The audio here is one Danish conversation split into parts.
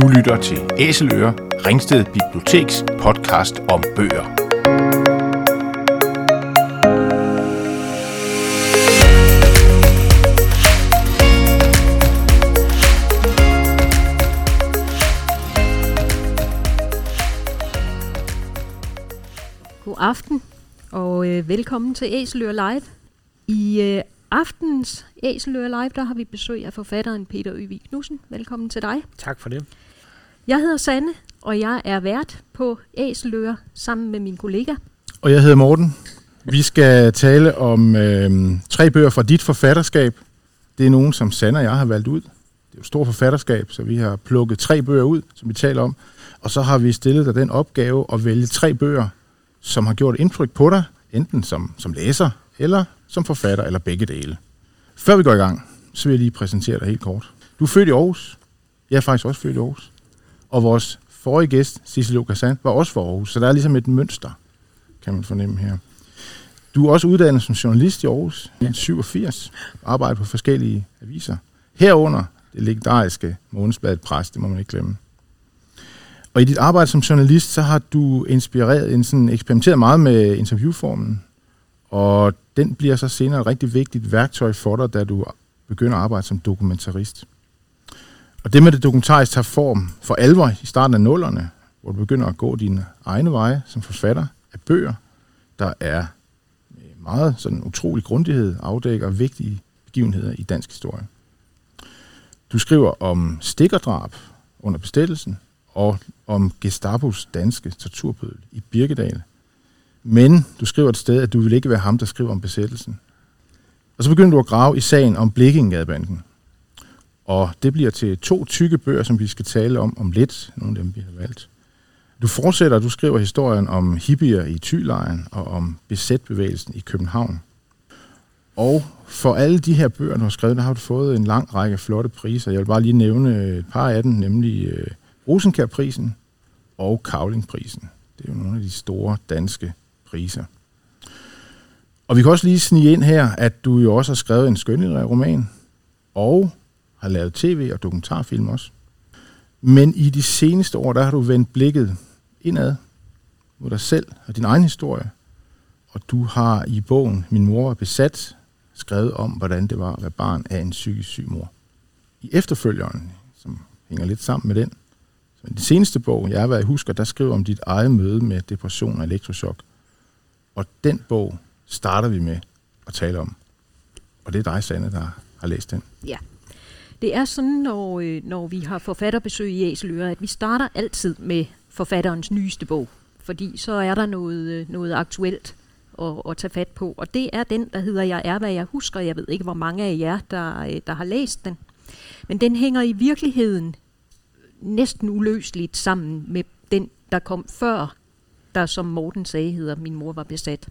Du lytter til Æseløer, Ringsted Biblioteks podcast om bøger. God aften, og øh, velkommen til Æseløer Live. I øh, aftens Æseløer Live, der har vi besøg af forfatteren Peter Øvig Knudsen. Velkommen til dig. Tak for det. Jeg hedder Sanne, og jeg er vært på Æseløer sammen med min kollega. Og jeg hedder Morten. Vi skal tale om øh, tre bøger fra dit forfatterskab. Det er nogen, som Sanne og jeg har valgt ud. Det er jo et stort forfatterskab, så vi har plukket tre bøger ud, som vi taler om. Og så har vi stillet dig den opgave at vælge tre bøger, som har gjort indtryk på dig, enten som, som læser, eller som forfatter, eller begge dele. Før vi går i gang, så vil jeg lige præsentere dig helt kort. Du er født i Aarhus. Jeg er faktisk også født i Aarhus. Og vores forrige gæst, Sissel Kassan, var også fra Aarhus, så der er ligesom et mønster, kan man fornemme her. Du er også uddannet som journalist i Aarhus i 87. arbejder på forskellige aviser. Herunder det legendariske månedsbladet Pres, det må man ikke glemme. Og i dit arbejde som journalist, så har du inspireret, en sådan, eksperimenteret meget med interviewformen, og den bliver så senere et rigtig vigtigt værktøj for dig, da du begynder at arbejde som dokumentarist. Og det med det dokumentarisk tager form for alvor i starten af nullerne, hvor du begynder at gå dine egne veje som forfatter af bøger, der er med meget sådan utrolig grundighed afdækker vigtige begivenheder i dansk historie. Du skriver om stikkerdrab under besættelsen og om Gestapos danske torturbødel i Birkedal. Men du skriver et sted, at du vil ikke være ham, der skriver om besættelsen. Og så begynder du at grave i sagen om Blikkingadbanden, og det bliver til to tykke bøger, som vi skal tale om om lidt, nogle af dem, vi har valgt. Du fortsætter, du skriver historien om hippier i Thylejren og om besætbevægelsen i København. Og for alle de her bøger, du har skrevet, der har du fået en lang række flotte priser. Jeg vil bare lige nævne et par af dem, nemlig øh, Rosenkær-prisen og Kavlingprisen. Det er jo nogle af de store danske priser. Og vi kan også lige snige ind her, at du jo også har skrevet en skønlitterær roman, og har lavet tv og dokumentarfilm også. Men i de seneste år, der har du vendt blikket indad mod dig selv og din egen historie. Og du har i bogen Min mor var besat skrevet om, hvordan det var at være barn af en psykisk syg mor. I efterfølgeren, som hænger lidt sammen med den, så i den seneste bog, jeg har været husker, der skriver om dit eget møde med depression og elektroshock. Og den bog starter vi med at tale om. Og det er dig, Sanne, der har læst den. Ja. Det er sådan, når, øh, når vi har forfatterbesøg i Æseløre, at vi starter altid med forfatterens nyeste bog. Fordi så er der noget, øh, noget aktuelt at, at tage fat på. Og det er den, der hedder Jeg er, hvad jeg husker. Jeg ved ikke, hvor mange af jer, der, øh, der har læst den. Men den hænger i virkeligheden næsten uløseligt sammen med den, der kom før, der som Morten sagde hedder Min mor var besat.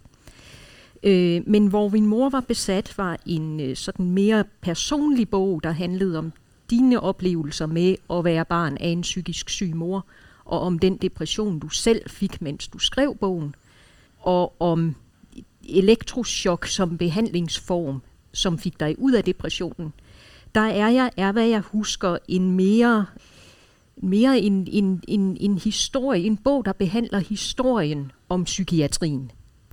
Øh, men hvor min mor var besat, var en øh, sådan mere personlig bog, der handlede om dine oplevelser med at være barn af en psykisk syg mor, og om den depression, du selv fik, mens du skrev bogen, og om elektroschok som behandlingsform, som fik dig ud af depressionen. Der er jeg, er hvad jeg husker, en mere, mere en, en, en, en historie, en bog, der behandler historien om psykiatrien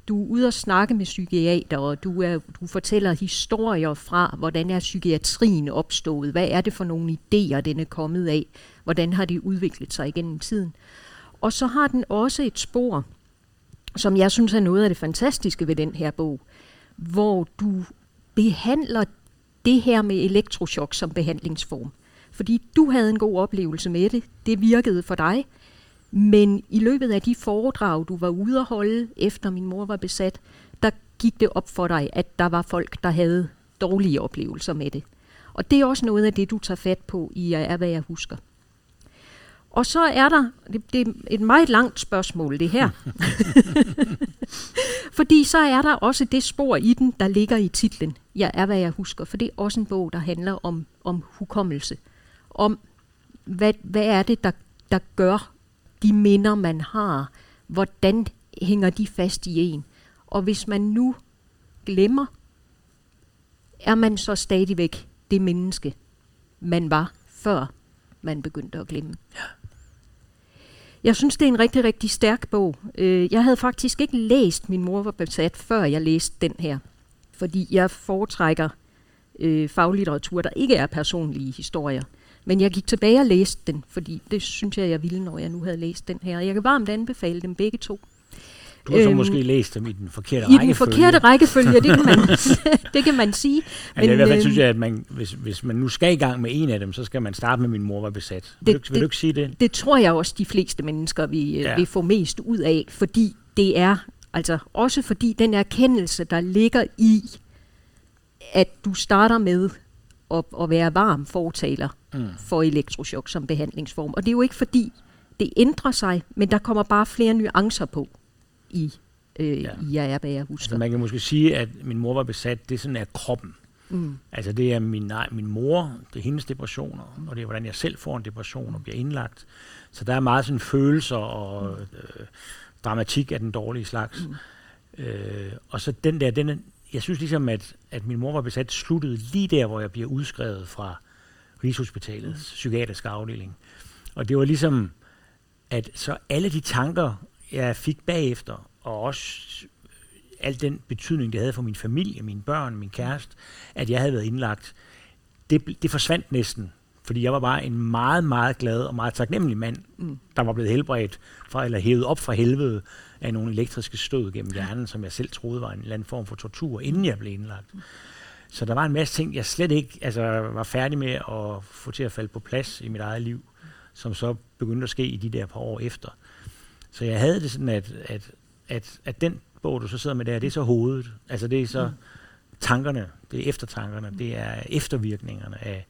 du er ude og snakke med psykiater, og du, er, du fortæller historier fra, hvordan er psykiatrien opstået, hvad er det for nogle idéer, den er kommet af, hvordan har det udviklet sig igennem tiden. Og så har den også et spor, som jeg synes er noget af det fantastiske ved den her bog, hvor du behandler det her med elektrochok som behandlingsform. Fordi du havde en god oplevelse med det, det virkede for dig, men i løbet af de foredrag, du var ude at holde, efter min mor var besat, der gik det op for dig, at der var folk, der havde dårlige oplevelser med det. Og det er også noget af det, du tager fat på i Jeg er, hvad jeg husker. Og så er der, det, det er et meget langt spørgsmål det her, fordi så er der også det spor i den, der ligger i titlen, Jeg er, hvad jeg husker, for det er også en bog, der handler om, om hukommelse, om hvad, hvad er det, der, der gør, de minder, man har, hvordan hænger de fast i en? Og hvis man nu glemmer, er man så stadigvæk det menneske, man var før man begyndte at glemme. Ja. Jeg synes, det er en rigtig, rigtig stærk bog. Øh, jeg havde faktisk ikke læst Min mor var besat, før jeg læste den her. Fordi jeg foretrækker øh, faglitteratur, der ikke er personlige historier. Men jeg gik tilbage og læste den, fordi det synes jeg, jeg ville, når jeg nu havde læst den her. Jeg kan varmt anbefale dem begge to. Du har så øhm, måske læst dem i den forkerte rækkefølge. I den forkerte rækkefølge, det kan man, det kan man sige. Men, Men i hvert fald synes øhm, jeg, at man, hvis, hvis man nu skal i gang med en af dem, så skal man starte med, min mor var besat. Vil, det, du, vil det, du ikke sige det? Det tror jeg også, de fleste mennesker vil, ja. vil få mest ud af, fordi det er, altså også fordi den erkendelse, der ligger i, at du starter med at, at være varm fortaler mm. for elektrochok som behandlingsform. Og det er jo ikke fordi, det ændrer sig, men der kommer bare flere nuancer på i, øh, ja. i er, hvad jeg husker. Altså man kan måske sige, at min mor var besat, det sådan er kroppen. Mm. Altså det er min, nej, min mor, det er hendes depressioner, mm. og det er, hvordan jeg selv får en depression og bliver indlagt. Så der er meget sådan følelser og mm. øh, dramatik af den dårlige slags. Mm. Øh, og så den der, den, jeg synes ligesom, at, at min mor var besat, sluttede lige der, hvor jeg bliver udskrevet fra Rigshospitalets mm. psykiatriske afdeling. Og det var ligesom, at så alle de tanker, jeg fik bagefter, og også al den betydning, det havde for min familie, mine børn, min kæreste, at jeg havde været indlagt, det, det forsvandt næsten. Fordi jeg var bare en meget, meget glad og meget taknemmelig mand, mm. der var blevet helbredt fra, eller hævet op fra helvede af nogle elektriske stød gennem hjernen, som jeg selv troede var en eller anden form for tortur, inden jeg blev indlagt. Så der var en masse ting, jeg slet ikke altså, var færdig med at få til at falde på plads i mit eget liv, som så begyndte at ske i de der par år efter. Så jeg havde det sådan, at, at, at, at den bog, du så sidder med der, det er så hovedet. Altså det er så tankerne, det er eftertankerne, det er eftervirkningerne af,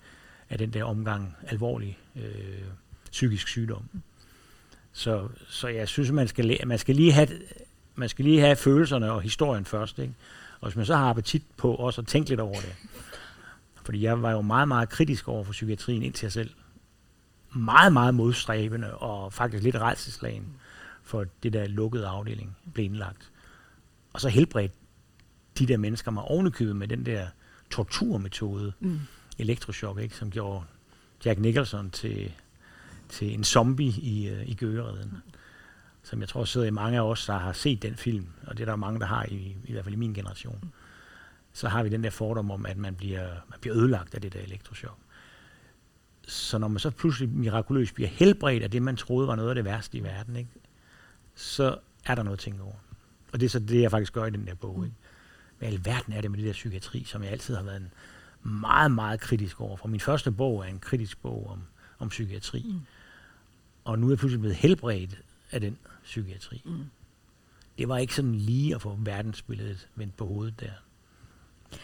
af den der omgang alvorlig øh, psykisk sygdom. Så, så jeg synes, man skal, man skal lige have man skal lige have følelserne og historien først, ikke? Og hvis man så har appetit på også at tænke lidt over det. Fordi jeg var jo meget, meget kritisk over for psykiatrien indtil jeg selv. Meget, meget modstræbende og faktisk lidt redselslagen for det der lukkede afdeling blev indlagt. Og så helbredt de der mennesker mig ovenikøbet med den der torturmetode, mm. elektroshock, ikke, som gjorde Jack Nicholson til, til en zombie i, uh, i Gøgereden. Mm. Som jeg tror sidder i mange af os, der har set den film, og det er der mange, der har, i, i hvert fald i min generation. Så har vi den der fordom om, at man bliver, man bliver ødelagt af det der elektroshock. Så når man så pludselig mirakuløst bliver helbredt af det, man troede var noget af det værste i verden, ikke? så er der noget at tænke over. Og det er så det, jeg faktisk gør i den der bog. Ikke? Hvad alverden er det med det der psykiatri, som jeg altid har været en meget, meget kritisk over. For min første bog er en kritisk bog om, om psykiatri. Mm. Og nu er jeg pludselig blevet helbredt af den psykiatri. Mm. Det var ikke sådan lige at få verdensbilledet vendt på hovedet der.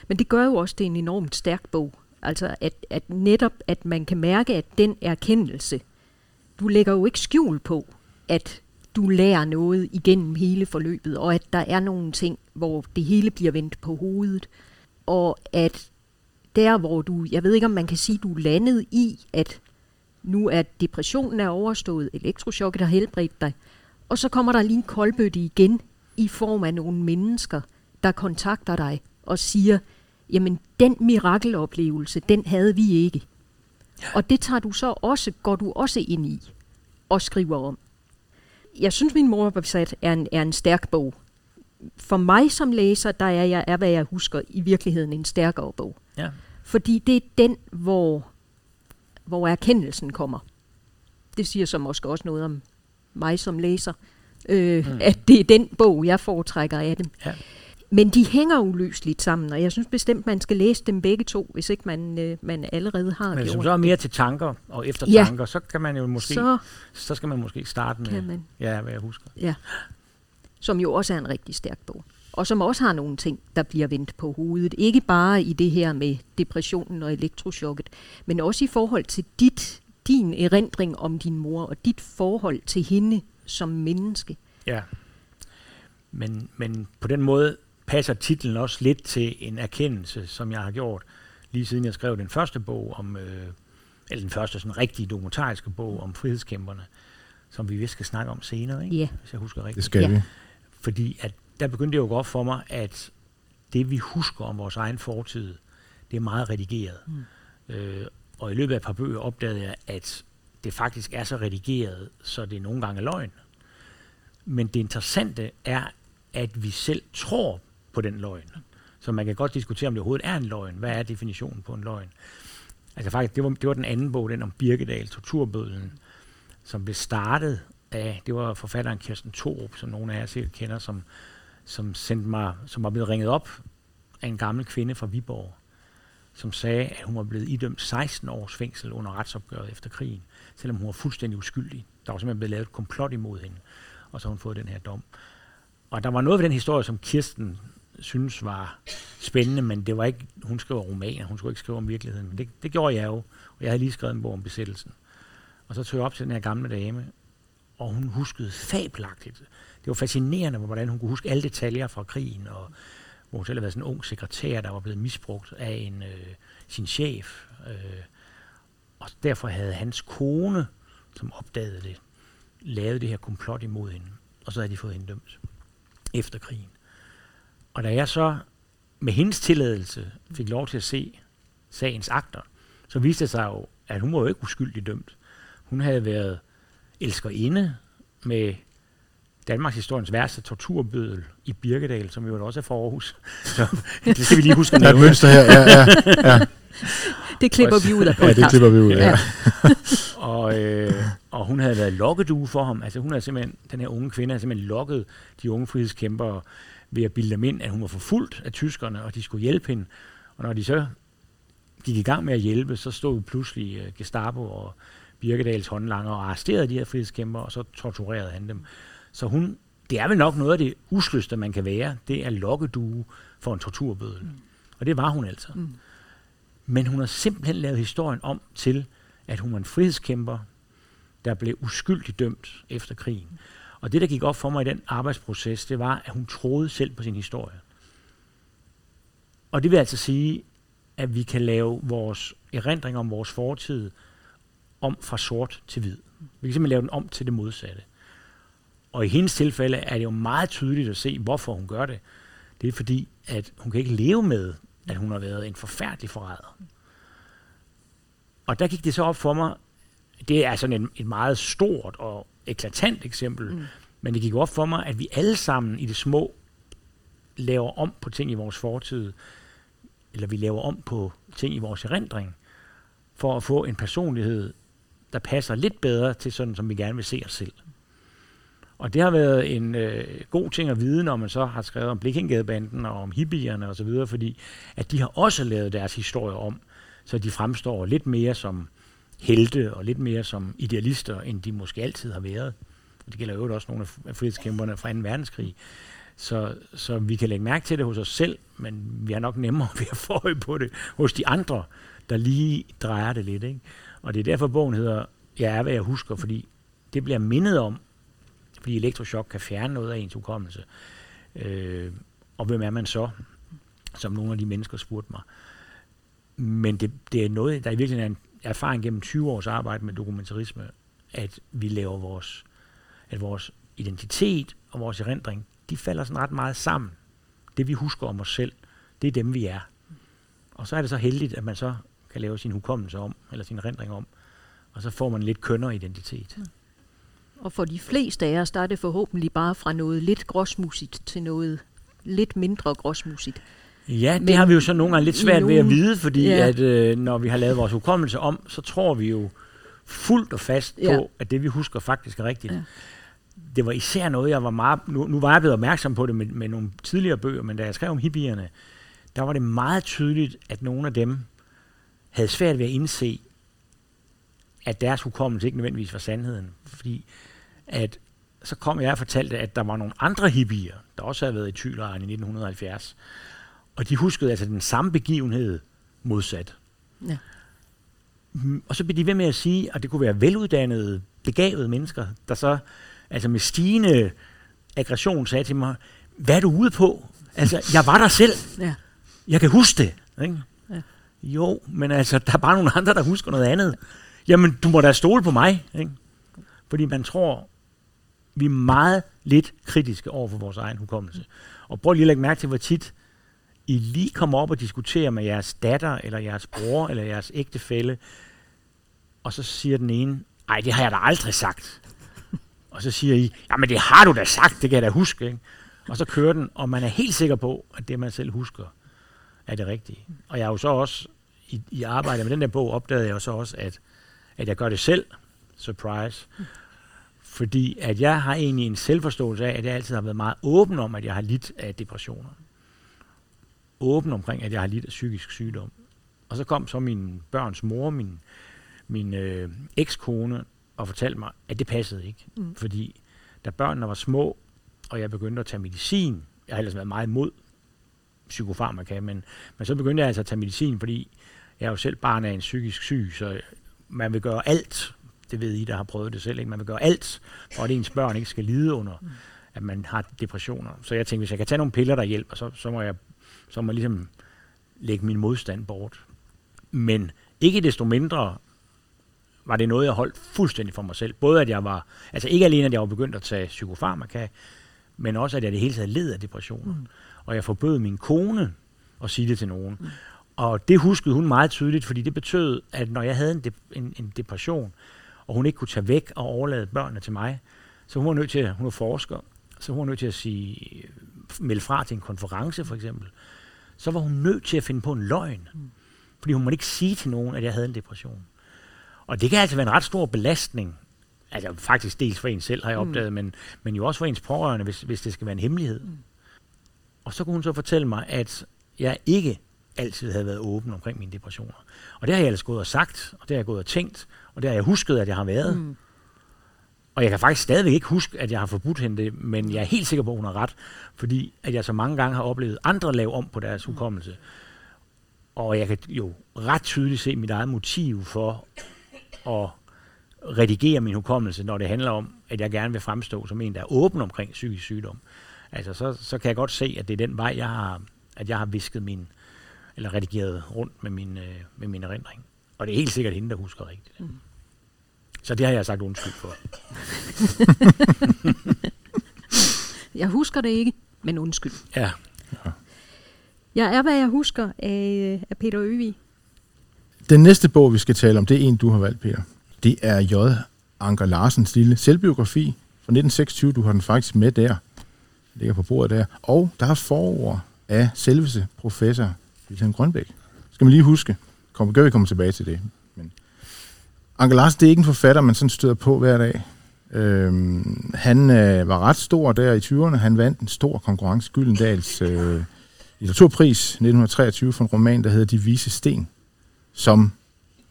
Men det gør jo også, det er en enormt stærk bog. Altså at, at netop, at man kan mærke, at den erkendelse, du lægger jo ikke skjul på, at du lærer noget igennem hele forløbet, og at der er nogle ting, hvor det hele bliver vendt på hovedet, og at der, hvor du, jeg ved ikke, om man kan sige, du er landet i, at nu er depressionen er overstået, elektrochokket har helbredt dig, og så kommer der lige en koldbøtte igen i form af nogle mennesker, der kontakter dig og siger, jamen den mirakeloplevelse, den havde vi ikke. Og det tager du så også, går du også ind i og skriver om jeg synes, min mor besat er en, er en stærk bog. For mig som læser, der er jeg, er, hvad jeg husker, i virkeligheden en stærkere bog. Ja. Fordi det er den, hvor, hvor erkendelsen kommer. Det siger så måske også noget om mig som læser, øh, mm. at det er den bog, jeg foretrækker af dem. Ja. Men de hænger uløseligt sammen, og jeg synes bestemt, man skal læse dem begge to, hvis ikke man, øh, man allerede har Men hvis man så er mere til tanker og eftertanker, ja. så kan man jo måske, så, så skal man måske starte med, man. ja, hvad jeg husker. Ja, som jo også er en rigtig stærk bog. Og som også har nogle ting, der bliver vendt på hovedet. Ikke bare i det her med depressionen og elektrochokket, men også i forhold til dit, din erindring om din mor og dit forhold til hende som menneske. Ja, men, men på den måde passer titlen også lidt til en erkendelse, som jeg har gjort, lige siden jeg skrev den første bog om, øh, eller den første sådan rigtige dokumentariske bog om frihedskæmperne, som vi vist skal snakke om senere, ikke? Yeah. hvis jeg husker rigtigt. Det skal ja. vi. Fordi at der begyndte det jo op for mig, at det vi husker om vores egen fortid, det er meget redigeret. Mm. Øh, og i løbet af et par bøger opdagede jeg, at det faktisk er så redigeret, så det nogle gange er løgn. Men det interessante er, at vi selv tror på den løgn. Så man kan godt diskutere, om det overhovedet er en løgn. Hvad er definitionen på en løgn? Altså faktisk, det var, det var den anden bog, den om Birkedal, Torturbødlen, som blev startet af, det var forfatteren Kirsten Thorup, som nogle af jer sikkert kender, som, som, sendte mig, som var blevet ringet op af en gammel kvinde fra Viborg, som sagde, at hun var blevet idømt 16 års fængsel under retsopgøret efter krigen, selvom hun var fuldstændig uskyldig. Der var simpelthen blevet lavet et komplot imod hende, og så har hun fået den her dom. Og der var noget ved den historie, som Kirsten synes var spændende, men det var ikke, hun skrev romaner, hun skulle ikke skrive om virkeligheden. Men det, det gjorde jeg jo, og jeg havde lige skrevet en bog om besættelsen. Og så tog jeg op til den her gamle dame, og hun huskede fabelagtigt. Det var fascinerende, hvordan hun kunne huske alle detaljer fra krigen, og hun selv har været sådan en ung sekretær, der var blevet misbrugt af en, øh, sin chef. Øh, og derfor havde hans kone, som opdagede det, lavet det her komplot imod hende, og så havde de fået hende dømt efter krigen. Og da jeg så med hendes tilladelse fik lov til at se sagens akter, så viste det sig jo, at hun var jo ikke uskyldig dømt. Hun havde været elskerinde med Danmarks historiens værste torturbødel i Birkedal, som jo også er for Aarhus. Så det skal vi lige huske at Der er et mønster her, ja, ja. ja. Det klipper vi ud af Ja, det klipper vi ud af. Ja. og, øh, og hun havde været lokkedue for ham. Altså hun havde simpelthen, den her unge kvinde havde simpelthen lokket de unge frihedskæmpere ved at bilde dem ind, at hun var forfulgt af tyskerne, og de skulle hjælpe hende. Og når de så gik i gang med at hjælpe, så stod pludselig uh, Gestapo og Birkedals håndlanger og arresterede de her frihedskæmpere, og så torturerede han dem. Så hun, det er vel nok noget af det usløste, man kan være, det er lokkedue for en torturbødel. Mm. Og det var hun altså. Mm. Men hun har simpelthen lavet historien om til, at hun var en frihedskæmper, der blev uskyldigt dømt efter krigen. Og det, der gik op for mig i den arbejdsproces, det var, at hun troede selv på sin historie. Og det vil altså sige, at vi kan lave vores erindring om vores fortid om fra sort til hvid. Vi kan simpelthen lave den om til det modsatte. Og i hendes tilfælde er det jo meget tydeligt at se, hvorfor hun gør det. Det er fordi, at hun kan ikke leve med, at hun har været en forfærdelig forræder. Og der gik det så op for mig, det er sådan et, et meget stort og eklatant eksempel, mm. men det gik op for mig, at vi alle sammen i det små laver om på ting i vores fortid, eller vi laver om på ting i vores erindring, for at få en personlighed, der passer lidt bedre til sådan, som vi gerne vil se os selv. Og det har været en øh, god ting at vide, når man så har skrevet om Blikindgadebanden og om hippierne osv., fordi at de har også lavet deres historie om, så de fremstår lidt mere som helte og lidt mere som idealister, end de måske altid har været. Og det gælder jo også nogle af frihedskæmperne fra 2. verdenskrig. Så, så vi kan lægge mærke til det hos os selv, men vi har nok nemmere ved at få øje på det hos de andre, der lige drejer det lidt. Ikke? Og det er derfor, bogen hedder Jeg er, hvad jeg husker, fordi det bliver mindet om, fordi elektrochok kan fjerne noget af ens hukommelse. Øh, og hvem er man så, som nogle af de mennesker spurgte mig. Men det, det er noget, der i virkeligheden er en erfaring gennem 20 års arbejde med dokumentarisme, at vi laver vores, at vores identitet og vores erindring, de falder sådan ret meget sammen. Det vi husker om os selv, det er dem vi er. Og så er det så heldigt, at man så kan lave sin hukommelse om, eller sin erindring om, og så får man lidt kønner identitet. Mm. Og for de fleste af os, der er det forhåbentlig bare fra noget lidt gråsmusigt til noget lidt mindre gråsmusigt. Ja, det Men har vi jo så nogle gange lidt svært nogen, ved at vide, fordi ja. at øh, når vi har lavet vores hukommelse om, så tror vi jo fuldt og fast ja. på, at det vi husker faktisk er rigtigt. Ja. Det var især noget, jeg var meget... Nu, nu var jeg blevet opmærksom på det med, med nogle tidligere bøger, men da jeg skrev om hippierne, der var det meget tydeligt, at nogle af dem havde svært ved at indse, at deres hukommelse ikke nødvendigvis var sandheden. Fordi at så kom jeg og fortalte, at der var nogle andre hippier, der også havde været i Thylejren i 1970. Og de huskede altså den samme begivenhed modsat. Ja. Mm, og så blev de ved med at sige, at det kunne være veluddannede, begavede mennesker, der så altså med stigende aggression sagde til mig, hvad er du ude på? Altså, jeg var der selv. Ja. Jeg kan huske det. Ikke? Ja. Jo, men altså, der er bare nogle andre, der husker noget andet. Jamen, du må da stole på mig. Ikke? Fordi man tror, vi er meget lidt kritiske over for vores egen hukommelse. Og prøv lige at lægge mærke til, hvor tit I lige kommer op og diskuterer med jeres datter, eller jeres bror, eller jeres ægtefælle, og så siger den ene, ej, det har jeg da aldrig sagt. Og så siger I, jamen det har du da sagt, det kan jeg da huske. Ikke? Og så kører den, og man er helt sikker på, at det man selv husker, er det rigtige. Og jeg har jo så også, i, i arbejdet med den der bog, opdagede jeg jo så også, at, at jeg gør det selv. Surprise. Fordi at jeg har egentlig en selvforståelse af, at jeg altid har været meget åben om, at jeg har lidt af depressioner. Åben omkring, at jeg har lidt af psykisk sygdom. Og så kom så min børns mor, min, min øh, ekskone, og fortalte mig, at det passede ikke. Mm. Fordi da børnene var små, og jeg begyndte at tage medicin, jeg har ellers været meget imod psykofarmaka, men, men så begyndte jeg altså at tage medicin, fordi jeg er jo selv barn af en psykisk syg, så man vil gøre alt, det ved I, der har prøvet det selv, ikke? man vil gøre alt, for at ens børn ikke skal lide under, mm. at man har depressioner. Så jeg tænkte, hvis jeg kan tage nogle piller, der hjælper, så, så må jeg så må jeg ligesom lægge min modstand bort. Men ikke desto mindre var det noget, jeg holdt fuldstændig for mig selv. Både at jeg var, altså ikke alene, at jeg var begyndt at tage psykofarmaka, men også at jeg det hele taget led af depressioner. Mm. Og jeg forbød min kone at sige det til nogen. Mm. Og det huskede hun meget tydeligt, fordi det betød, at når jeg havde en, de- en, en depression, og hun ikke kunne tage væk og overlade børnene til mig, så hun var nødt til, at hun var forsker, så hun var nødt til at sige, melde fra til en konference for eksempel, så var hun nødt til at finde på en løgn. Mm. Fordi hun måtte ikke sige til nogen, at jeg havde en depression. Og det kan altså være en ret stor belastning. Altså faktisk dels for en selv, har jeg opdaget, mm. men, men jo også for ens pårørende, hvis, hvis det skal være en hemmelighed. Mm. Og så kunne hun så fortælle mig, at jeg ikke altid havde været åben omkring mine depressioner. Og det har jeg ellers gået og sagt, og det har jeg gået og tænkt, og det har jeg husket, at jeg har været. Mm. Og jeg kan faktisk stadigvæk ikke huske, at jeg har forbudt hende det, men jeg er helt sikker på, at hun har ret, fordi at jeg så mange gange har oplevet andre lave om på deres hukommelse. Og jeg kan jo ret tydeligt se mit eget motiv for at redigere min hukommelse, når det handler om, at jeg gerne vil fremstå som en, der er åben omkring psykisk sygdom. Altså, så, så kan jeg godt se, at det er den vej, jeg har, at jeg har visket min, eller redigeret rundt med min, øh, med min erindring. Og det er helt sikkert hende, der husker rigtigt. Mm. Så det har jeg sagt undskyld for. Jeg husker det ikke, men undskyld. Ja, Jeg er, hvad jeg husker af, af Peter Øvig. Den næste bog, vi skal tale om, det er en, du har valgt, Peter. Det er J. Anker Larsens lille selvbiografi fra 1926. Du har den faktisk med der. Den ligger på bordet der. Og der er forord af selveste professor Wilhelm Grønbæk. Skal man lige huske. Kom, gør vi kommer tilbage til det. Men Anker Larsen, det er ikke en forfatter, man sådan støder på hver dag. Øhm, han øh, var ret stor der i 20'erne. Han vandt en stor konkurrence, Gyldendals øh, litteraturpris 1923 for en roman, der hedder De Vise Sten, som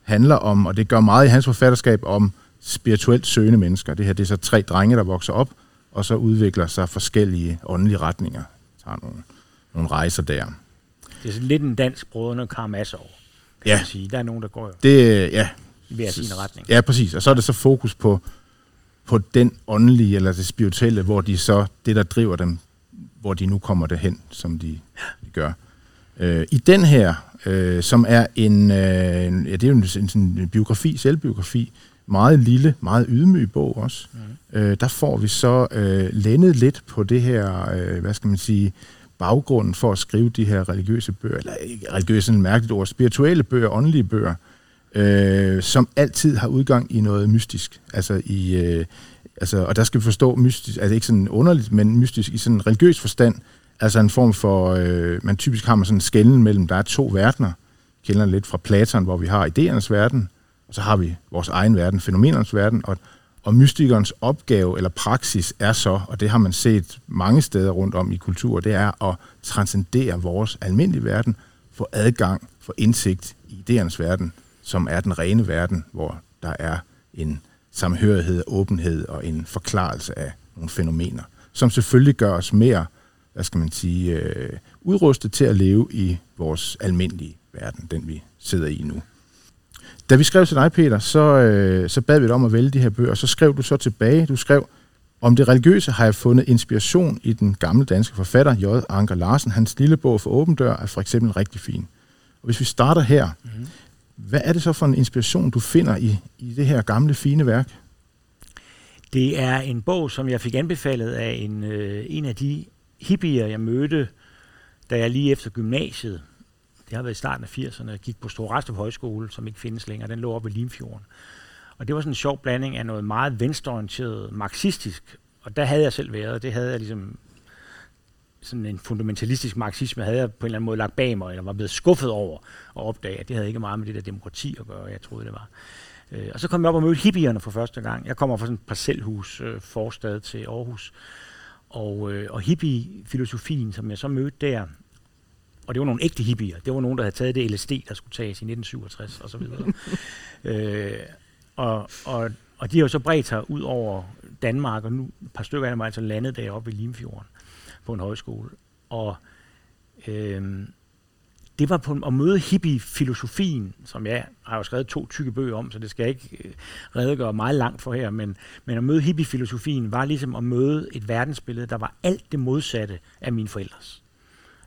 handler om, og det gør meget i hans forfatterskab, om spirituelt søgende mennesker. Det her det er så tre drenge, der vokser op, og så udvikler sig forskellige åndelige retninger. Tager nogle, nogle rejser der. det er lidt en dansk brødrene Karamazov, kan Ja. man sige. Der er nogen, der går Det, ja, i hver sin retning. Ja, præcis. Og så er det så fokus på, på den åndelige eller det spirituelle, hvor de så, det der driver dem, hvor de nu kommer derhen, som de, de gør. Øh, I den her, øh, som er en, øh, ja, det er jo en, en, en biografi, selvbiografi, meget lille, meget ydmyg bog også, mm. øh, der får vi så øh, lændet lidt på det her, øh, hvad skal man sige, baggrunden for at skrive de her religiøse bøger, eller ikke religiøse, sådan et mærkeligt ord, spirituelle bøger, åndelige bøger, øh, som altid har udgang i noget mystisk. Altså i, øh, altså, og der skal vi forstå mystisk, altså ikke sådan underligt, men mystisk i sådan en religiøs forstand, altså en form for, øh, man typisk har man sådan en skælden mellem, der er to verdener, kender lidt fra Platon, hvor vi har idéernes verden, og så har vi vores egen verden, fænomenernes verden, og, og mystikernes opgave eller praksis er så, og det har man set mange steder rundt om i kultur, det er at transcendere vores almindelige verden, få adgang, få indsigt i idéernes verden, som er den rene verden, hvor der er en samhørighed, åbenhed og en forklarelse af nogle fænomener, som selvfølgelig gør os mere, hvad skal man sige, øh, udrustet til at leve i vores almindelige verden, den vi sidder i nu. Da vi skrev til dig, Peter, så, øh, så bad vi dig om at vælge de her bøger, og så skrev du så tilbage, du skrev, om det religiøse har jeg fundet inspiration i den gamle danske forfatter J. Anker Larsen. Hans lille bog for åben dør er for eksempel rigtig fin. Og hvis vi starter her, mm. hvad er det så for en inspiration, du finder i, i det her gamle, fine værk? Det er en bog, som jeg fik anbefalet af en, øh, en af de hippier, jeg mødte, da jeg lige efter gymnasiet, det har været i starten af 80'erne, gik på Stor Rastrup Højskole, som ikke findes længere. Den lå oppe ved Limfjorden. Og det var sådan en sjov blanding af noget meget venstreorienteret marxistisk, og der havde jeg selv været, det havde jeg ligesom sådan en fundamentalistisk marxisme havde jeg på en eller anden måde lagt bag mig, eller var blevet skuffet over at opdage, at det havde ikke meget med det der demokrati at gøre, jeg troede, det var. Øh, og så kom jeg op og mødte hippierne for første gang. Jeg kommer fra sådan et parcelhus øh, forstad til Aarhus. Og, øh, og hippie-filosofien, som jeg så mødte der, og det var nogle ægte hippier. Det var nogen, der havde taget det LSD, der skulle tages i 1967 og så videre. øh, og, og, og de har jo så bredt sig ud over Danmark, og nu et par stykker af dem er altså landet deroppe ved Limfjorden på en højskole. Og øh, det var på at møde hippie-filosofien, som jeg har jo skrevet to tykke bøger om, så det skal jeg ikke øh, redegøre meget langt for her, men, men at møde hippie-filosofien var ligesom at møde et verdensbillede, der var alt det modsatte af mine forældres.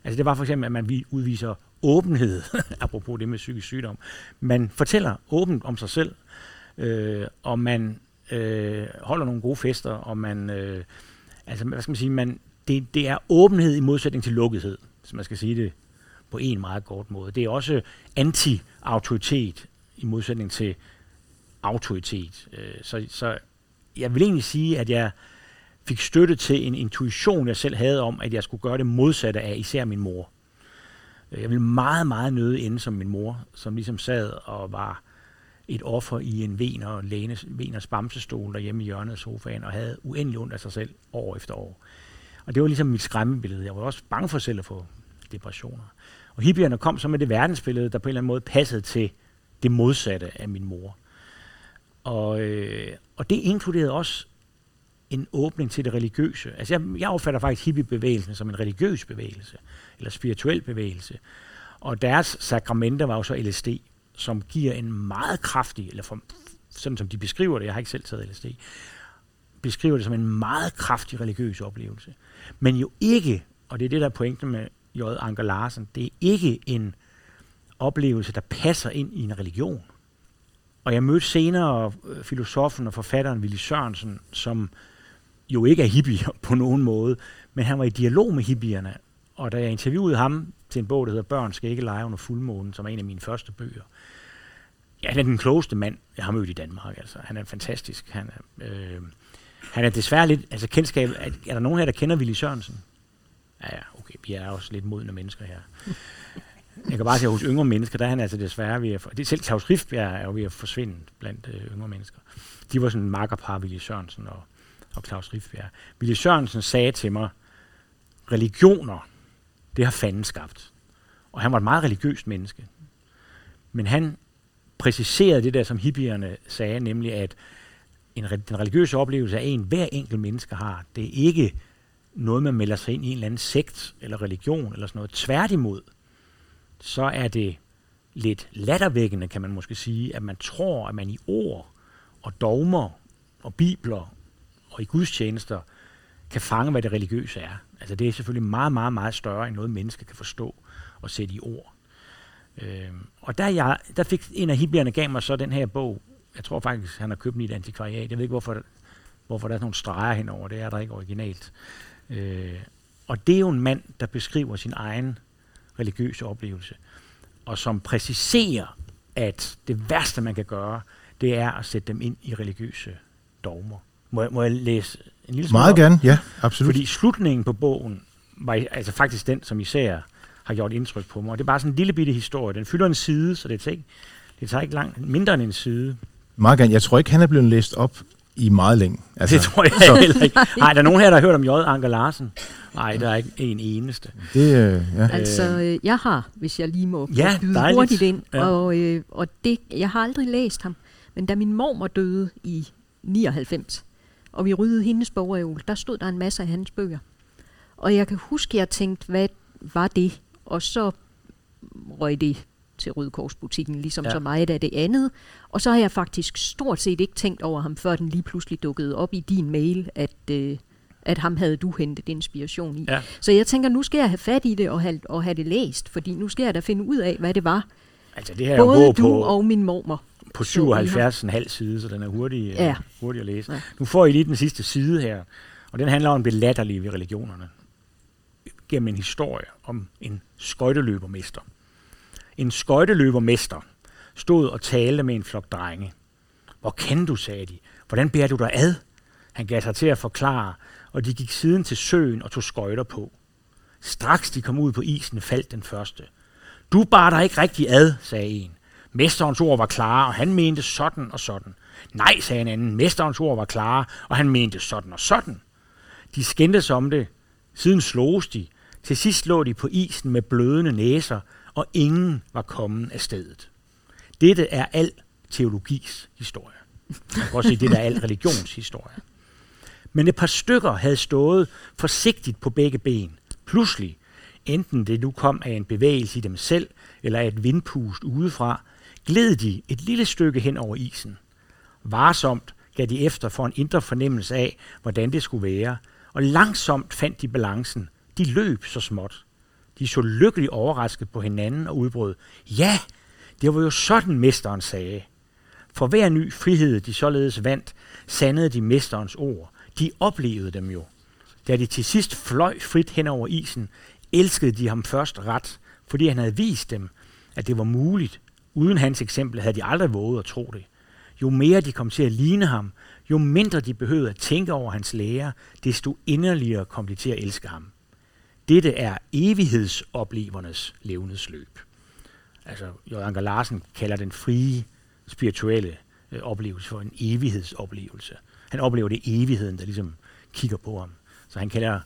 Altså det var for eksempel, at man udviser åbenhed, apropos det med psykisk sygdom. Man fortæller åbent om sig selv, øh, og man øh, holder nogle gode fester, og man, øh, altså hvad skal man sige, man, det, det er åbenhed i modsætning til lukkethed, hvis man skal sige det på en meget kort måde. Det er også anti-autoritet i modsætning til autoritet. Øh, så, så jeg vil egentlig sige, at jeg fik støtte til en intuition, jeg selv havde om, at jeg skulle gøre det modsatte af især min mor. Øh, jeg ville meget, meget nøde ende som min mor, som ligesom sad og var et offer i en vener, læne, veners bamsestol derhjemme i hjørnet af sofaen, og havde uendelig ondt af sig selv år efter år. Og det var ligesom mit skræmmebillede. Jeg var også bange for selv at få depressioner. Og hippierne kom så med det verdensbillede, der på en eller anden måde passede til det modsatte af min mor. Og, øh, og det inkluderede også en åbning til det religiøse. Altså jeg, jeg opfatter faktisk hippiebevægelsen som en religiøs bevægelse, eller spirituel bevægelse. Og deres sakramenter var jo så LSD, som giver en meget kraftig, eller for, sådan som de beskriver det, jeg har ikke selv taget LSD, beskriver det som en meget kraftig religiøs oplevelse. Men jo ikke, og det er det, der er pointen med J. Anker Larsen, det er ikke en oplevelse, der passer ind i en religion. Og jeg mødte senere øh, filosofen og forfatteren Willy Sørensen, som jo ikke er hippie på nogen måde, men han var i dialog med hippierne. Og da jeg interviewede ham til en bog, der hedder Børn skal ikke lege under fuldmånen, som er en af mine første bøger, ja, han er den klogeste mand, jeg har mødt i Danmark. Altså. Han er fantastisk. Han er, øh, han er desværre lidt, altså kendskab, er, er der nogen her, der kender Willy Sørensen? Ja, ja, okay, vi er også lidt modne mennesker her. Jeg kan bare sige, at hos yngre mennesker, der er han altså desværre ved at... Det, selv Claus Riffbjerg er jo ved at forsvinde blandt øh, yngre mennesker. De var sådan en makkerpar, Willy Sørensen og, og Claus Riffbjerg. Willy Sørensen sagde til mig, religioner, det har fanden skabt. Og han var et meget religiøst menneske. Men han præciserede det der, som hippierne sagde, nemlig at en, den religiøse oplevelse af en hver enkelt menneske har, det er ikke noget, man melder sig ind i en eller anden sekt eller religion eller sådan noget. Tværtimod, så er det lidt lattervækkende, kan man måske sige, at man tror, at man i ord og dogmer og bibler og i gudstjenester kan fange, hvad det religiøse er. Altså det er selvfølgelig meget, meget, meget større, end noget menneske kan forstå og sætte i ord. Øh, og der, jeg, der fik en af hippierne gav mig så den her bog. Jeg tror faktisk, han har købt den i et antikvariat. Jeg ved ikke, hvorfor, hvorfor der er nogle streger henover. Det er der ikke originalt. Øh, og det er jo en mand, der beskriver sin egen religiøse oplevelse, og som præciserer, at det værste, man kan gøre, det er at sætte dem ind i religiøse dogmer. Må jeg, må jeg læse en lille smule Meget gerne, ja, absolut. Fordi slutningen på bogen var altså faktisk den, som især har gjort indtryk på mig. Og det er bare sådan en lille bitte historie. Den fylder en side, så det tager ikke, det tager ikke langt, mindre end en side. Meget gerne. Jeg tror ikke, han er blevet læst op i meget længe. Altså, det tror jeg så. heller ikke. Nej, der er nogen her, der har hørt om J. Anker Larsen. Nej, der er ikke en eneste. Det, øh, ja. Altså, øh, jeg har, hvis jeg lige må ja, byde dejligt. hurtigt ind, ja. og, øh, og det, jeg har aldrig læst ham, men da min mor døde i 99, og vi ryddede hendes bogreol, der stod der en masse af hans bøger. Og jeg kan huske, at jeg tænkte, hvad var det? Og så røg det til Røde Korsbutikken, ligesom ja. så meget af det andet. Og så har jeg faktisk stort set ikke tænkt over ham, før den lige pludselig dukkede op i din mail, at, øh, at ham havde du hentet inspiration i. Ja. Så jeg tænker, nu skal jeg have fat i det og have, og have det læst, fordi nu skal jeg da finde ud af, hvad det var. Altså det her Både er du på, og min mormor. På 77,5 side, så den er hurtig, ja. uh, hurtig at læse. Ja. Nu får I lige den sidste side her, og den handler om det latterlige ved religionerne. Gennem en historie om en skøjteløbermester en skøjteløbermester stod og talte med en flok drenge. Hvor kan du, sagde de. Hvordan bærer du dig ad? Han gav sig til at forklare, og de gik siden til søen og tog skøjter på. Straks de kom ud på isen, faldt den første. Du bar dig ikke rigtig ad, sagde en. Mesterens ord var klare, og han mente sådan og sådan. Nej, sagde en anden. Mesterens ord var klare, og han mente sådan og sådan. De skændtes om det. Siden sloges de. Til sidst lå de på isen med blødende næser, og ingen var kommet af stedet. Dette er al teologis historie. Man kan også sige, det er al religionshistorie. Men et par stykker havde stået forsigtigt på begge ben. Pludselig, enten det nu kom af en bevægelse i dem selv, eller af et vindpust udefra, gled de et lille stykke hen over isen. Varsomt gav de efter for en indre fornemmelse af, hvordan det skulle være, og langsomt fandt de balancen. De løb så småt. De så lykkeligt overrasket på hinanden og udbrød, ja, det var jo sådan, mesteren sagde. For hver ny frihed, de således vandt, sandede de mesterens ord. De oplevede dem jo. Da de til sidst fløj frit hen over isen, elskede de ham først ret, fordi han havde vist dem, at det var muligt. Uden hans eksempel havde de aldrig våget at tro det. Jo mere de kom til at ligne ham, jo mindre de behøvede at tænke over hans lære, desto inderligere kom de til at elske ham. Dette er evighedsoplevernes levnedsløb. Altså, J. Anker Larsen kalder den frie spirituelle øh, oplevelse for en evighedsoplevelse. Han oplever det evigheden, der ligesom kigger på ham. Så han kalder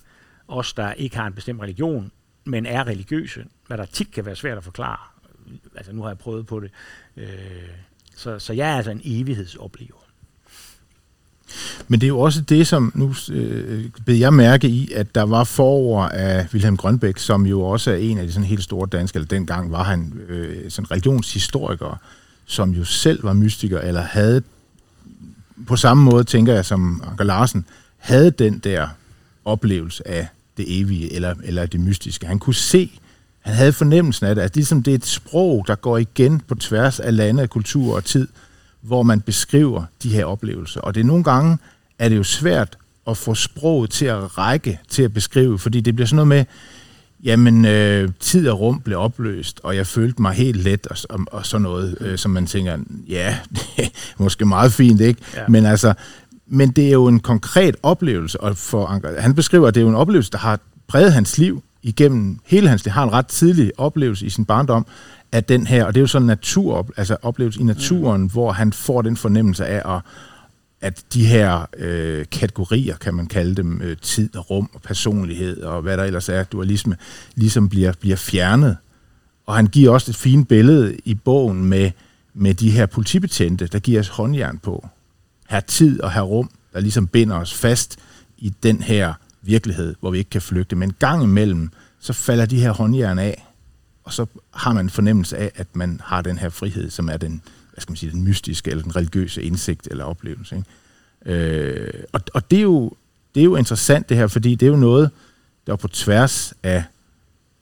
os, der ikke har en bestemt religion, men er religiøse, hvad der tit kan være svært at forklare. Altså nu har jeg prøvet på det. Øh, så, så jeg er altså en evighedsoplever. Men det er jo også det, som nu øh, bed jeg mærke i, at der var forår af Wilhelm Grønbæk, som jo også er en af de sådan helt store danske, eller dengang var han øh, sådan religionshistoriker, som jo selv var mystiker, eller havde på samme måde, tænker jeg, som Anker Larsen, havde den der oplevelse af det evige, eller, eller det mystiske. Han kunne se, han havde fornemmelsen af det, at ligesom det er et sprog, der går igen på tværs af lande, kultur og tid, hvor man beskriver de her oplevelser. Og det er nogle gange, er det jo svært at få sproget til at række til at beskrive, fordi det bliver sådan noget med, jamen øh, tid og rum blev opløst, og jeg følte mig helt let og, og, og sådan noget, øh, som man tænker, ja, det er måske meget fint, ikke? Ja. Men altså, men det er jo en konkret oplevelse, og for han beskriver, at det er jo en oplevelse, der har præget hans liv igennem hele hans liv. har en ret tidlig oplevelse i sin barndom af den her, og det er jo sådan en natur, altså oplevelse i naturen, mm. hvor han får den fornemmelse af at at de her øh, kategorier, kan man kalde dem, øh, tid og rum og personlighed og hvad der ellers er, dualisme, ligesom bliver, bliver fjernet. Og han giver også et fint billede i bogen med, med de her politibetjente, der giver os håndjern på. Her tid og her rum, der ligesom binder os fast i den her virkelighed, hvor vi ikke kan flygte. Men gang imellem, så falder de her håndjern af, og så har man en fornemmelse af, at man har den her frihed, som er den, hvad skal man sige, den mystiske eller den religiøse indsigt eller oplevelse. Ikke? Øh, og, og det, er jo, det er jo interessant det her, fordi det er jo noget, der på tværs af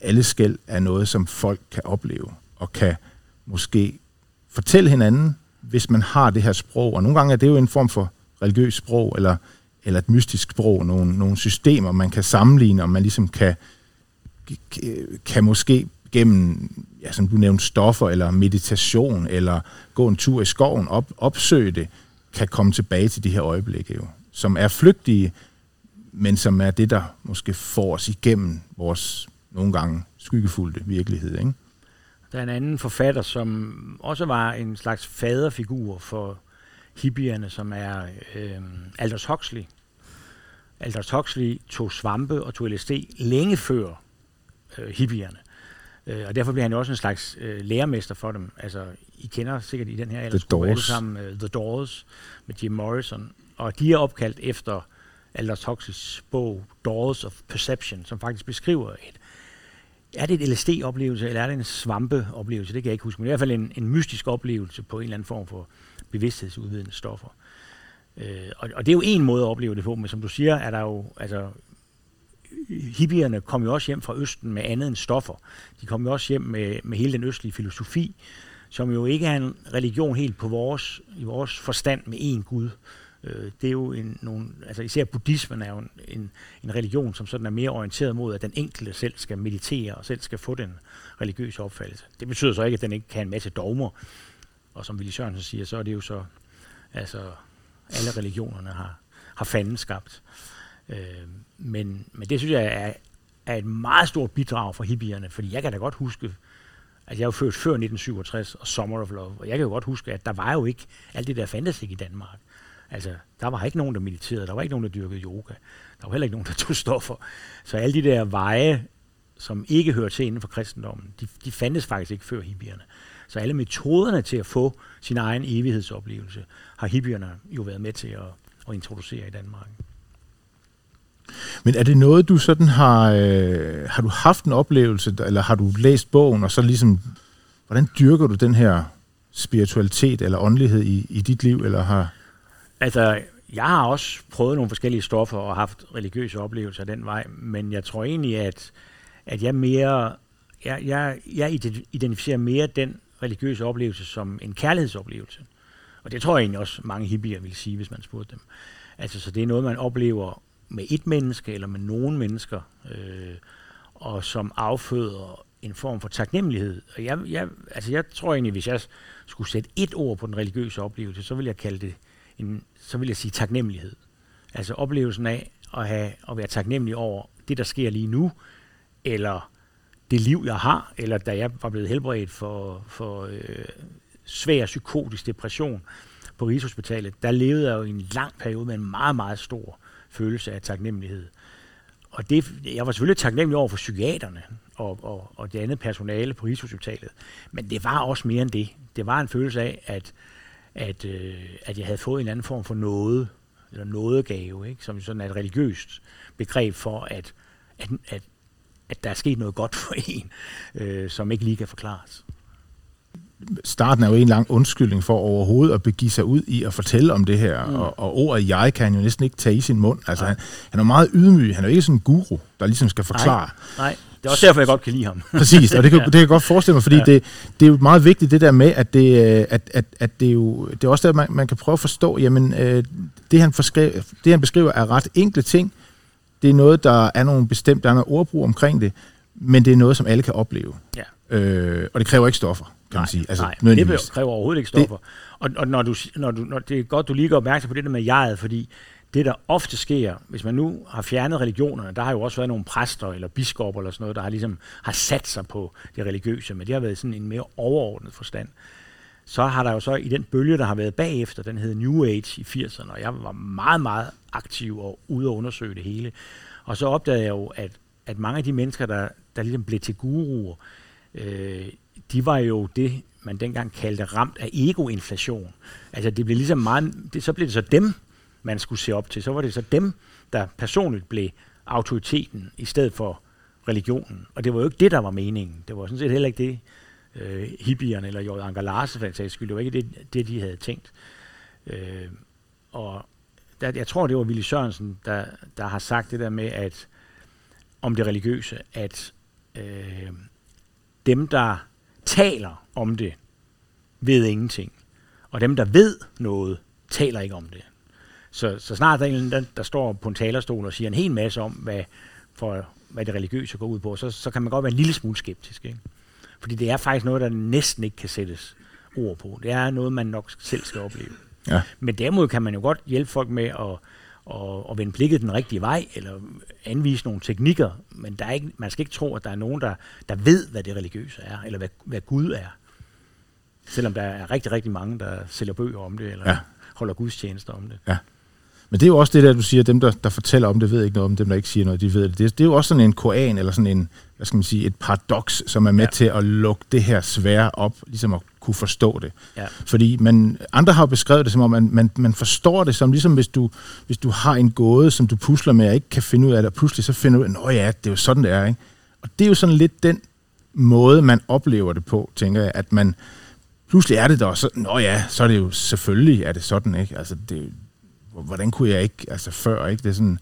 alle skæld er noget, som folk kan opleve og kan måske fortælle hinanden, hvis man har det her sprog. Og nogle gange er det jo en form for religiøs sprog, eller, eller et mystisk sprog, nogle, nogle systemer, man kan sammenligne, og man ligesom kan, kan måske gennem, ja, som du nævnte, stoffer eller meditation, eller gå en tur i skoven, op, opsøge det, kan komme tilbage til de her øjeblikke, jo, som er flygtige, men som er det, der måske får os igennem vores nogle gange skyggefulde virkelighed. Ikke? Der er en anden forfatter, som også var en slags faderfigur for hippierne, som er øh, Aldous Huxley. Aldous Huxley tog svampe og tog LSD længe før øh, hippierne. Øh, og derfor bliver han jo også en slags øh, lærermester for dem. Altså, I kender sikkert i den her aldersgruppe alle sammen uh, The Doors med Jim Morrison. Og de er opkaldt efter Aldous Huxleys bog Doors of Perception, som faktisk beskriver et er det et LSD-oplevelse, eller er det en svampe-oplevelse? Det kan jeg ikke huske, men i hvert fald en, en mystisk oplevelse på en eller anden form for bevidsthedsudvidende stoffer. Øh, og, og det er jo en måde at opleve det på, men som du siger, er der jo, altså, hippierne kom jo også hjem fra Østen med andet end stoffer. De kom jo også hjem med, med hele den østlige filosofi, som jo ikke er en religion helt på vores, i vores forstand med én Gud. Øh, det er jo en, nogle, altså især buddhismen er jo en, en, en religion, som sådan er mere orienteret mod, at den enkelte selv skal meditere og selv skal få den religiøse opfattelse. Det betyder så ikke, at den ikke kan have en masse dogmer, og som Willy Sørensen siger, så er det jo så Altså, alle religionerne har, har fanden skabt. Øh, men, men det synes jeg er, er et meget stort bidrag for hippierne, fordi jeg kan da godt huske, at jeg er født før 1967 og Summer of Love, og jeg kan jo godt huske, at der var jo ikke alt det der fandtes ikke i Danmark. Altså, der var ikke nogen, der mediterede, der var ikke nogen, der dyrkede yoga, der var heller ikke nogen, der tog stoffer. Så alle de der veje, som ikke hører til inden for kristendommen, de, de fandtes faktisk ikke før hippierne. Så alle metoderne til at få sin egen evighedsoplevelse, har hippierne jo været med til at, at introducere i Danmark. Men er det noget, du sådan har... Øh, har du haft en oplevelse, eller har du læst bogen, og så ligesom... Hvordan dyrker du den her spiritualitet eller åndelighed i, i dit liv, eller har... Altså, jeg har også prøvet nogle forskellige stoffer og haft religiøse oplevelser den vej, men jeg tror egentlig, at, at jeg mere... Jeg, jeg, jeg identificerer mere den religiøse oplevelse som en kærlighedsoplevelse. Og det tror jeg egentlig også mange hippier vil sige, hvis man spurgte dem. Altså, så det er noget, man oplever med et menneske eller med nogle mennesker, øh, og som afføder en form for taknemmelighed. Og jeg, jeg, altså jeg tror egentlig, hvis jeg skulle sætte et ord på den religiøse oplevelse, så vil jeg kalde det en, så vil jeg sige taknemmelighed. Altså oplevelsen af at, have, at være taknemmelig over det, der sker lige nu, eller det liv, jeg har, eller da jeg var blevet helbredt for, for øh, svær psykotisk depression på Rigshospitalet, der levede jeg jo i en lang periode med en meget, meget stor følelse af taknemmelighed. Og det, jeg var selvfølgelig taknemmelig over for psykiaterne og, og, og det andet personale på Rigshospitalet, men det var også mere end det. Det var en følelse af, at, at, øh, at jeg havde fået en anden form for noget, eller nådegave, ikke? som sådan et religiøst begreb for, at, at, at, at der er sket noget godt for en, øh, som ikke lige kan forklares starten er jo en lang undskyldning for overhovedet at begive sig ud i at fortælle om det her, mm. og, og ordet jeg kan jo næsten ikke tage i sin mund. Altså, han, han er meget ydmyg, han er jo ikke sådan en guru, der ligesom skal forklare. Nej, nej. det er også derfor, jeg godt kan lide ham. Præcis, og det kan, ja. det kan jeg godt forestille mig, fordi ja. det, det er jo meget vigtigt det der med, at det, at, at, at det, er, jo, det er også der, man, man kan prøve at forstå, jamen, øh, det, han det han beskriver er ret enkle ting. Det er noget, der er nogle bestemte, der er noget ordbrug omkring det, men det er noget, som alle kan opleve. Ja. Øh, og det kræver ikke stoffer kan man sige. Altså, nej, det kræver overhovedet ikke stoffer. Det, og, og når du, når du, når det er godt, du lige går opmærksom på det der med jeget, fordi det, der ofte sker, hvis man nu har fjernet religionerne, der har jo også været nogle præster eller biskopper eller sådan noget, der har ligesom har sat sig på det religiøse, men det har været sådan en mere overordnet forstand. Så har der jo så i den bølge, der har været bagefter, den hed New Age i 80'erne, og jeg var meget, meget aktiv og ude og undersøge det hele. Og så opdagede jeg jo, at, at mange af de mennesker, der, der ligesom blev til guruer, øh, de var jo det, man dengang kaldte ramt af egoinflation. Altså det blev ligesom meget, det, så blev det så dem, man skulle se op til. Så var det så dem, der personligt blev autoriteten i stedet for religionen. Og det var jo ikke det, der var meningen. Det var sådan set heller ikke det, øh, hippierne eller J. Anker Larsen for den sags skyld. Det var ikke det, det de havde tænkt. Øh, og der, jeg tror, det var Willy Sørensen, der, der har sagt det der med, at om det religiøse, at øh, dem, der taler om det, ved ingenting. Og dem, der ved noget, taler ikke om det. Så, så snart der er en, der, der står på en talerstol og siger en hel masse om, hvad, for, hvad det religiøse går ud på, så, så kan man godt være en lille smule skeptisk. Ikke? Fordi det er faktisk noget, der næsten ikke kan sættes ord på. Det er noget, man nok selv skal opleve. Ja. Men derimod kan man jo godt hjælpe folk med at, at, at vende blikket den rigtige vej, eller anvise nogle teknikker, men der er ikke, man skal ikke tro, at der er nogen, der, der ved, hvad det religiøse er, eller hvad, hvad Gud er. Selvom der er rigtig, rigtig mange, der sælger bøger om det, eller ja. holder gudstjenester om det. Ja. Men det er jo også det der, du siger, dem, der, der fortæller om det, ved ikke noget om dem, der ikke siger noget, de ved det. Det, det er jo også sådan en koan, eller sådan en, hvad skal man sige, et paradoks, som er med ja. til at lukke det her svære op, ligesom at kunne forstå det. Ja. Fordi man, andre har beskrevet det som om, man, man, man forstår det som ligesom hvis du, hvis du har en gåde, som du pusler med og ikke kan finde ud af det, og pludselig så finder du ud af, at ja, det er jo sådan, det er. Ikke? Og det er jo sådan lidt den måde, man oplever det på, tænker jeg, at man pludselig er det der, og så, nå ja, så er det jo selvfølgelig, er det sådan, ikke? Altså, det, hvordan kunne jeg ikke, altså før, ikke? Det er sådan,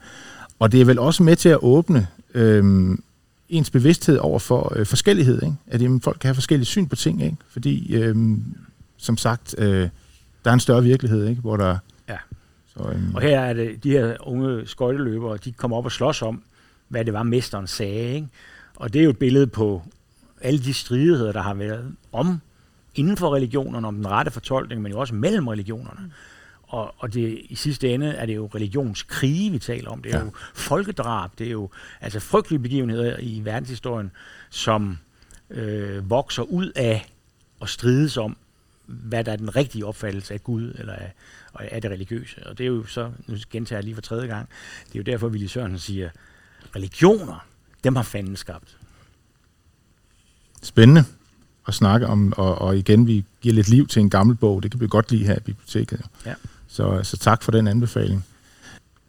og det er vel også med til at åbne øhm, ens bevidsthed over for øh, forskellighed, ikke? At jamen, folk kan have forskellige syn på ting, ikke? Fordi, øhm, som sagt, øh, der er en større virkelighed, ikke? Hvor der... Ja. Så, øhm, og her er det, de her unge skøjteløbere, de kommer op og slås om, hvad det var, mesteren sagde, ikke? Og det er jo et billede på alle de stridigheder, der har været om inden for religionerne, om den rette fortolkning, men jo også mellem religionerne. Og, og det, i sidste ende er det jo religionskrige, vi taler om. Det er ja. jo folkedrab, det er jo altså frygtelige begivenheder i verdenshistorien, som øh, vokser ud af og strides om, hvad der er den rigtige opfattelse af Gud eller af, af det religiøse. Og det er jo så, nu gentager jeg lige for tredje gang, det er jo derfor, Willy Sørensen siger, religioner, dem har fanden skabt. Spændende at snakke om, og, og igen, vi giver lidt liv til en gammel bog, det kan vi godt lide her i biblioteket. Ja. Så, så tak for den anbefaling.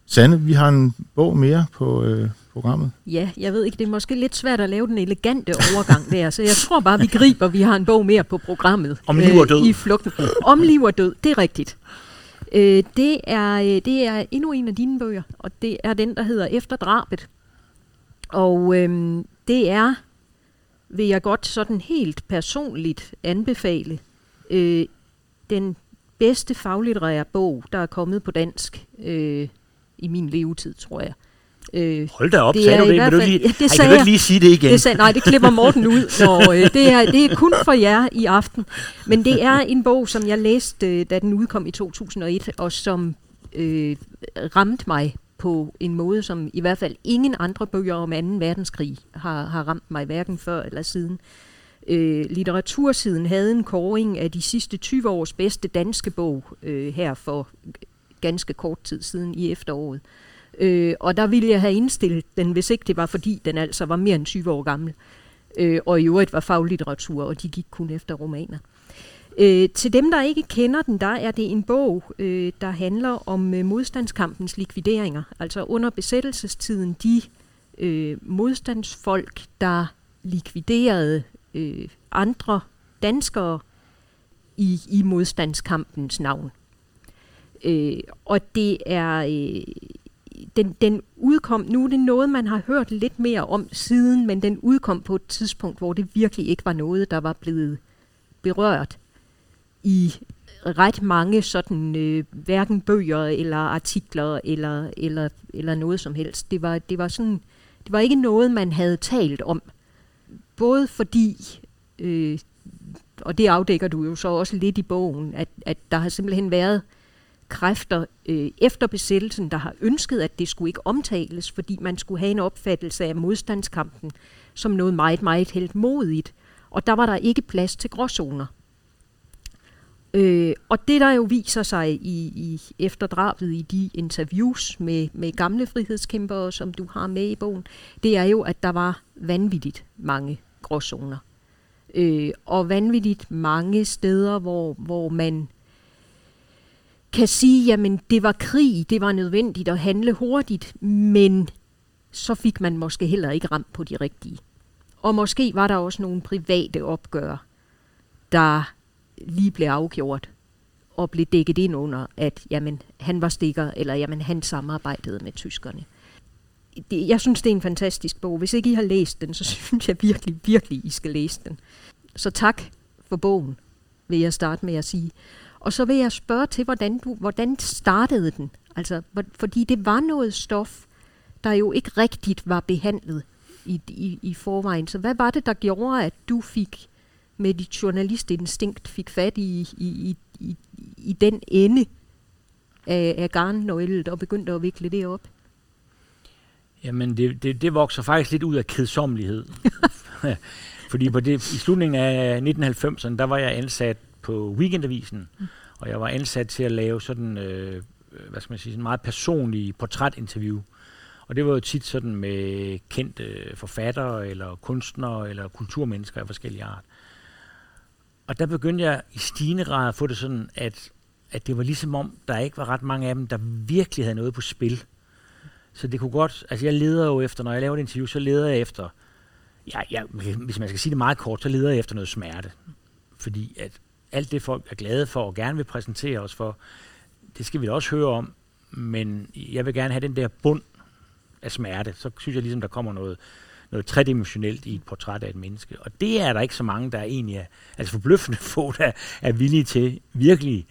Sande, vi har en bog mere på øh, programmet. Ja, jeg ved ikke, det er måske lidt svært at lave den elegante overgang der, så jeg tror bare, vi griber, vi har en bog mere på programmet. Om liv og død. Øh, I flugten. Om liv og død, det er rigtigt. Øh, det, er, øh, det er endnu en af dine bøger, og det er den, der hedder Efter drabet. Og øh, det er, vil jeg godt sådan helt personligt anbefale, øh, den bedste faglitterære bog, der er kommet på dansk øh, i min levetid, tror jeg. Øh, Hold da op, det sagde du det? Vil du lige, det ej, kan du ikke lige sige det igen? Det sagde, nej, det klipper Morten ud. Og, øh, det, er, det er kun for jer i aften. Men det er en bog, som jeg læste, øh, da den udkom i 2001, og som øh, ramte mig på en måde, som i hvert fald ingen andre bøger om 2. verdenskrig har, har ramt mig, hverken før eller siden. Øh, Øh, litteratursiden havde en koring af de sidste 20 års bedste danske bog øh, her for ganske kort tid siden i efteråret. Øh, og der ville jeg have indstillet den, hvis ikke det var, fordi den altså var mere end 20 år gammel. Øh, og i øvrigt var faglitteratur, og de gik kun efter romaner. Øh, til dem, der ikke kender den, der er det en bog, øh, der handler om øh, modstandskampens likvideringer. Altså under besættelsestiden, de øh, modstandsfolk, der likviderede øh, andre danskere i, i modstandskampens navn. Øh, og det er øh, den, den udkom, nu er det noget, man har hørt lidt mere om siden, men den udkom på et tidspunkt, hvor det virkelig ikke var noget, der var blevet berørt i ret mange sådan øh, hverken bøger eller artikler eller, eller, eller noget som helst. Det var, det var sådan, det var ikke noget, man havde talt om. Både fordi, øh, og det afdækker du jo så også lidt i bogen, at, at der har simpelthen været kræfter øh, efter besættelsen, der har ønsket, at det skulle ikke omtales, fordi man skulle have en opfattelse af modstandskampen som noget meget, meget helt modigt. Og der var der ikke plads til gråzoner. Øh, og det, der jo viser sig i, i efterdrabet i de interviews med, med gamle frihedskæmpere, som du har med i bogen, det er jo, at der var vanvittigt mange gråzoner. Øh, og vanvittigt mange steder, hvor, hvor man kan sige, jamen det var krig, det var nødvendigt at handle hurtigt, men så fik man måske heller ikke ramt på de rigtige. Og måske var der også nogle private opgør, der lige blev afgjort og blev dækket ind under, at jamen, han var stikker, eller jamen, han samarbejdede med tyskerne. Det, jeg synes, det er en fantastisk bog. Hvis ikke I har læst den, så synes jeg virkelig, virkelig, I skal læse den. Så tak for bogen, vil jeg starte med at sige. Og så vil jeg spørge til, hvordan, du, hvordan startede den? Altså, fordi det var noget stof, der jo ikke rigtigt var behandlet i, i, i forvejen. Så hvad var det, der gjorde, at du fik med dit journalistinstinkt fik fat i, i, i, i, i den ende af, af garnnøglet og begyndte at vikle det op? Jamen, det, det, det vokser faktisk lidt ud af kedsommelighed. Fordi på det, i slutningen af 1990'erne, der var jeg ansat på Weekendavisen, mm. og jeg var ansat til at lave sådan, øh, hvad skal man sige, sådan meget personlige portrætinterview. Og det var jo tit sådan med kendte forfattere, eller kunstnere, eller kulturmennesker af forskellige art. Og der begyndte jeg i stigende grad at få det sådan, at, at det var ligesom om, der ikke var ret mange af dem, der virkelig havde noget på spil. Så det kunne godt, altså jeg leder jo efter, når jeg laver et interview, så leder jeg efter, ja, ja, hvis man skal sige det meget kort, så leder jeg efter noget smerte. Fordi at alt det folk er glade for og gerne vil præsentere os for, det skal vi da også høre om, men jeg vil gerne have den der bund af smerte. Så synes jeg ligesom, der kommer noget, noget tredimensionelt i et portræt af et menneske. Og det er der ikke så mange, der er egentlig er, altså forbløffende få, der er villige til virkelig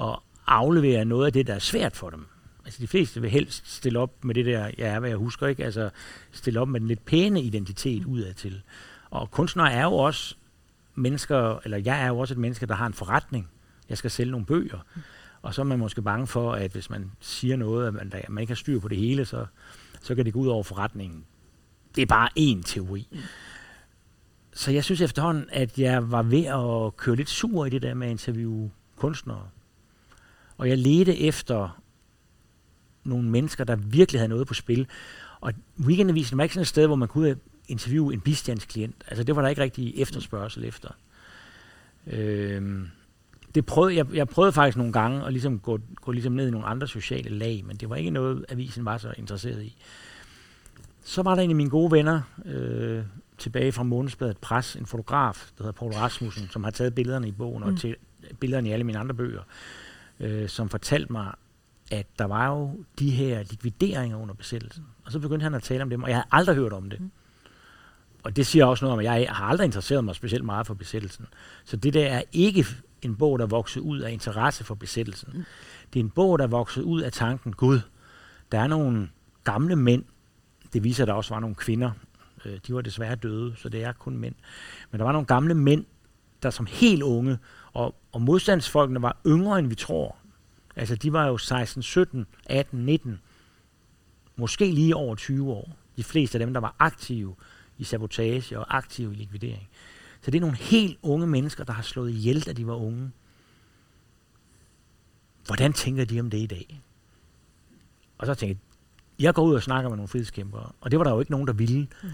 at aflevere noget af det, der er svært for dem. Altså de fleste vil helst stille op med det der, ja, hvad jeg husker ikke, altså stille op med den lidt pæne identitet udadtil. Og kunstnere er jo også mennesker, eller jeg er jo også et menneske, der har en forretning. Jeg skal sælge nogle bøger. Og så er man måske bange for, at hvis man siger noget, at man, at man ikke har styr på det hele, så, så kan det gå ud over forretningen. Det er bare én teori. Så jeg synes efterhånden, at jeg var ved at køre lidt sur i det der med at interviewe kunstnere. Og jeg ledte efter nogle mennesker, der virkelig havde noget på spil. Og weekendavisen var ikke sådan et sted, hvor man kunne interviewe en bistandsklient. Altså det var der ikke rigtig efterspørgsel efter. Øhm, det prøvede, jeg, jeg prøvede faktisk nogle gange at ligesom gå, gå ligesom ned i nogle andre sociale lag, men det var ikke noget, avisen var så interesseret i. Så var der en af mine gode venner, øh, tilbage fra månedsbladet Pres, en fotograf, der hedder Paul Rasmussen, som har taget billederne i bogen, mm. og til billederne i alle mine andre bøger, øh, som fortalte mig, at der var jo de her likvideringer under besættelsen. Og så begyndte han at tale om dem, og jeg havde aldrig hørt om det. Mm. Og det siger også noget om, at jeg har aldrig interesseret mig specielt meget for besættelsen. Så det der er ikke en bog, der voksede ud af interesse for besættelsen. Mm. Det er en bog, der voksede ud af tanken, Gud, der er nogle gamle mænd, det viser, at der også var nogle kvinder, øh, de var desværre døde, så det er kun mænd. Men der var nogle gamle mænd, der som helt unge, og, og modstandsfolkene var yngre, end vi tror. Altså, de var jo 16, 17, 18, 19, måske lige over 20 år. De fleste af dem, der var aktive i sabotage og aktive i likvidering. Så det er nogle helt unge mennesker, der har slået ihjel, da de var unge. Hvordan tænker de om det i dag? Og så tænkte jeg, jeg går ud og snakker med nogle frihedskæmpere, og det var der jo ikke nogen, der ville. Mm.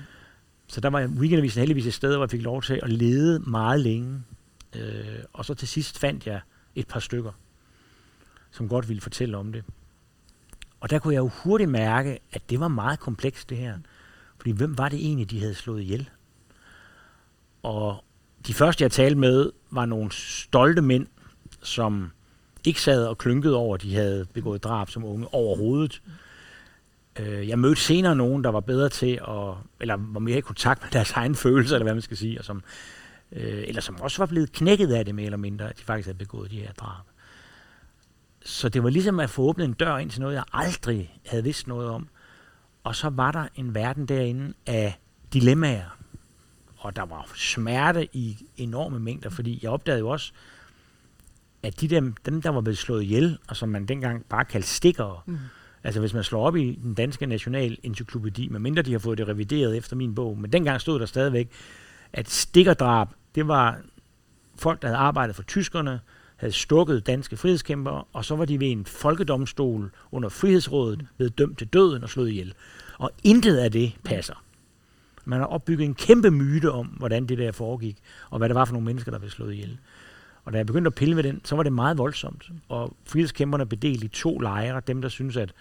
Så der var weekendavisen heldigvis et sted, hvor jeg fik lov til at lede meget længe. Øh, og så til sidst fandt jeg et par stykker, som godt ville fortælle om det. Og der kunne jeg jo hurtigt mærke, at det var meget komplekst det her. Fordi hvem var det egentlig, de havde slået ihjel? Og de første, jeg talte med, var nogle stolte mænd, som ikke sad og klynkede over, at de havde begået drab som unge overhovedet. Øh, jeg mødte senere nogen, der var bedre til at, eller var mere i kontakt med deres egen følelser, eller hvad man skal sige, og som, øh, eller som også var blevet knækket af det mere eller mindre, at de faktisk havde begået de her drab. Så det var ligesom at få åbnet en dør ind til noget, jeg aldrig havde vidst noget om. Og så var der en verden derinde af dilemmaer. Og der var smerte i enorme mængder, fordi jeg opdagede jo også, at de der, dem, der var blevet slået ihjel, og som man dengang bare kaldte stikkere, mm. altså hvis man slår op i den danske national encyklopædi, medmindre de har fået det revideret efter min bog, men dengang stod der stadigvæk, at stikkerdrab, det var folk, der havde arbejdet for tyskerne, havde stukket danske frihedskæmpere, og så var de ved en folkedomstol under Frihedsrådet blevet dømt til døden og slået ihjel. Og intet af det passer. Man har opbygget en kæmpe myte om, hvordan det der foregik, og hvad det var for nogle mennesker, der blev slået ihjel. Og da jeg begyndte at pille ved den, så var det meget voldsomt. Og frihedskæmperne blev delt i to lejre. Dem, der synes at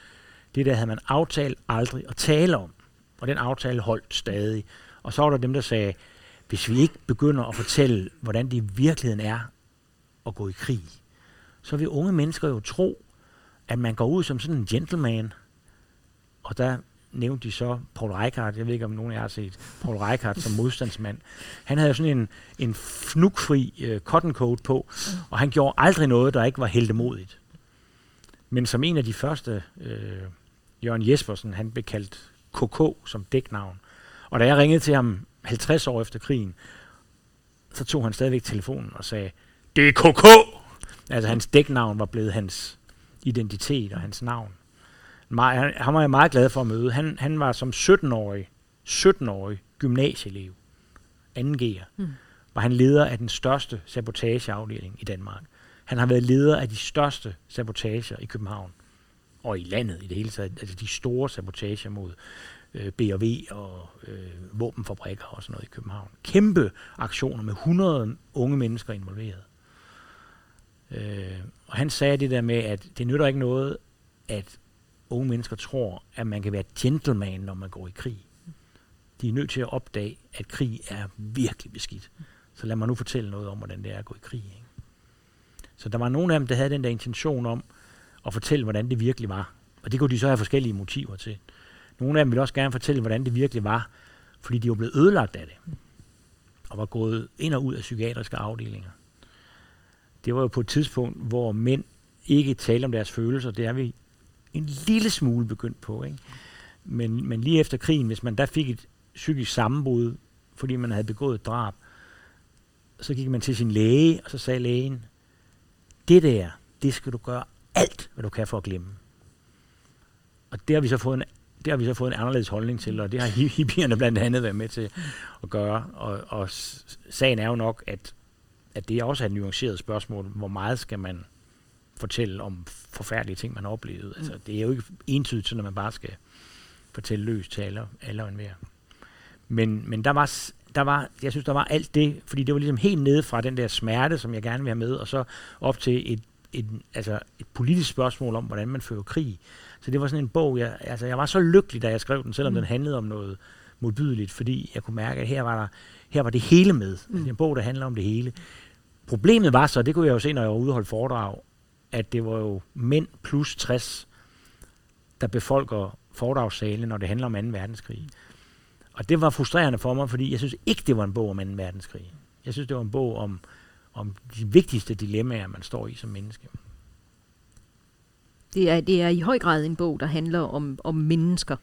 det der havde man aftalt aldrig at tale om. Og den aftale holdt stadig. Og så var der dem, der sagde, hvis vi ikke begynder at fortælle, hvordan det i virkeligheden er at gå i krig, så vil unge mennesker jo tro, at man går ud som sådan en gentleman. Og der nævnte de så Paul Reichardt, jeg ved ikke om nogen af jer har set Paul Reichardt som modstandsmand. Han havde sådan en, en fnugfri uh, cotton coat på, og han gjorde aldrig noget, der ikke var heldemodigt. Men som en af de første, uh, Jørgen Jespersen, han blev kaldt KK som dæknavn. Og da jeg ringede til ham 50 år efter krigen, så tog han stadigvæk telefonen og sagde, det er KK! Altså hans dæknavn var blevet hans identitet og hans navn. Han, han var jeg meget glad for at møde. Han, han var som 17-årig, 17-årig gymnasieelev, 2G'er, mm. var han leder af den største sabotageafdeling i Danmark. Han har været leder af de største sabotager i København og i landet i det hele taget. Altså de store sabotager mod øh, B&V og øh, våbenfabrikker og sådan noget i København. Kæmpe aktioner med 100 unge mennesker involveret. Øh, og han sagde det der med, at det nytter ikke noget, at unge mennesker tror, at man kan være gentleman, når man går i krig. De er nødt til at opdage, at krig er virkelig beskidt. Så lad mig nu fortælle noget om, hvordan det er at gå i krig. Ikke? Så der var nogle af dem, der havde den der intention om at fortælle, hvordan det virkelig var. Og det kunne de så have forskellige motiver til. Nogle af dem ville også gerne fortælle, hvordan det virkelig var, fordi de var blevet ødelagt af det. Og var gået ind og ud af psykiatriske afdelinger. Det var jo på et tidspunkt, hvor mænd ikke talte om deres følelser. Det er vi en lille smule begyndt på. Ikke? Men, men lige efter krigen, hvis man der fik et psykisk sammenbrud, fordi man havde begået et drab, så gik man til sin læge, og så sagde lægen, det der, det skal du gøre alt, hvad du kan for at glemme. Og det har vi så fået en, det har vi så fået en anderledes holdning til, og det har hippierne blandt andet været med til at gøre. Og, og sagen er jo nok, at, at det også er et nuanceret spørgsmål. Hvor meget skal man fortælle om forfærdelige ting, man har oplevet? Altså, det er jo ikke entydigt, sådan at man bare skal fortælle løs til alle, alle og enhver. Men, men der var, der var, jeg synes, der var alt det, fordi det var ligesom helt nede fra den der smerte, som jeg gerne vil have med, og så op til et, et, altså et politisk spørgsmål om, hvordan man fører krig. Så det var sådan en bog, jeg, altså jeg var så lykkelig, da jeg skrev den, selvom mm. den handlede om noget modbydeligt, fordi jeg kunne mærke, at her var, der, her var det hele med. Altså, mm. Altså en bog, der handler om det hele. Problemet var så, det kunne jeg jo se, når jeg var ude holde foredrag, at det var jo mænd plus 60, der befolker foredragssalen, når det handler om 2. verdenskrig. Og det var frustrerende for mig, fordi jeg synes ikke, det var en bog om 2. verdenskrig. Jeg synes, det var en bog om, om de vigtigste dilemmaer, man står i som menneske. Det er, det er i høj grad en bog, der handler om, om mennesker,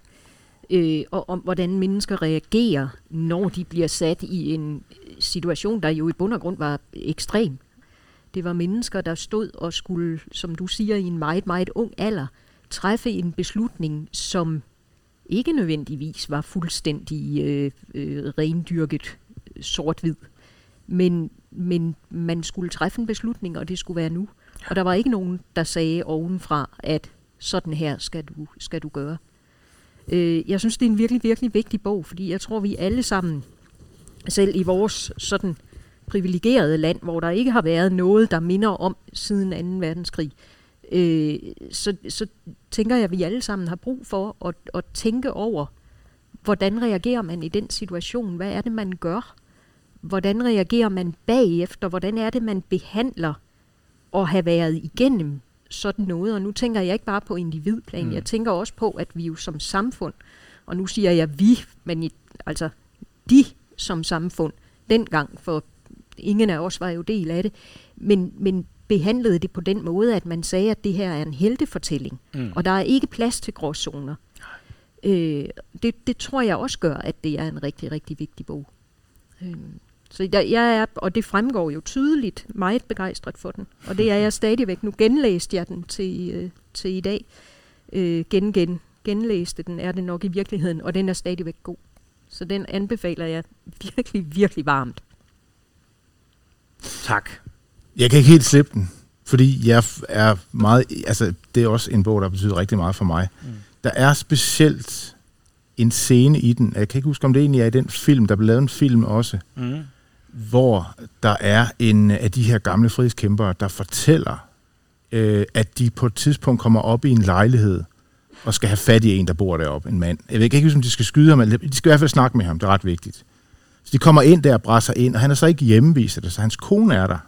øh, og om hvordan mennesker reagerer, når de bliver sat i en situation, der jo i bund og grund var ekstrem. Det var mennesker, der stod og skulle, som du siger, i en meget, meget ung alder, træffe en beslutning, som ikke nødvendigvis var fuldstændig øh, øh, rendyrket sort-hvid. Men, men man skulle træffe en beslutning, og det skulle være nu. Og der var ikke nogen, der sagde ovenfra, at sådan her skal du, skal du gøre. Øh, jeg synes, det er en virkelig, virkelig vigtig bog, fordi jeg tror, vi alle sammen, selv i vores sådan privilegerede land, hvor der ikke har været noget, der minder om siden 2. verdenskrig, øh, så, så tænker jeg, at vi alle sammen har brug for at, at tænke over, hvordan reagerer man i den situation? Hvad er det, man gør? Hvordan reagerer man bagefter? Hvordan er det, man behandler at have været igennem sådan noget? Og nu tænker jeg ikke bare på individplan, mm. jeg tænker også på, at vi jo som samfund, og nu siger jeg vi, men i, altså de som samfund, dengang, for ingen af os var jo del af det, men, men behandlede det på den måde, at man sagde, at det her er en heltefortælling, mm. og der er ikke plads til gråzoner. Øh, det, det tror jeg også gør, at det er en rigtig, rigtig vigtig bog. Øh, så jeg, jeg er, og det fremgår jo tydeligt, meget begejstret for den. Og det er jeg stadigvæk. Nu genlæste jeg den til, øh, til i dag. Øh, gen, gen, genlæste den er det nok i virkeligheden, og den er stadigvæk god. Så den anbefaler jeg virkelig, virkelig varmt. Tak. Jeg kan ikke helt slippe den, fordi jeg er meget... Altså, det er også en bog, der betyder rigtig meget for mig. Mm. Der er specielt en scene i den. Jeg kan ikke huske, om det egentlig er i den film. Der blev lavet en film også, mm. hvor der er en af de her gamle frihedskæmpere, der fortæller, øh, at de på et tidspunkt kommer op i en lejlighed og skal have fat i en, der bor deroppe, en mand. Jeg ved ikke, om de skal skyde ham, eller de skal i hvert fald snakke med ham, det er ret vigtigt. Så de kommer ind der og brænder ind, og han er så ikke hjemmevist, så hans kone er der.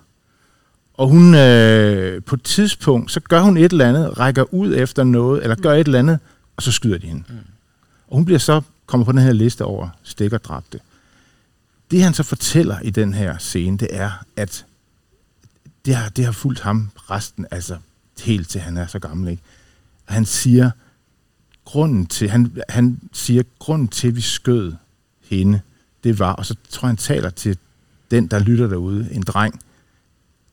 Og hun, øh, på et tidspunkt, så gør hun et eller andet, rækker ud efter noget, eller gør et eller andet, og så skyder de hende. Mm. Og hun bliver så, kommer på den her liste over stikkerdræbte. Det han så fortæller i den her scene, det er, at det har, det har fulgt ham resten, altså helt til han er så gammel, ikke? Og han siger, grunden til, han, han siger, grunden til, at vi skød hende, det var, og så tror jeg, han taler til den, der lytter derude, en dreng,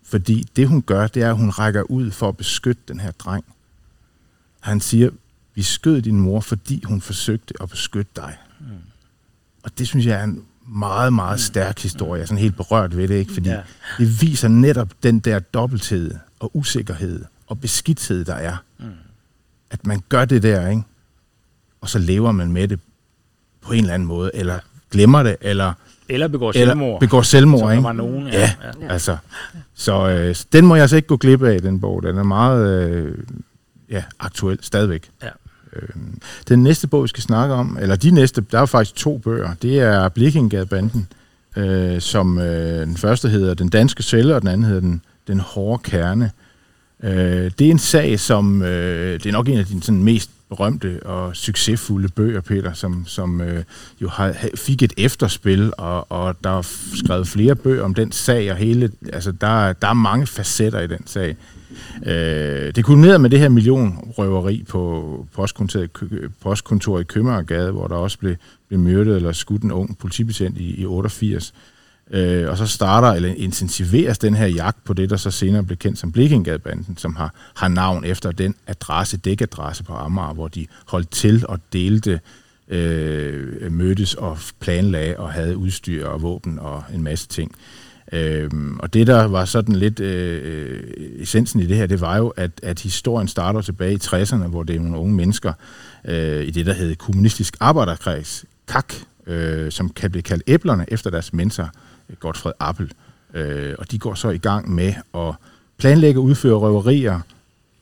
fordi det, hun gør, det er, at hun rækker ud for at beskytte den her dreng. Han siger, vi skød din mor, fordi hun forsøgte at beskytte dig. Mm. Og det synes jeg er en meget, meget mm. stærk historie. Jeg er sådan helt berørt ved det, ikke? Fordi ja. det viser netop den der dobbelthed og usikkerhed og beskidthed, der er. Mm. At man gør det der, ikke? Og så lever man med det på en eller anden måde, eller glemmer det, eller eller begår selvmord. Eller begår selvmord, ikke? var nogen, ja. ja, ja. altså. Så øh, den må jeg altså ikke gå glip af, den bog. Den er meget øh, ja, aktuel stadigvæk. Ja. Øh, den næste bog, vi skal snakke om, eller de næste, der er faktisk to bøger. Det er Blikkingadebanden, øh, som øh, den første hedder Den Danske Celle, og den anden hedder Den, den Hårde Kerne. Øh, det er en sag, som øh, det er nok en af de sådan, mest berømte og succesfulde bøger, Peter, som, som øh, jo har, fik et efterspil, og, og der er skrevet flere bøger om den sag, og hele, altså, der, der er mange facetter i den sag. Øh, det kulminerede med det her millionrøveri på postkontoret, postkontoret i Købmagergade, hvor der også blev, blev myrdet eller skudt en ung politibetjent i, i 88. Øh, og så starter eller intensiveres den her jagt på det, der så senere blev kendt som Blekingadebanden, som har, har navn efter den adresse, dækadresse på Amager, hvor de holdt til og delte, øh, mødtes og planlagde og havde udstyr og våben og en masse ting. Øhm, og det, der var sådan lidt øh, essensen i det her, det var jo, at, at historien starter tilbage i 60'erne, hvor det er nogle unge mennesker øh, i det, der hedder kommunistisk arbejderkreds, KAK, øh, som kan blive kaldt æblerne efter deres mentor, Godfred Appel. Øh, og de går så i gang med at planlægge og udføre røverier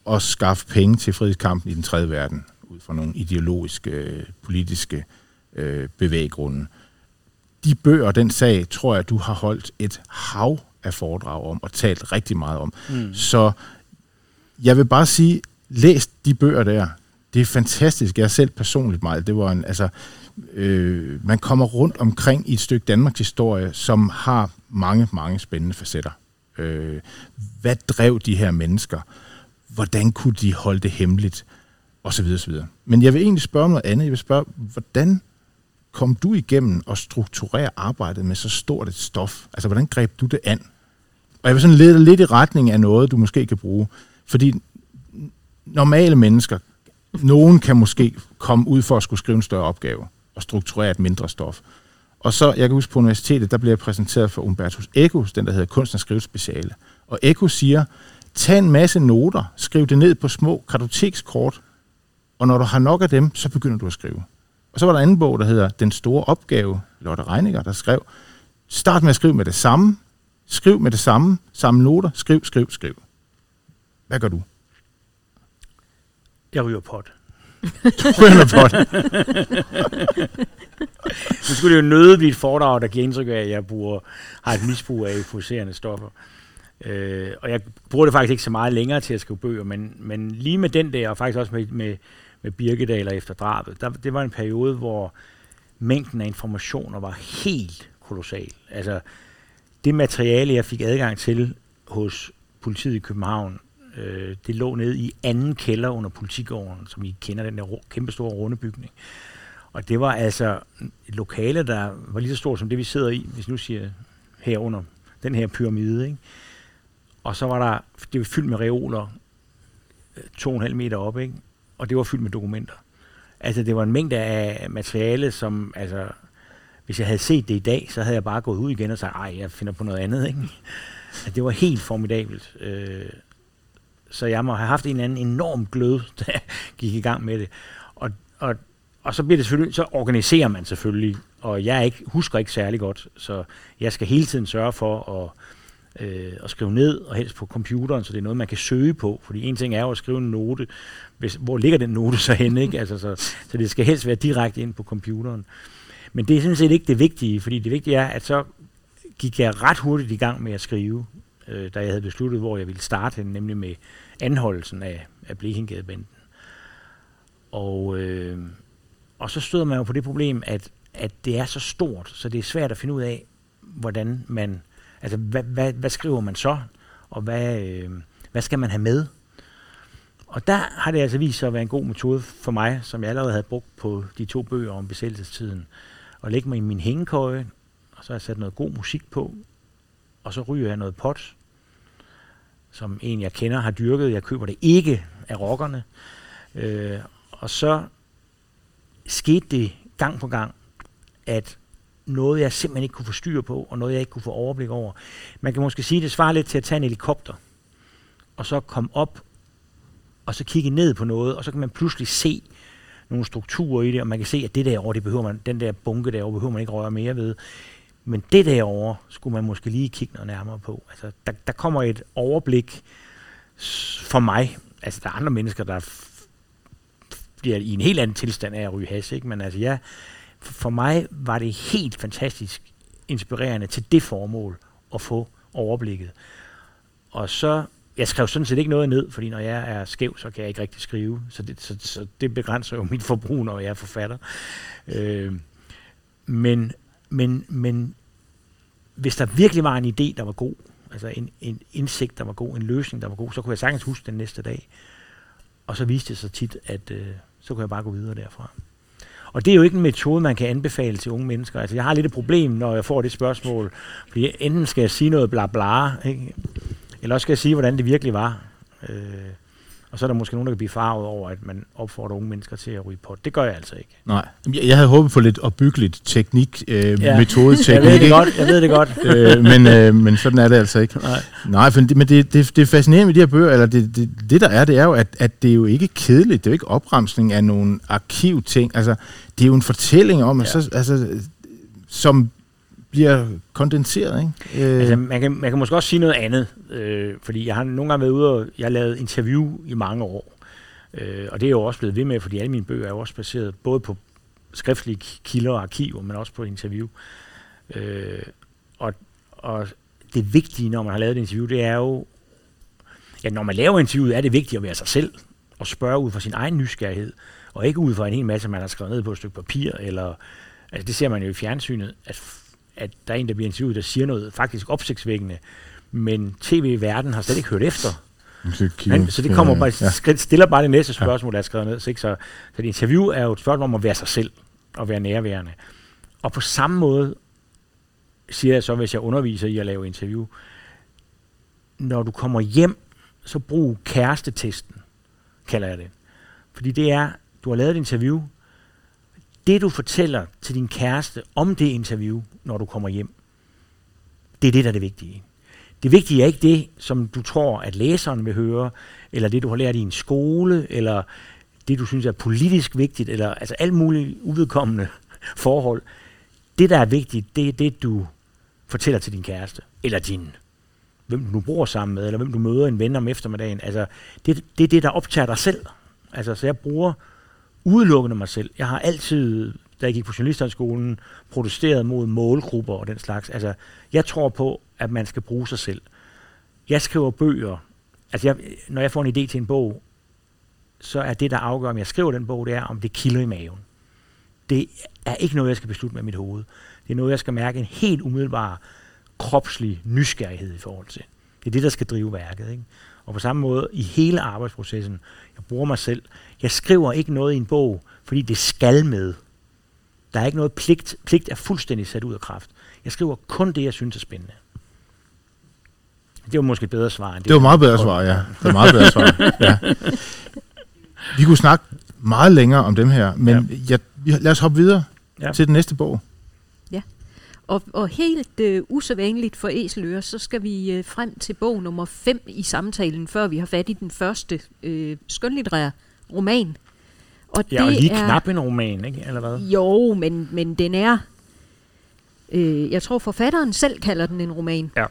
og skaffe penge til frihedskampen i den tredje verden, ud fra nogle ideologiske, øh, politiske øh, bevæggrunde. De bøger den sag, tror jeg, du har holdt et hav af foredrag om og talt rigtig meget om. Mm. Så jeg vil bare sige, læs de bøger der. Det er fantastisk. Jeg er selv personligt meget. Det var en, altså, øh, man kommer rundt omkring i et stykke Danmarks historie, som har mange, mange spændende facetter. Øh, hvad drev de her mennesker? Hvordan kunne de holde det hemmeligt? Og så videre, så videre. Men jeg vil egentlig spørge om noget andet. Jeg vil spørge, hvordan kom du igennem og strukturere arbejdet med så stort et stof? Altså, hvordan greb du det an? Og jeg vil sådan lede lidt i retning af noget, du måske kan bruge. Fordi normale mennesker, nogen kan måske komme ud for at skulle skrive en større opgave og strukturere et mindre stof. Og så, jeg kan huske på universitetet, der blev jeg præsenteret for Umbertus Eco, den der hedder Kunst og Skrivespeciale. Og Eco siger, tag en masse noter, skriv det ned på små kartotekskort, og når du har nok af dem, så begynder du at skrive. Og så var der en anden bog, der hedder Den store opgave, Lotte Reiniger, der skrev, start med at skrive med det samme, skriv med det samme, samme noter, skriv, skriv, skriv. Hvad gør du? Jeg ryger pot. Spoiler på det. nu skulle det jo nøde blive et foredrag, der giver indtryk af, at jeg bruger, har et misbrug af euforiserende stoffer. Øh, og jeg bruger det faktisk ikke så meget længere til at skrive bøger, men, men lige med den der, og faktisk også med, med, med Birkedaler efter drabet, der, det var en periode, hvor mængden af informationer var helt kolossal. Altså, det materiale, jeg fik adgang til hos politiet i København, øh, det lå nede i anden kælder under politigården, som I kender, den der kæmpe store runde bygning. Og det var altså et lokale, der var lige så stort som det, vi sidder i, hvis nu siger herunder den her pyramide. Ikke? Og så var der, det var fyldt med reoler, øh, to og en halv meter op, ikke? og det var fyldt med dokumenter. Altså, det var en mængde af materiale, som, altså, hvis jeg havde set det i dag, så havde jeg bare gået ud igen og sagt, ej, jeg finder på noget andet, ikke? Altså, det var helt formidabelt. Øh, så jeg må have haft en eller anden enorm glød, da jeg gik i gang med det. Og, og, og så bliver det selvfølgelig, så organiserer man selvfølgelig, og jeg ikke, husker ikke særlig godt, så jeg skal hele tiden sørge for at øh, at skrive ned, og helst på computeren, så det er noget, man kan søge på. Fordi en ting er jo at skrive en note. Hvis, hvor ligger den note så henne? Ikke? Altså, så, så det skal helst være direkte ind på computeren. Men det er sådan set ikke det vigtige, fordi det vigtige er, at så gik jeg ret hurtigt i gang med at skrive, øh, da jeg havde besluttet, hvor jeg ville starte, nemlig med anholdelsen af, af Blekingadebanden. Og, øh, og så støder man jo på det problem, at, at det er så stort, så det er svært at finde ud af, hvordan man Altså, hvad, hvad, hvad skriver man så? Og hvad, øh, hvad skal man have med? Og der har det altså vist sig at være en god metode for mig, som jeg allerede havde brugt på de to bøger om besættelsestiden. At lægge mig i min hængekøje, og så har jeg sat noget god musik på, og så ryger jeg noget pot, som en jeg kender har dyrket. Jeg køber det ikke af rockerne. Øh, og så skete det gang på gang, at noget, jeg simpelthen ikke kunne få styr på, og noget, jeg ikke kunne få overblik over. Man kan måske sige, at det svarer lidt til at tage en helikopter, og så komme op, og så kigge ned på noget, og så kan man pludselig se nogle strukturer i det, og man kan se, at det derovre, det behøver man, den der bunke derovre, behøver man ikke røre mere ved. Men det derovre skulle man måske lige kigge noget nærmere på. Altså, der, der kommer et overblik for mig. Altså, der er andre mennesker, der bliver i en helt anden tilstand af at ryge has, ikke? Men altså, ja, for mig var det helt fantastisk inspirerende til det formål at få overblikket. Og så, jeg skrev sådan set ikke noget ned, fordi når jeg er skæv, så kan jeg ikke rigtig skrive. Så det, så, så det begrænser jo mit forbrug, når jeg er forfatter. Øh, men, men, men hvis der virkelig var en idé, der var god, altså en, en indsigt, der var god, en løsning, der var god, så kunne jeg sagtens huske den næste dag. Og så viste det sig tit, at øh, så kunne jeg bare gå videre derfra. Og det er jo ikke en metode, man kan anbefale til unge mennesker. Altså, jeg har lidt et problem, når jeg får det spørgsmål, fordi enten skal jeg sige noget bla bla, ikke? eller også skal jeg sige, hvordan det virkelig var. Øh, og så er der måske nogen, der kan blive farvet over, at man opfordrer unge mennesker til at ryge på. Det gør jeg altså ikke. Nej, jeg, havde håbet på lidt opbyggeligt teknik, øh, Ja. metodeteknik. Jeg ved det godt, jeg ved det godt. øh, men, øh, men sådan er det altså ikke. Nej. Nej, for men det, det, det er fascinerende med de her bøger, eller det, det, det der er, det er jo, at, at det er jo ikke kedeligt, det er jo ikke opremsning af nogle arkivting, altså det er jo en fortælling om, at Ja. så, altså, som bliver kondenseret, ikke? Øh, Altså, man, kan, man kan måske også sige noget andet, øh, fordi jeg har nogle gange været ude og jeg har lavet interview i mange år. Øh, og det er jo også blevet ved med, fordi alle mine bøger er jo også baseret både på skriftlige kilder og arkiver, men også på interview. Øh, og, og det vigtige, når man har lavet et interview, det er jo, ja, når man laver interviewet, er det vigtigt at være sig selv og spørge ud fra sin egen nysgerrighed, og ikke ud fra en hel masse, man har skrevet ned på et stykke papir, eller, altså det ser man jo i fjernsynet, at, at der er en, der bliver interviewet, der siger noget faktisk opsigtsvækkende, men tv-verden har slet ikke hørt efter. Men, så det kommer bare, ja. ja. stiller bare det næste spørgsmål, der er skrevet ned. Så, ikke? Så, så et interview er jo et spørgsmål om at være sig selv og være nærværende. Og på samme måde siger jeg så, hvis jeg underviser i at lave interview, når du kommer hjem, så brug kærestetesten, kalder jeg det. Fordi det er, du har lavet et interview, det du fortæller til din kæreste om det interview, når du kommer hjem, det er det, der er det vigtige. Det vigtige er ikke det, som du tror, at læseren vil høre, eller det, du har lært i en skole, eller det, du synes er politisk vigtigt, eller altså alt muligt uvedkommende forhold. Det, der er vigtigt, det er det, du fortæller til din kæreste, eller din, hvem du nu bor sammen med, eller hvem du møder en ven om eftermiddagen. Altså, det, det er det, der optager dig selv. Altså, så jeg bruger udelukkende mig selv. Jeg har altid, da jeg gik på journalisterskolen, protesteret mod målgrupper og den slags. Altså, jeg tror på, at man skal bruge sig selv. Jeg skriver bøger. Altså, jeg, når jeg får en idé til en bog, så er det, der afgør, om jeg skriver den bog, det er, om det kilder i maven. Det er ikke noget, jeg skal beslutte med mit hoved. Det er noget, jeg skal mærke en helt umiddelbar kropslig nysgerrighed i forhold til. Det er det, der skal drive værket. Ikke? Og på samme måde i hele arbejdsprocessen, jeg bruger mig selv. Jeg skriver ikke noget i en bog, fordi det skal med. Der er ikke noget pligt. Pligt er fuldstændig sat ud af kraft. Jeg skriver kun det, jeg synes er spændende. Det var måske et bedre svar end det. Det var meget bedre svar, ja. Det var meget bedre svar, ja. Vi kunne snakke meget længere om dem her, men ja. jeg, lad os hoppe videre. Ja. til den næste bog. Og, og helt øh, usædvanligt for Æseløre, så skal vi øh, frem til bog nummer 5 i samtalen, før vi har fat i den første øh, skønlitterære roman. Og Ja, og lige knap en roman, ikke? Eller hvad? Jo, men, men den er... Øh, jeg tror, forfatteren selv kalder den en roman. Ja.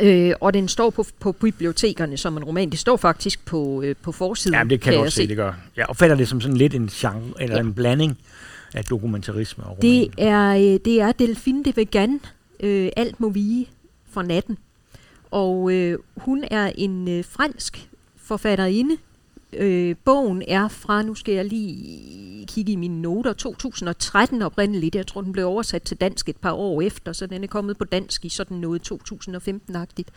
Øh, og den står på, på bibliotekerne som en roman. Det står faktisk på, øh, på forsiden. Ja, det kan, du jeg også se, det gør. Jeg opfatter det som sådan lidt en genre, eller Ja. en blanding af dokumentarisme og roman. Det er, øh, det er Delphine de Vegan, øh, Alt må vige for natten. Og øh, hun er en øh, fransk forfatterinde. Øh, bogen er fra, nu skal jeg lige kigge i mine noter, 2013 oprindeligt. Jeg tror, den blev oversat til dansk et par år efter, så den er kommet på dansk i sådan noget 2015-agtigt.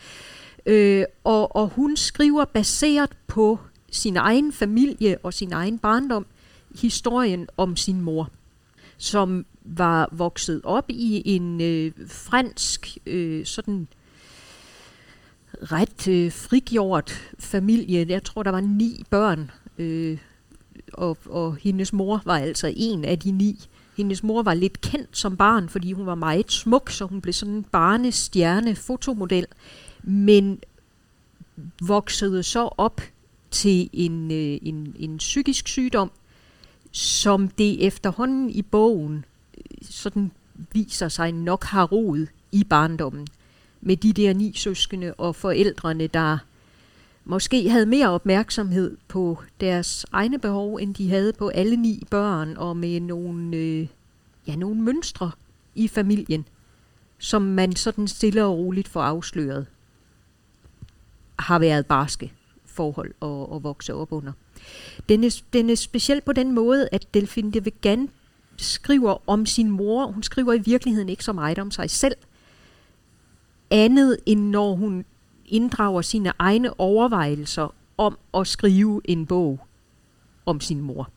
Øh, og, og hun skriver baseret på sin egen familie og sin egen barndom, historien om sin mor som var vokset op i en øh, fransk, øh, sådan ret øh, frigjort familie. Jeg tror, der var ni børn, øh, og, og hendes mor var altså en af de ni. Hendes mor var lidt kendt som barn, fordi hun var meget smuk, så hun blev sådan en barnestjerne fotomodel, men voksede så op til en, øh, en, en psykisk sygdom, som det efterhånden i bogen øh, sådan viser sig nok har rod i barndommen. Med de der ni søskende og forældrene, der måske havde mere opmærksomhed på deres egne behov, end de havde på alle ni børn, og med nogle, øh, ja, nogle mønstre i familien, som man sådan stille og roligt får afsløret, har været barske forhold at, at vokse op under. Den er, den er speciel på den måde, at Delphine de Vegan skriver om sin mor. Hun skriver i virkeligheden ikke så meget om sig selv. Andet end når hun inddrager sine egne overvejelser om at skrive en bog om sin mor.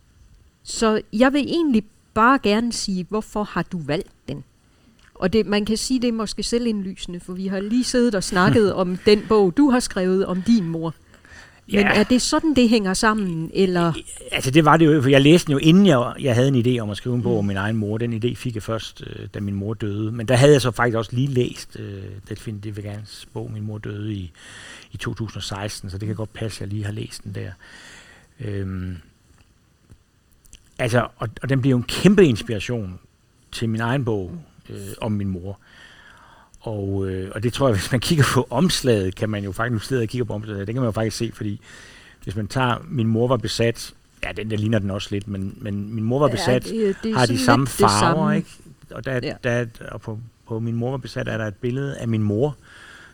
Så jeg vil egentlig bare gerne sige, hvorfor har du valgt den? Og det, man kan sige, det er måske selvindlysende, for vi har lige siddet og snakket om den bog, du har skrevet om din mor. Men Ja. er det sådan, det hænger sammen? Eller? Altså det var det jo, for jeg læste den jo inden jeg, jeg havde en idé om at skrive en bog om min egen mor. Den idé fik jeg først, øh, da min mor døde. Men der havde jeg så faktisk også lige læst øh, Delphine de Vegans bog, min mor døde i, i 2016, så det kan godt passe, at jeg lige har læst den der. Øhm, altså, og, og den blev jo en kæmpe inspiration til min egen bog øh, om min mor. Og, øh, og det tror jeg, hvis man kigger på omslaget, kan man jo faktisk, nu sidder og kigger på omslaget, det kan man jo faktisk se, fordi hvis man tager, min mor var besat, ja, den der ligner den også lidt, men, men min mor var besat, Ja, det, det har de samme farver, samme. ikke? Og, der, ja. der, og på, på min mor var besat, er der et billede af min mor,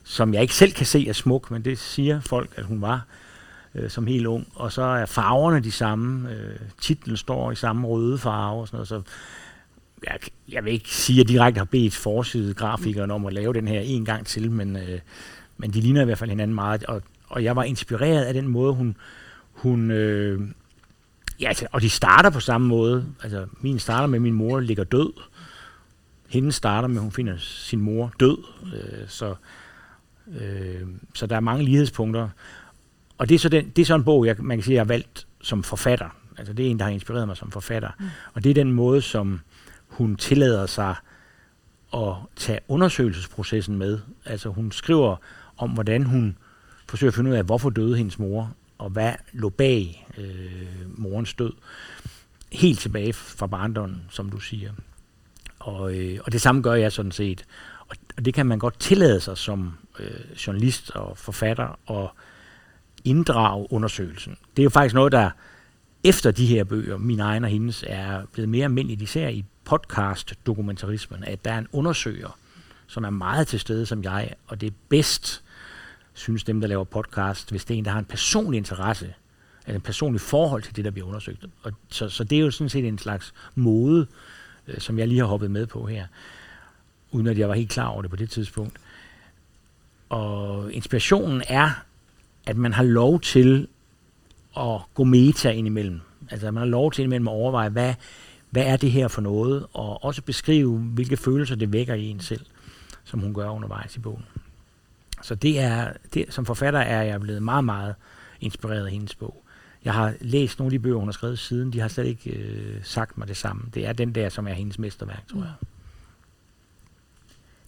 som jeg ikke selv kan se er smuk, men det siger folk, at hun var øh, som helt ung. Og så er farverne de samme. Øh, titlen står i samme røde farve og sådan noget, så jeg, jeg vil ikke sige, at jeg direkte har bedt forside grafikeren om at lave den her en gang til, men, øh, men de ligner i hvert fald hinanden meget, og, og jeg var inspireret af den måde, hun, hun øh, ja, altså, og de starter på samme måde. Altså, min starter med, at min mor ligger død. Hendes starter med, at hun finder sin mor død. Øh, så, øh, så der er mange lighedspunkter. Og det er så, den, det er så en bog, jeg, man kan sige, jeg har valgt som forfatter. Altså, det er en, der har inspireret mig som forfatter. Mm. Og det er den måde, som hun tillader sig at tage undersøgelsesprocessen med. Altså, hun skriver om, hvordan hun forsøger at finde ud af, hvorfor døde hendes mor, og hvad lå bag øh, morens død. Helt tilbage fra barndommen, som du siger. Og, øh, og det samme gør jeg sådan set. Og, og det kan man godt tillade sig som øh, journalist og forfatter og inddrage undersøgelsen. Det er jo faktisk noget, der efter de her bøger, min egen og hendes, er blevet mere almindeligt, især i podcast-dokumentarismen, at der er en undersøger, som er meget til stede som jeg, og det er bedst, synes dem, der laver podcast, hvis det er en, der har en personlig interesse, eller en personlig forhold til det, der bliver undersøgt. Og så, så det er jo sådan set en slags mode, øh, som jeg lige har hoppet med på her, uden at jeg var helt klar over det på det tidspunkt. Og inspirationen er, at man har lov til at gå meta indimellem. Altså man har lov til indimellem at overveje, hvad, hvad er det her for noget, og også beskrive, hvilke følelser det vækker i en selv, som hun gør undervejs i bogen. Så det er, det, som forfatter er jeg blevet meget, meget inspireret af hendes bog. Jeg har læst nogle af de bøger, hun har skrevet siden, de har slet ikke øh, sagt mig det samme. Det er den der, som er hendes mesterværk, tror jeg.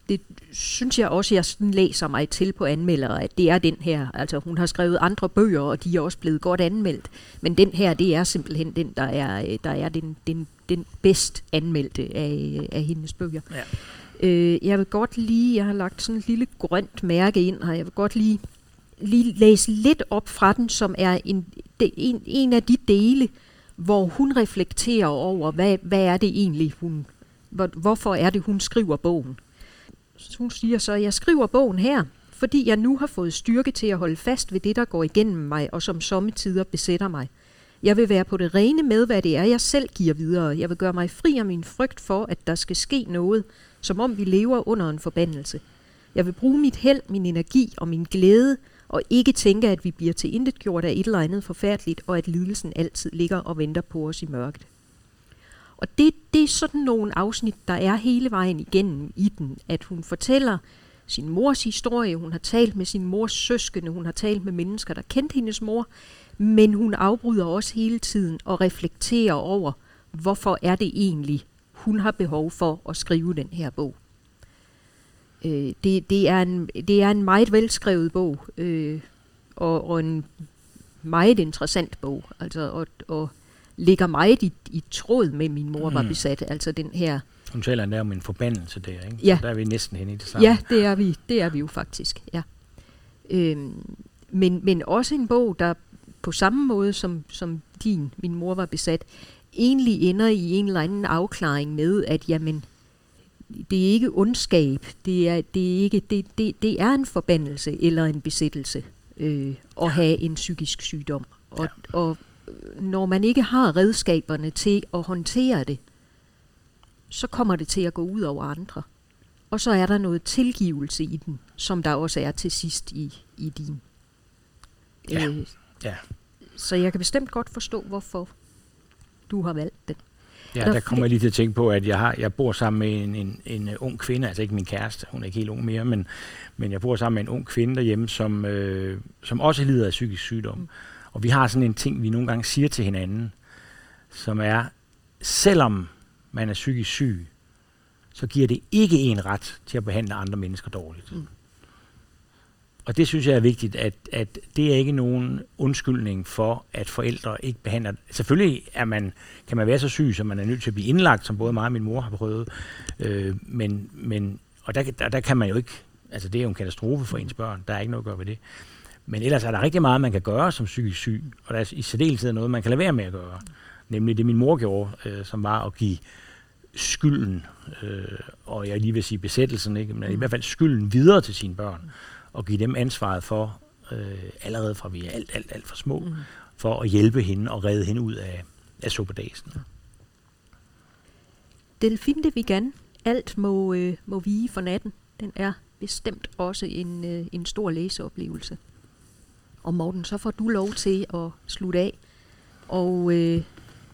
Det synes jeg også, jeg sådan læser mig til på anmeldere, at det er den her. Altså hun har skrevet andre bøger, og de er også blevet godt anmeldt. Men den her, det er simpelthen den, der er, øh, der er den, den, den bedst anmeldte af, af hendes bøger. Ja. Øh, jeg vil godt lige, jeg har lagt sådan et lille grønt mærke ind her, jeg vil godt lige, lige læse lidt op fra den, som er en, en, en af de dele, hvor hun reflekterer over, hvad, hvad er det egentlig, hun, hvor, hvorfor er det, hun skriver bogen. Hun siger så, jeg skriver bogen her, fordi jeg nu har fået styrke til at holde fast ved det, der går igennem mig, og som sommetider besætter mig. Jeg vil være på det rene med, hvad det er, jeg selv giver videre. Jeg vil gøre mig fri af min frygt for, at der skal ske noget, som om vi lever under en forbandelse. Jeg vil bruge mit held, min energi og min glæde, og ikke tænke, at vi bliver til intet gjort af et eller andet forfærdeligt, og at lidelsen altid ligger og venter på os i mørket. Og det, det er sådan nogle afsnit, der er hele vejen igennem i den, at hun fortæller sin mors historie, hun har talt med sin mors søskende, hun har talt med mennesker, der kendte hendes mor, men hun afbryder også hele tiden og reflekterer over, hvorfor er det egentlig, hun har behov for at skrive den her bog. Øh, det, det, er en, det er en meget velskrevet bog, øh, og, og en meget interessant bog, altså, og, og ligger meget i, i tråd med, min mor var Mm. besat, altså den her Hun taler endda om en forbandelse der, ikke? Ja. Så der er vi næsten henne i det samme. Ja, det er vi, det er vi jo faktisk, ja. Øhm, men, men også en bog, der på samme måde som, som din, min mor var besat, egentlig ender i en eller anden afklaring med, at jamen, det er ikke ondskab, det er, det er, ikke, det, det, det er en forbandelse eller en besættelse øh, at have en psykisk sygdom. Og, og øh, når man ikke har redskaberne til at håndtere det, så kommer det til at gå ud over andre. Og så er der noget tilgivelse i den, som der også er til sidst i, i din. Øh, Ja. Ja. Så jeg kan bestemt godt forstå, hvorfor du har valgt den. Ja, der, der kommer jeg lige til at tænke på, at jeg, har, jeg bor sammen med en, en, en ung kvinde, altså ikke min kæreste, hun er ikke helt ung mere, men, men jeg bor sammen med en ung kvinde derhjemme, som, øh, som også lider af psykisk sygdom. Mm. Og vi har sådan en ting, vi nogle gange siger til hinanden, som er, selvom man er psykisk syg, så giver det ikke en ret til at behandle andre mennesker dårligt. Mm. Og det synes jeg er vigtigt, at, at det er ikke nogen undskyldning for, at forældre ikke behandler... Selvfølgelig er man, kan man være så syg, som man er nødt til at blive indlagt, som både mig og min mor har prøvet. Øh, men, men, og der, der, der kan man jo ikke... Altså det er jo en katastrofe for ens børn. Der er ikke noget at gøre ved det. Men ellers er der rigtig meget, man kan gøre som psykisk syg. Og der er i særdeleshed noget, man kan lade være med at gøre. Nemlig det, min mor gjorde, øh, som var at give skylden, øh, og jeg lige vil sige besættelsen, ikke? men i hvert fald skylden videre til sine børn og give dem ansvaret for, øh, allerede fra vi er alt, alt, alt for små, mm. for at hjælpe hende og redde hende ud af, af suppedasen. Delfin de Vigan, alt må, øh, må vige for natten. Den er bestemt også en, øh, en stor læseoplevelse. Og Morten, så får du lov til at slutte af. Og øh,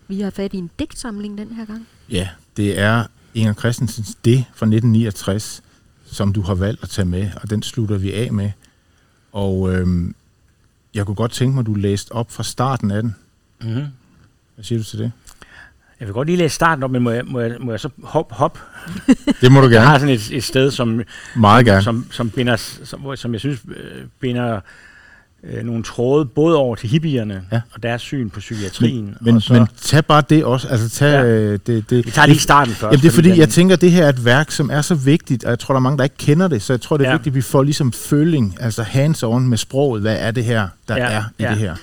vi har fat i en digtsamling den her gang. Ja, det er Inger Christensens Det fra 1969, som du har valgt at tage med, og den slutter vi af med. Og øhm, jeg kunne godt tænke mig, at du læste op fra starten af den. Mm-hmm. Hvad siger du til det? Jeg vil godt lige læse starten op, men må jeg, må jeg, må jeg så hop, hop? Det må du gerne. Jeg har sådan et, et sted, som, Meget gerne. som, som, binder, som, som jeg synes øh, binder øh, nogle tråde, både over til hippierne ja. og deres syn på psykiatrien. Men, men, og så, men tag bare det også. Altså, tag, Ja. øh, det, det, vi tager lige starten først. Jamen, det er fordi, den- jeg tænker, at det her er et værk, som er så vigtigt, og jeg tror, der er mange, der ikke kender det, så jeg tror, det er Ja. vigtigt, at vi får ligesom føling, altså hands-on med sproget. Hvad er det her, der Ja, er i ja. det her?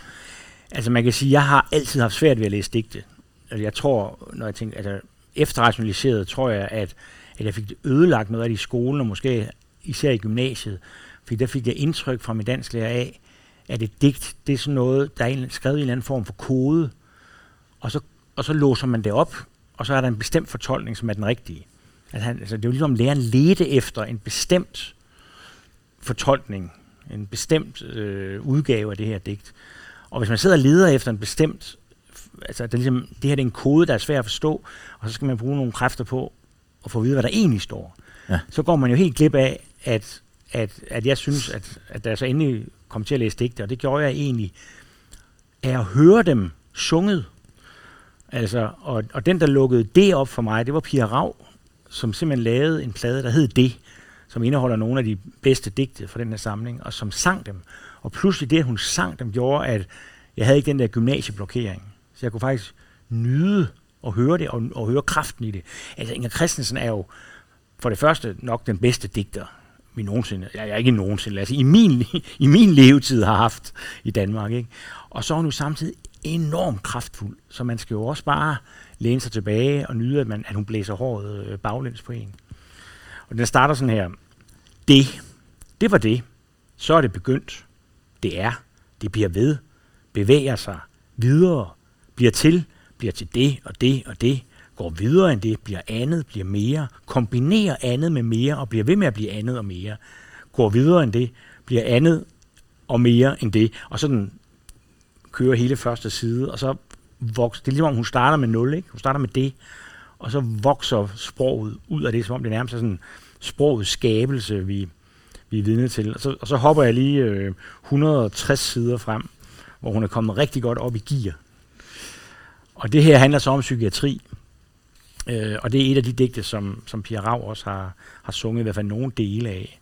Altså man kan sige, jeg har altid haft svært ved at læse digte. Altså, jeg tror, når jeg tænker, altså efterrationaliseret, tror jeg, at, at jeg fik det ødelagt noget af det i skolen, og måske især i gymnasiet. Fordi der fik jeg indtryk fra min dansklærer af, at et digt, det er sådan noget, der er en- skrevet i en eller anden form for kode, og så, og så låser man det op, og så er der en bestemt fortolkning, som er den rigtige. Altså, han, altså det er jo ligesom, læreren ledte efter en bestemt fortolkning, en bestemt øh, udgave af det her digt. Og hvis man sidder og leder efter en bestemt, altså det, er ligesom, det her det er en kode, der er svær at forstå, og så skal man bruge nogle kræfter på at få at vide, hvad der egentlig står. Ja. Så går man jo helt glip af, at, at, at jeg synes, at, at jeg så endelig kom til at læse digte, og det gjorde jeg egentlig, af at høre dem sunget. Altså, og, og den, der lukkede det op for mig, det var Pia Rav, som simpelthen lavede en plade, der hed Det, som indeholder nogle af de bedste digte fra den her samling, og som sang dem. Og pludselig det, hun sang dem, gjorde, at jeg havde ikke den der gymnasieblokering. Så jeg kunne faktisk nyde at høre det, og, og høre kraften i det. Altså, Inger Christensen er jo for det første nok den bedste digter, vi nogensinde, jeg er ikke nogensinde, altså i min, i min levetid har haft i Danmark. Ikke? Og så er hun jo samtidig enormt kraftfuld, så man skal jo også bare læne sig tilbage og nyde, at, man, at hun blæser håret øh, baglæns på en. Og den starter sådan her. Det, det var det. Så er det begyndt. Det er. Det bliver ved. Bevæger sig. Videre. Bliver til. Bliver til det og det og det. Går videre end det. Bliver andet. Bliver mere. Kombinerer andet med mere. Og bliver ved med at blive andet og mere. Går videre end det. Bliver andet og mere end det. Og sådan kører hele første side. Og så vokser. Det er ligesom om hun starter med 0. Ikke? Hun starter med det. Og så vokser sproget ud af det, som om det nærmest er sådan sprogets skabelse, vi, vi er vidne til. Og så, og så hopper jeg lige øh, 160 sider frem, hvor hun er kommet rigtig godt op i gear. Og det her handler så om psykiatri. Øh, og det er et af de digte, som, som Pia Rav også har, har sunget i hvert fald nogle dele af.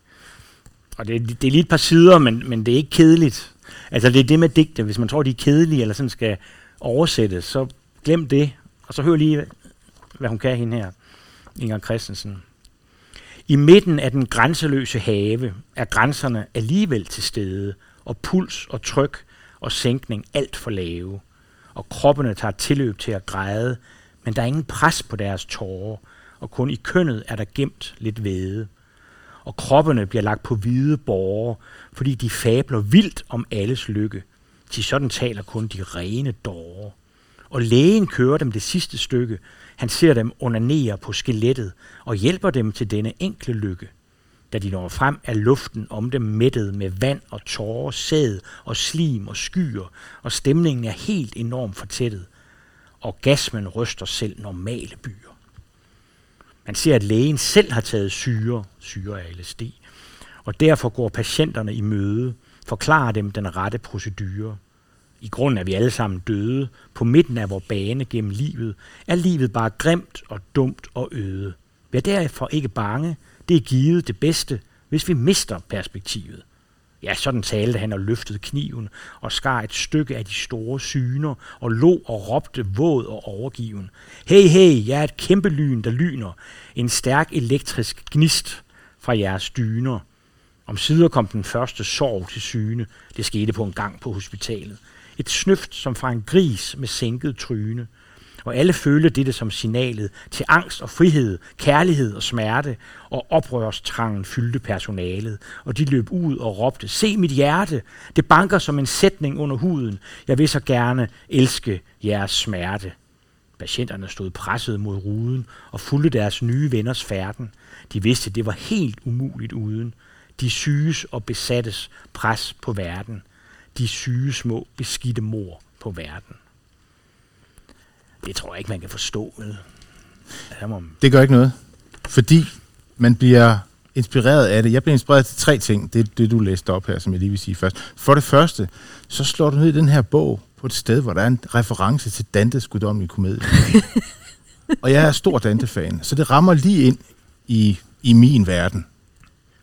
Og det, det er lige et par sider, men, men det er ikke kedeligt. Altså det er det med digte. Hvis man tror, de er kedelige, eller sådan skal oversættes, så glem det. Og så hør lige, hvad hun kan hende her. Inger Christensen. I midten af den grænseløse have er grænserne alligevel til stede, og puls og tryk og sænkning alt for lave. Og kroppene tager tilløb til at græde, men der er ingen pres på deres tårer, og kun i kønnet er der gemt lidt væde. Og kroppene bliver lagt på hvide borgere, fordi de fabler vildt om alles lykke. Til sådan taler kun de rene dårer. Og lægen kører dem det sidste stykke. Han ser dem onanere på skelettet og hjælper dem til denne enkle lykke. Da de når frem, er luften om dem mættet med vand og tårer, sæd og slim og skyer, og stemningen er helt enormt fortættet. Orgasmen ryster selv normale byer. Man ser, at lægen selv har taget syre, syre af LSD, og derfor går patienterne i møde, forklarer dem den rette procedure. I grunden er vi alle sammen døde. På midten af vores bane gennem livet er livet bare grimt og dumt og øde. Vær derfor ikke bange. Det er givet det bedste, hvis vi mister perspektivet. Ja, sådan talte han og løftede kniven og skar et stykke af de store syner og lå og råbte våd og overgiven. Hey, hey, jeg er et kæmpe lyn, der lyner. En stærk elektrisk gnist fra jeres dyner. Om sider kom den første sorg til syne. Det skete på en gang på hospitalet. Et snøft som fra en gris med sænket tryne – og alle følte dette som signalet til angst og frihed, kærlighed og smerte, og oprørstrangen fyldte personalet, og de løb ud og råbte, se mit hjerte, det banker som en sætning under huden, jeg vil så gerne elske jeres smerte. Patienterne stod presset mod ruden og fulgte deres nye venners færden. De vidste, det var helt umuligt uden. De syges og besattes pres på verden. De syge små beskidte mor på verden. Det tror jeg ikke, man kan forstå. Vel? må. Det gør ikke noget, fordi man bliver inspireret af det. Jeg bliver inspireret til tre ting, det det, du læste op her, som jeg lige vil sige først. For det første, så slår du ned i den her bog på et sted, hvor der er en reference til Dantes guddommelige komedie. og jeg er stor Dante-fan, så det rammer lige ind i, i min verden.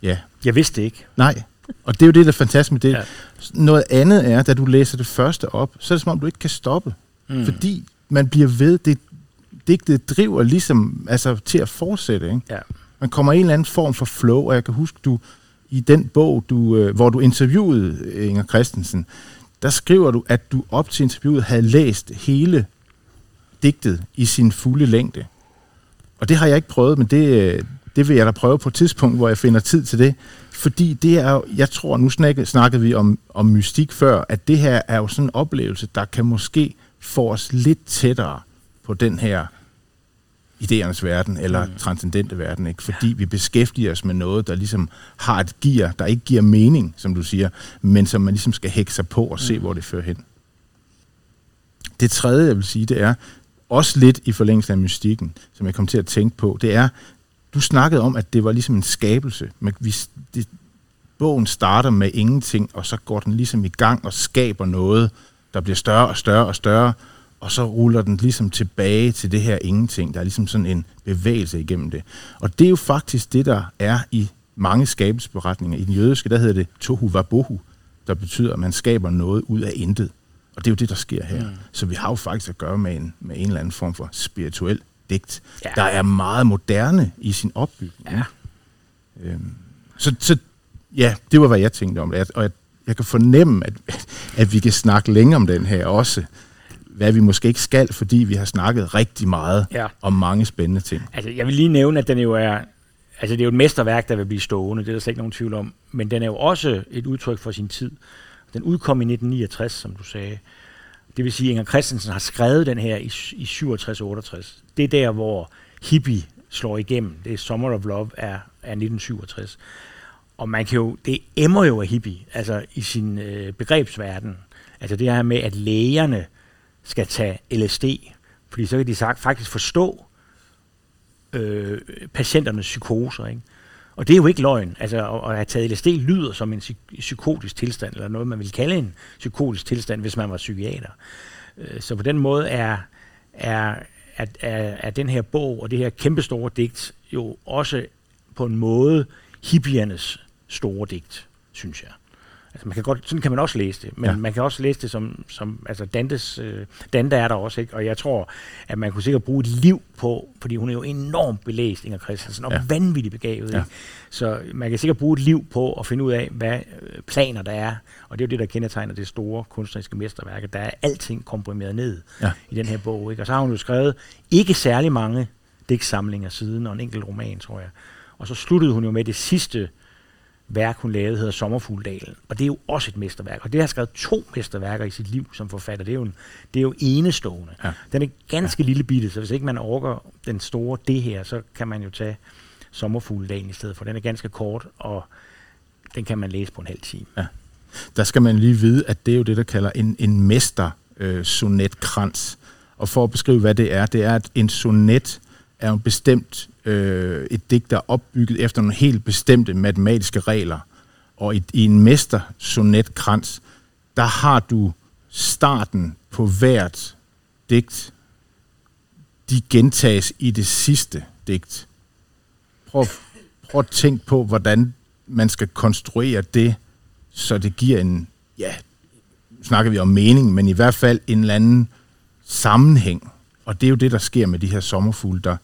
Ja. Jeg vidste det ikke. Nej, og det er jo det, der er fantastisk med det. Ja. Noget andet er, da du læser det første op, så er det som om, du ikke kan stoppe. Mm. Fordi man bliver ved. Det, digtet driver ligesom altså, til at fortsætte. Ikke? Ja. Man kommer i en eller anden form for flow, og jeg kan huske, du i den bog, du, øh, hvor du interviewede Inger Christensen, der skriver du, at du op til interviewet havde læst hele digtet i sin fulde længde. Og det har jeg ikke prøvet, men det, øh, det vil jeg da prøve på et tidspunkt, hvor jeg finder tid til det. Fordi det er jo, jeg tror, nu snakkede vi om, om mystik før, at det her er jo sådan en oplevelse, der kan måske får os lidt tættere på den her idéernes verden, eller mm. transcendente verden, ikke? fordi vi beskæftiger os med noget, der ligesom har et gear, der ikke giver mening, som du siger, men som man ligesom skal hække sig på og mm. se, hvor det fører hen. Det tredje, jeg vil sige, det er, også lidt i forlængelse af mystikken, som jeg kom til at tænke på, det er, du snakkede om, at det var ligesom en skabelse. Men vi, det, bogen starter med ingenting, og så går den ligesom i gang og skaber noget, der bliver større og større og større, og så ruller den ligesom tilbage til det her ingenting. Der er ligesom sådan en bevægelse igennem det. Og det er jo faktisk det, der er i mange skabelsesberetninger. I den jødiske, der hedder det tohu vabohu, der betyder, at man skaber noget ud af intet. Og det er jo det, der sker her. Mm. Så vi har jo faktisk at gøre med en, med en eller anden form for spirituel digt, ja. der er meget moderne i sin opbygning. Ja. Øhm, så, så ja, det var, hvad jeg tænkte om det. Og jeg, jeg kan fornemme, at, at vi kan snakke længe om den her også. Hvad vi måske ikke skal, fordi vi har snakket rigtig meget ja. om mange spændende ting. Altså, jeg vil lige nævne, at den jo er, altså det er jo et mesterværk, der vil blive stående, det er der slet ikke nogen tvivl om, men den er jo også et udtryk for sin tid. Den udkom i 1969, som du sagde. Det vil sige, at Inger Christensen har skrevet den her i, i 67-68. Det er der, hvor hippie slår igennem. Det er Summer of Love er, er 1967. Og man kan jo, det emmer jo af hippie, altså i sin øh, begrebsverden. Altså det her med, at lægerne skal tage LSD, fordi så kan de sagt, faktisk forstå øh, patienternes psykoser. Ikke? Og det er jo ikke løgn. Altså at have taget LSD lyder som en psykotisk tilstand, eller noget, man vil kalde en psykotisk tilstand, hvis man var psykiater. Øh, så på den måde er, er, er, er, er den her bog og det her kæmpestore digt jo også på en måde hippiernes store digt, synes jeg. Altså man kan godt, sådan kan man også læse det, men ja. man kan også læse det som, som altså Dantes, øh, Dante er der også, ikke? og jeg tror, at man kunne sikkert bruge et liv på, fordi hun er jo enormt belæst, Inger Christensen, og ja. vanvittigt begavet. Ja. Ikke? Så man kan sikkert bruge et liv på at finde ud af, hvad øh, planer der er, og det er jo det, der kendetegner det store kunstneriske mesterværk, der er alting komprimeret ned ja. i den her bog. Ikke? Og så har hun jo skrevet ikke særlig mange digtsamlinger siden, og en enkelt roman, tror jeg. Og så sluttede hun jo med det sidste værk, hun lavede, hedder Sommerfugledalen. Og det er jo også et mesterværk. Og det har skrevet to mesterværker i sit liv som forfatter. Det er jo, en, det er jo enestående. Ja. Den er ganske ja. lille bitte, så hvis ikke man overgår den store det her, så kan man jo tage Sommerfugledalen i stedet for. Den er ganske kort, og den kan man læse på en halv time. Ja. Der skal man lige vide, at det er jo det, der kalder en, en mester øh, sonetkrans. Og for at beskrive, hvad det er, det er, at en sonet er en bestemt øh, et digt, der er opbygget efter nogle helt bestemte matematiske regler. Og i, i en mester-sonetkrans, der har du starten på hvert digt. De gentages i det sidste digt. Prøv, prøv at tænke på, hvordan man skal konstruere det, så det giver en, ja, snakker vi om mening, men i hvert fald en eller anden sammenhæng. Og det er jo det, der sker med de her sommerfugle, der,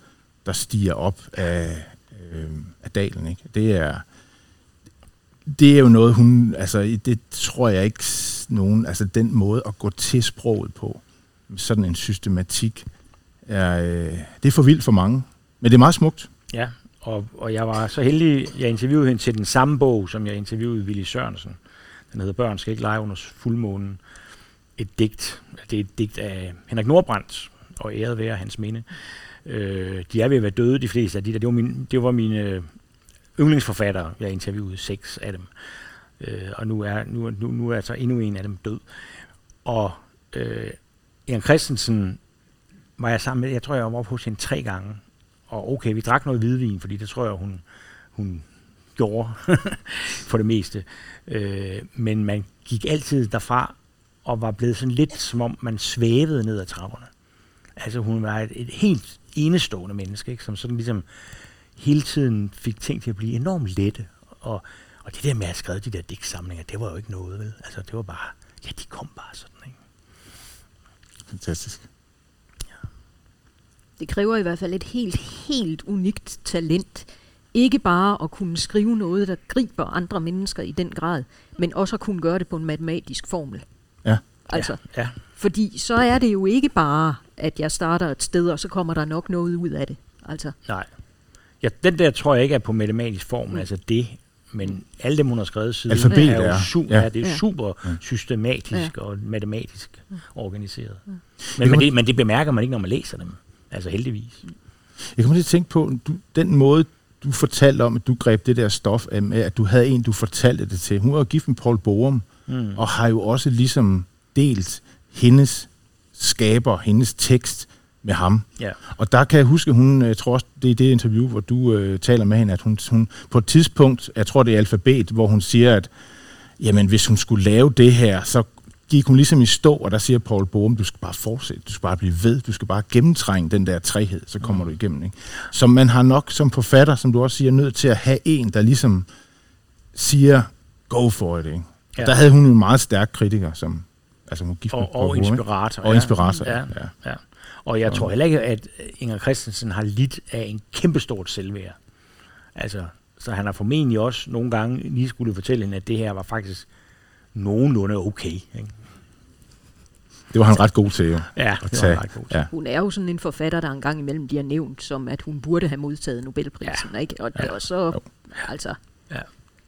der stiger op af, øh, af dalen. Ikke? Det er det er jo noget, hun, altså det tror jeg ikke nogen, altså den måde at gå til sproget på, sådan en systematik, er, øh, det er for vildt for mange, men det er meget smukt. Ja, og, og jeg var så heldig, jeg interviewede hende til den samme bog, som jeg interviewede Willy Sørensen. Den hedder Børn skal ikke lege under fuldmånen. Et digt. Det er et digt af Henrik Nordbrandt, og æret være hans minde. Øh, de er ved at være døde, de fleste af de der. Det var, min, det var mine øh, yndlingsforfattere. Jeg interviewede seks af dem. Øh, og nu er, nu, nu, nu er altså endnu en af dem død. Og øh, Jan Christensen var jeg sammen med, jeg tror, jeg var hos hende tre gange. Og okay, vi drak noget hvidvin, fordi det tror jeg, hun, hun gjorde for det meste. Øh, men man gik altid derfra og var blevet sådan lidt, som om man svævede ned ad trapperne. Altså hun var et, et helt enestående menneske, ikke? som sådan ligesom hele tiden fik ting til at blive enormt lette. Og, og det der med at skrevet de der digtsamlinger, det var jo ikke noget, vel? Altså det var bare, ja, de kom bare sådan, ikke? Fantastisk. Ja. Det kræver i hvert fald et helt, helt unikt talent. Ikke bare at kunne skrive noget, der griber andre mennesker i den grad, men også at kunne gøre det på en matematisk formel. Ja. Altså, ja, ja. Fordi så er det jo ikke bare, at jeg starter et sted, og så kommer der nok noget ud af det. Altså. Nej. Ja, den der tror jeg ikke er på matematisk form, mm. altså det, men alle dem, hun har skrevet siden, Alfabet, er jo ja. super, Ja. ja. det er Ja. super systematisk og matematisk organiseret. Men, kan men, man- det, men det bemærker man ikke, når man læser dem. Altså heldigvis. Jeg kommer til at tænke på, du, den måde, du fortalte om, at du greb det der stof at du havde en, du fortalte det til. Hun var gift med Paul Borum, Mm. og har jo også ligesom delt hendes skaber, hendes tekst med ham. Ja. Og der kan jeg huske, hun, jeg tror også, det er det interview, hvor du øh, taler med hende, at hun, hun på et tidspunkt, jeg tror det er alfabet, hvor hun siger, at jamen, hvis hun skulle lave det her, så gik hun ligesom i stå, og der siger Paul Borum, du skal bare fortsætte, du skal bare blive ved, du skal bare gennemtrænge den der træhed, så kommer du igennem. Ikke? Så man har nok som forfatter, som du også siger, nødt til at have en, der ligesom siger, go for it. Ikke? Ja. Der havde hun en meget stærk kritiker, som altså hun gift Og, Paul og Borum, ikke? inspirator. Og inspirator, Ja, ja. ja, ja. Og jeg tror heller ikke, at Inger Christensen har lidt af en kæmpestort selvværd. Altså, så han har formentlig også nogle gange lige skulle fortælle hende, at det her var faktisk nogenlunde okay. Ikke? Det var han ret god til, jo. Ja, At det tage. var ret godt. Ja. Hun er jo sådan en forfatter, der engang imellem bliver nævnt som, at hun burde have modtaget Nobelprisen. Ja. Ikke? Og, ja. og så, Jo. altså, Ja.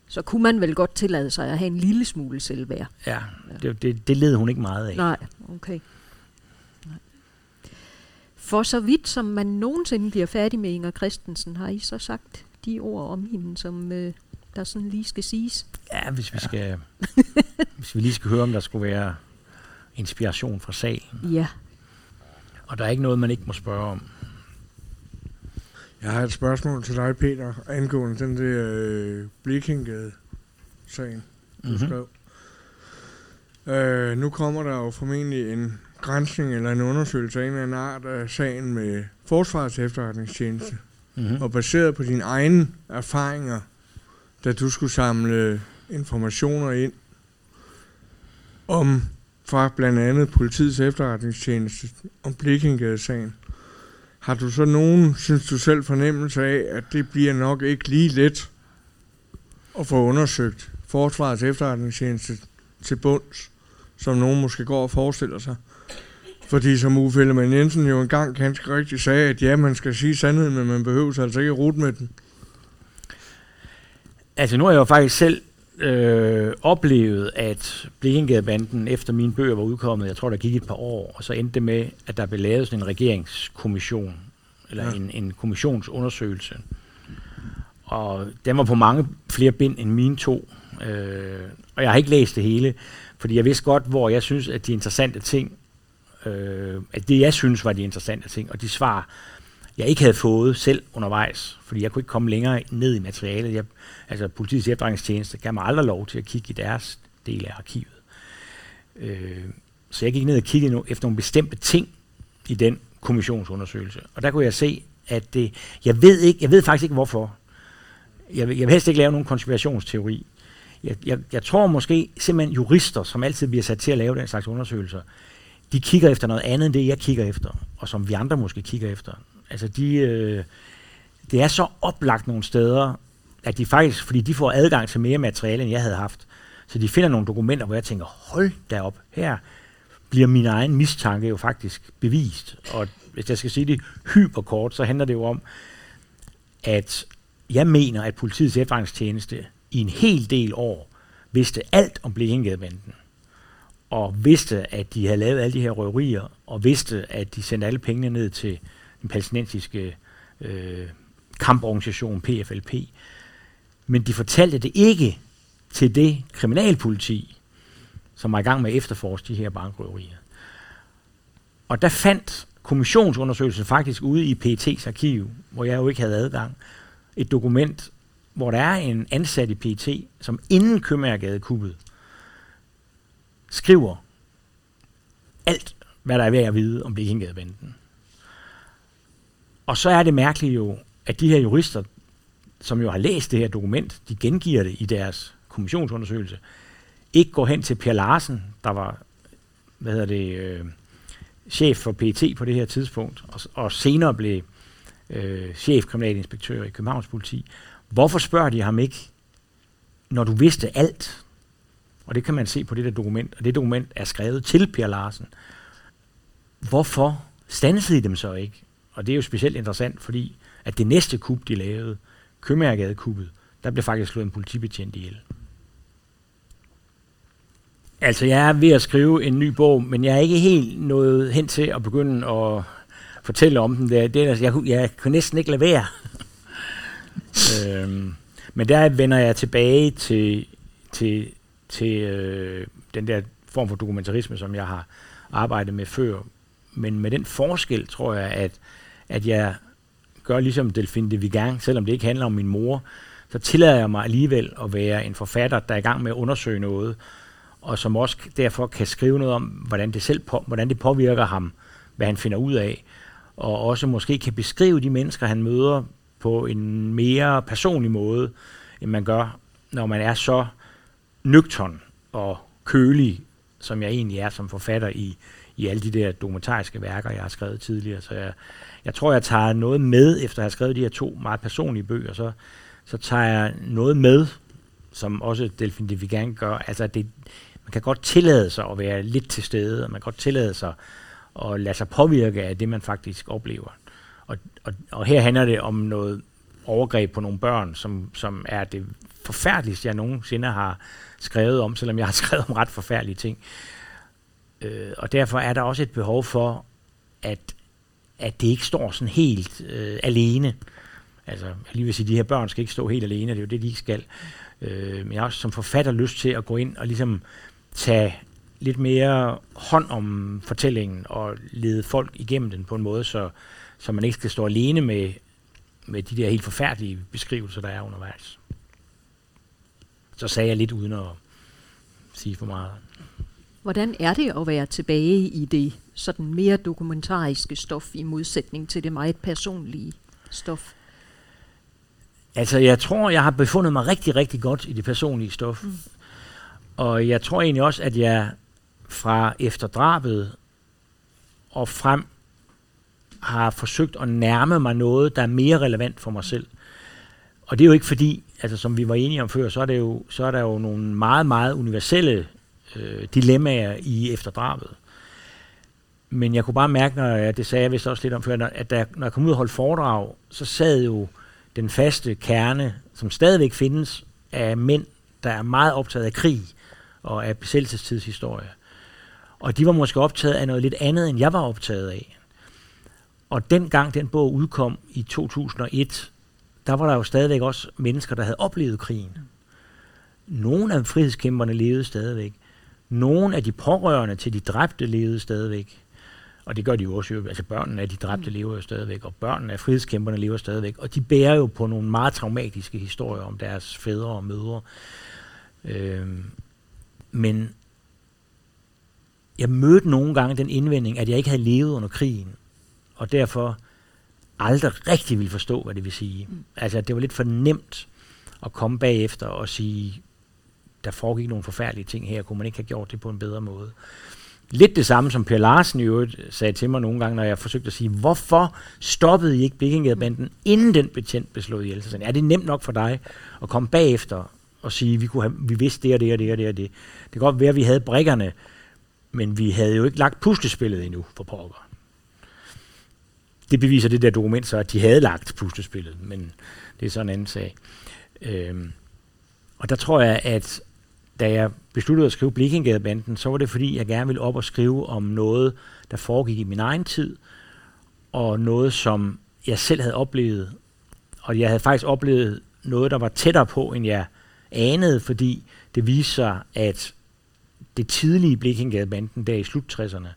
Så kunne man vel godt tillade sig at have en lille smule selvværd. Ja, det, det, det led hun ikke meget af. Nej, okay. Nej. For så vidt som man nogensinde bliver færdig med Inger Christensen, har I så sagt de ord om hende, som øh, der sådan lige skal siges? Ja, hvis vi, skal, hvis vi lige skal høre, om der skulle være inspiration fra salen. Ja. Og der er ikke noget, man ikke må spørge om. Jeg har et spørgsmål til dig, Peter, angående den der øh, Blikingade-sagen, du Mhm. mm-hmm. skrev. Øh, nu kommer der jo formentlig en grænsning eller en undersøgelse af en eller anden art af sagen med Forsvarets efterretningstjeneste. Mm-hmm. Og baseret på dine egne erfaringer, da du skulle samle informationer ind om fra blandt andet politiets efterretningstjeneste om Blikingade-sagen. Har du så nogen, synes du selv, fornemmelse af, at det bliver nok ikke lige let at få undersøgt Forsvarets efterretningstjeneste til bunds, som nogen måske går og forestiller sig? Fordi som Uffe Ellemann Jensen jo engang ganske rigtigt sagde, at ja, man skal sige sandheden, men man behøver altså ikke rute med den. Altså nu har jeg jo faktisk selv øh, oplevet, at Blikkengadebanden efter mine bøger var udkommet, jeg tror der gik et par år, og så endte det med, at der blev lavet sådan en regeringskommission, eller ja. en, en kommissionsundersøgelse. Og den var på mange flere bind end mine to. Øh, og jeg har ikke læst det hele, fordi jeg vidste godt, hvor jeg synes, at de interessante ting øh, at det jeg synes var de interessante ting, og de svar, jeg ikke havde fået selv undervejs, fordi jeg kunne ikke komme længere ned i materialet. Jeg, altså politiets efterretningstjeneste gav mig aldrig lov til at kigge i deres del af arkivet. Øh, så jeg gik ned og kiggede efter nogle bestemte ting i den kommissionsundersøgelse. Og der kunne jeg se, at det, jeg ved ikke, jeg ved faktisk ikke hvorfor. Jeg vil, jeg vil helst ikke lave nogen konspirationsteori. Jeg, jeg, jeg tror måske simpelthen jurister, som altid bliver sat til at lave den slags undersøgelser, de kigger efter noget andet end det, jeg kigger efter, og som vi andre måske kigger efter. Altså de, øh, det er så oplagt nogle steder, at de faktisk, fordi de får adgang til mere materiale, end jeg havde haft, så de finder nogle dokumenter, hvor jeg tænker, hold da op, her bliver min egen mistanke jo faktisk bevist. Og hvis jeg skal sige det hyperkort, så handler det jo om, at jeg mener, at politiets efterretningstjeneste i en hel del år vidste alt om Blekingegadebanden, og vidste, at de havde lavet alle de her røverier, og vidste, at de sendte alle pengene ned til den palæstinensiske øh, kamporganisation PFLP. Men de fortalte det ikke til det kriminalpoliti, som var i gang med at efterforske de her bankrøverier. Og der fandt kommissionsundersøgelsen faktisk ude i PET's arkiv, hvor jeg jo ikke havde adgang, et dokument, hvor der er en ansat i PET, som inden Købmagergade kuppet, skriver alt, hvad der er ved at vide om Blekingadebanden. Og så er det mærkeligt jo, at de her jurister, som jo har læst det her dokument, de gengiver det i deres kommissionsundersøgelse, ikke går hen til Per Larsen, der var hvad hedder det, øh, chef for PET på det her tidspunkt, og, og senere blev øh, chefkriminalinspektør i Københavns politi. Hvorfor spørger de ham ikke, når du vidste alt? Og det kan man se på det der dokument, og det dokument er skrevet til Per Larsen. Hvorfor stansede de dem så ikke? Og det er jo specielt interessant, fordi at det næste kub, de lavede, Købmagergade-kuppet, der blev faktisk slået en politibetjent ihjel. Altså, jeg er ved at skrive en ny bog, men jeg er ikke helt nået hen til at begynde at fortælle om den. Der. Det, jeg, jeg kunne næsten ikke lade være. øhm, men der vender jeg tilbage til, til, til øh, den der form for dokumentarisme, som jeg har arbejdet med før. Men med den forskel, tror jeg, at, at jeg gør ligesom Delphine de Vigan, selvom det ikke handler om min mor, så tillader jeg mig alligevel at være en forfatter, der er i gang med at undersøge noget, og som også derfor kan skrive noget om, hvordan det, selv på, hvordan det påvirker ham, hvad han finder ud af, og også måske kan beskrive de mennesker, han møder på en mere personlig måde, end man gør, når man er så nøgtern og kølig, som jeg egentlig er som forfatter i, i alle de der dokumentariske værker, jeg har skrevet tidligere. Så jeg, jeg tror, jeg tager noget med, efter at have skrevet de her to meget personlige bøger, så, så tager jeg noget med, som også Delphine de Vigan gør. Altså, det, man kan godt tillade sig at være lidt til stede, og man kan godt tillade sig at lade sig påvirke af det, man faktisk oplever. Og, og, og her handler det om noget overgreb på nogle børn, som, som er det forfærdeligste, jeg nogensinde har skrevet om, selvom jeg har skrevet om ret forfærdelige ting. Øh, og derfor er der også et behov for, at, at det ikke står sådan helt øh, alene. Altså, jeg lige vil sige, at de her børn skal ikke stå helt alene, det er jo det, de ikke skal. Øh, men jeg har også som forfatter lyst til at gå ind og ligesom tage lidt mere hånd om fortællingen og lede folk igennem den på en måde, så, så man ikke skal stå alene med, med de der helt forfærdelige beskrivelser, der er undervejs. Så sagde jeg lidt uden at sige for meget. Hvordan er det at være tilbage i det sådan mere dokumentariske stof i modsætning til det meget personlige stof? Altså, jeg tror, jeg har befundet mig rigtig, rigtig godt i det personlige stof. Mm. Og jeg tror egentlig også, at jeg fra efter drabet og frem har forsøgt at nærme mig noget, der er mere relevant for mig selv. Og det er jo ikke fordi, altså som vi var enige om før, så er, det jo, så er der jo nogle meget, meget universelle øh, dilemmaer i efterdrabet. Men jeg kunne bare mærke, når jeg, det sagde jeg vist også lidt om før, at da, når jeg kom ud og holdt foredrag, så sad jo den faste kerne, som stadigvæk findes, af mænd, der er meget optaget af krig og af besættelsestidshistorie. Og de var måske optaget af noget lidt andet, end jeg var optaget af. Og dengang den bog udkom i 2001, der var der jo stadigvæk også mennesker, der havde oplevet krigen. Nogle af frihedskæmperne levede stadigvæk. Nogle af de pårørende til de dræbte levede stadigvæk. Og det gør de jo også. Altså børnene af de dræbte lever jo stadigvæk, og børnene af frihedskæmperne lever stadigvæk. Og de bærer jo på nogle meget traumatiske historier om deres fædre og mødre. Øh, men jeg mødte nogle gange den indvending, at jeg ikke havde levet under krigen, og derfor aldrig rigtig ville forstå, hvad det vil sige. Mm. Altså, det var lidt for nemt at komme bagefter og sige, der foregik nogle forfærdelige ting her, kunne man ikke have gjort det på en bedre måde. Lidt det samme, som Per Larsen i øvrigt sagde til mig nogle gange, når jeg forsøgte at sige, hvorfor stoppede I ikke Blikkingadebanden, inden den betjent blev slået ihjel? Så er det nemt nok for dig at komme bagefter og sige, vi, kunne have, vi vidste det og det og det og det og det. Det kan godt være, at vi havde brikkerne, men vi havde jo ikke lagt puslespillet endnu for pokker. Det beviser det der dokument så, at de havde lagt puslespillet, men det er så en anden sag. Øhm, og der tror jeg, at da jeg besluttede at skrive Blikkingadebanden, så var det fordi, jeg gerne ville op og skrive om noget, der foregik i min egen tid, og noget, som jeg selv havde oplevet. Og jeg havde faktisk oplevet noget, der var tættere på, end jeg anede, fordi det viste sig, at det tidlige Blikkingadebanden der i slut 60'erne,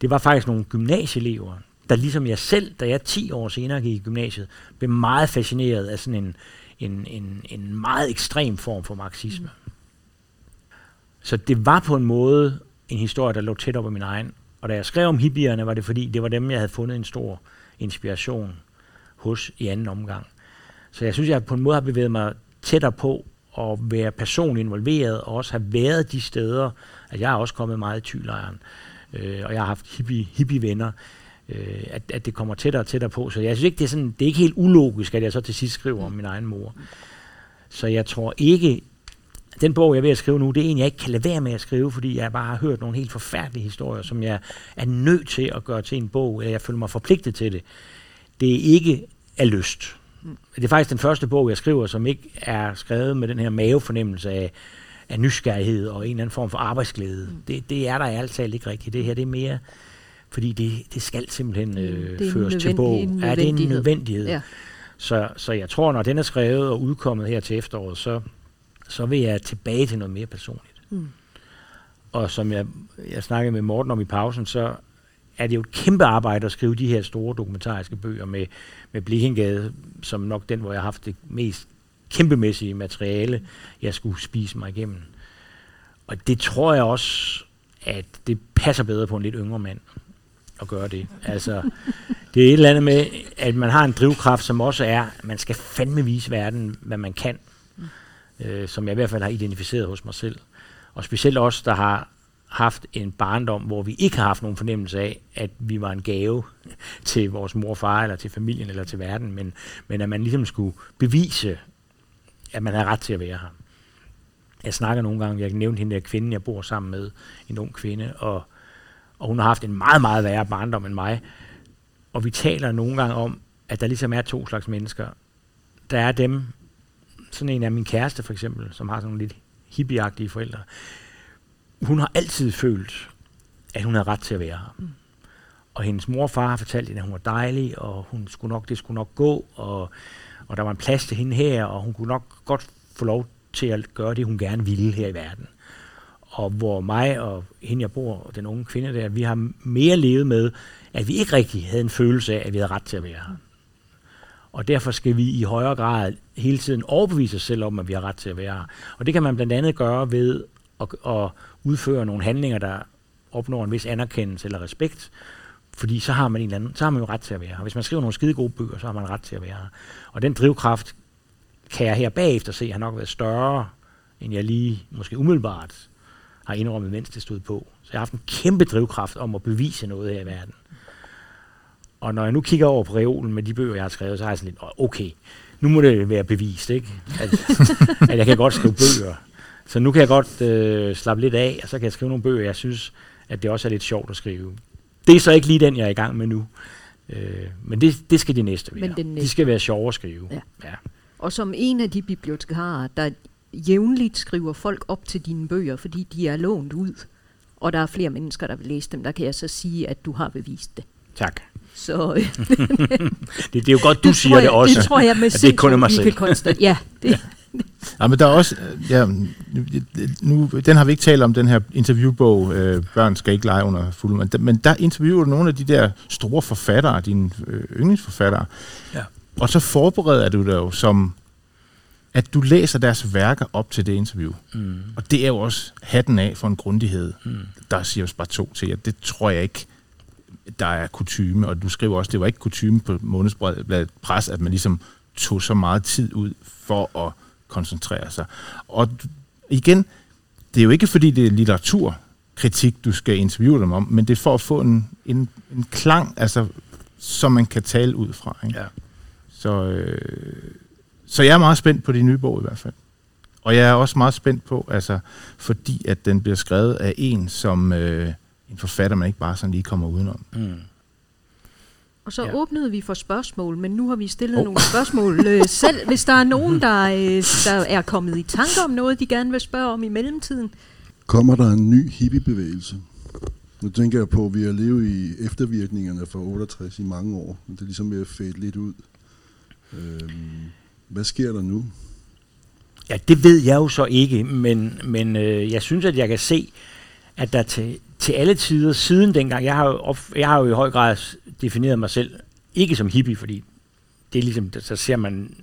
det var faktisk nogle gymnasieelever, der ligesom jeg selv, da jeg 10 år senere gik i gymnasiet, blev meget fascineret af sådan en, en, en, en meget ekstrem form for marxisme. Så det var på en måde en historie, der lå tæt op af min egen. Og da jeg skrev om hippierne, var det fordi, det var dem, jeg havde fundet en stor inspiration hos i anden omgang. Så jeg synes, jeg på en måde har bevæget mig tættere på at være personligt involveret, og også have været de steder, at jeg er også kommet meget i tylejren, øh, og jeg har haft hippie, hippie-venner, øh, at, at det kommer tættere og tættere på. Så jeg synes ikke, det er, sådan, det er ikke helt ulogisk, at jeg så til sidst skriver om min egen mor. Så jeg tror ikke, den bog, jeg er ved at skrive nu, det er en, jeg ikke kan lade være med at skrive, fordi jeg bare har hørt nogle helt forfærdelige historier, som jeg er nødt til at gøre til en bog, jeg føler mig forpligtet til det. Det er ikke af lyst. Det er faktisk den første bog, jeg skriver, som ikke er skrevet med den her mavefornemmelse af, af nysgerrighed og en eller anden form for arbejdsglæde. Mm. Det, det er der i alt talt ikke rigtigt. Det her det er mere, fordi det, det skal simpelthen øh, det føres til bog. Ja, det er en nødvendighed. Ja. Så, så jeg tror, når den er skrevet og udkommet her til efteråret, så, så vil jeg tilbage til noget mere personligt. Mm. Og som jeg, jeg snakkede med Morten om i pausen, så er det jo et kæmpe arbejde at skrive de her store dokumentariske bøger med, med Blikkingade, som nok den, hvor jeg har haft det mest kæmpemæssige materiale, jeg skulle spise mig igennem. Og det tror jeg også, at det passer bedre på en lidt yngre mand at gøre det. Altså, det er et eller andet med, at man har en drivkraft, som også er, at man skal fandme vise verden, hvad man kan, øh, som jeg i hvert fald har identificeret hos mig selv. Og specielt os, der har haft en barndom, hvor vi ikke har haft nogen fornemmelse af, at vi var en gave til vores mor og far, eller til familien, eller til verden, men, men at man ligesom skulle bevise, at man havde ret til at være her. Jeg snakker nogle gange, jeg kan nævne hende der kvinde, jeg bor sammen med, en ung kvinde, og, og hun har haft en meget, meget værre barndom end mig. Og vi taler nogle gange om, at der ligesom er to slags mennesker. Der er dem, sådan en af min kæreste for eksempel, som har sådan nogle lidt hippieagtige forældre hun har altid følt, at hun havde ret til at være her. Mm. Og hendes mor og far har fortalt hende, at hun var dejlig, og hun skulle nok, det skulle nok gå, og, og der var en plads til hende her, og hun kunne nok godt få lov til at gøre det, hun gerne ville her i verden. Og hvor mig og hende, jeg bor, og den unge kvinde der, vi har mere levet med, at vi ikke rigtig havde en følelse af, at vi havde ret til at være her. Og derfor skal vi i højere grad hele tiden overbevise os selv om, at vi har ret til at være her. Og det kan man blandt andet gøre ved at, at udføre nogle handlinger, der opnår en vis anerkendelse eller respekt, fordi så har man en eller anden, så har man jo ret til at være her. Hvis man skriver nogle skide gode bøger, så har man ret til at være her. Og den drivkraft kan jeg her bagefter se, har nok været større, end jeg lige måske umiddelbart har indrømmet, mens det stod på. Så jeg har haft en kæmpe drivkraft om at bevise noget her i verden. Og når jeg nu kigger over på reolen med de bøger, jeg har skrevet, så har jeg sådan lidt, okay, nu må det være bevist, ikke? At, at jeg kan godt skrive bøger. Så nu kan jeg godt øh, slappe lidt af, og så kan jeg skrive nogle bøger, jeg synes, at det også er lidt sjovt at skrive. Det er så ikke lige den, jeg er i gang med nu. Øh, men det, det skal de næste være. Men næste. De skal være sjove at skrive. Ja. Ja. Og som en af de bibliotekarer, der jævnligt skriver folk op til dine bøger, fordi de er lånt ud, og der er flere mennesker, der vil læse dem, der kan jeg så sige, at du har bevist det. Tak. Så, det, det er jo godt, du det siger jeg, det også. Det tror jeg med det er kun mig selv. Konstant. Ja, det, Ja, men der er også, ja, nu, den har vi ikke talt om, den her interviewbog, øh, Børn skal ikke lege under fuld, men, men der interviewer du nogle af de der store forfattere, dine øh, yndlingsforfattere, Ja. og så forbereder du dig jo som, at du læser deres værker op til det interview. Mm. Og det er jo også hatten af for en grundighed. Mm. Der siger jeg bare to til jer. Det tror jeg ikke, der er kutyme. Og du skriver også, det var ikke kutyme på månedsbladet pres, at man ligesom tog så meget tid ud for at koncentrere sig. Og igen, det er jo ikke fordi, det er litteraturkritik, du skal interviewe dem om, men det er for at få en, en, en klang, altså, som man kan tale ud fra. Ikke? Ja. Så, øh, så jeg er meget spændt på de nye bog i hvert fald. Og jeg er også meget spændt på, altså, fordi at den bliver skrevet af en, som øh, en forfatter, man ikke bare sådan lige kommer udenom. Mm. Og så Ja. åbnede vi for spørgsmål, men nu har vi stillet Oh. oh. nogle spørgsmål øh, selv. Hvis der er nogen, der, øh, der er kommet i tanke om noget, de gerne vil spørge om i mellemtiden. Kommer der en ny hippiebevægelse? Nu tænker jeg på, at vi har levet i eftervirkningerne fra 68 i mange år. Det er ligesom ved at fade lidt ud. Øhm, hvad sker der nu? Ja, det ved jeg jo så ikke, men, men øh, jeg synes, at jeg kan se, at der til, til alle tider siden dengang, jeg har, jo op, jeg har jo i høj grad defineret mig selv, ikke som hippie, fordi det er ligesom, så ser man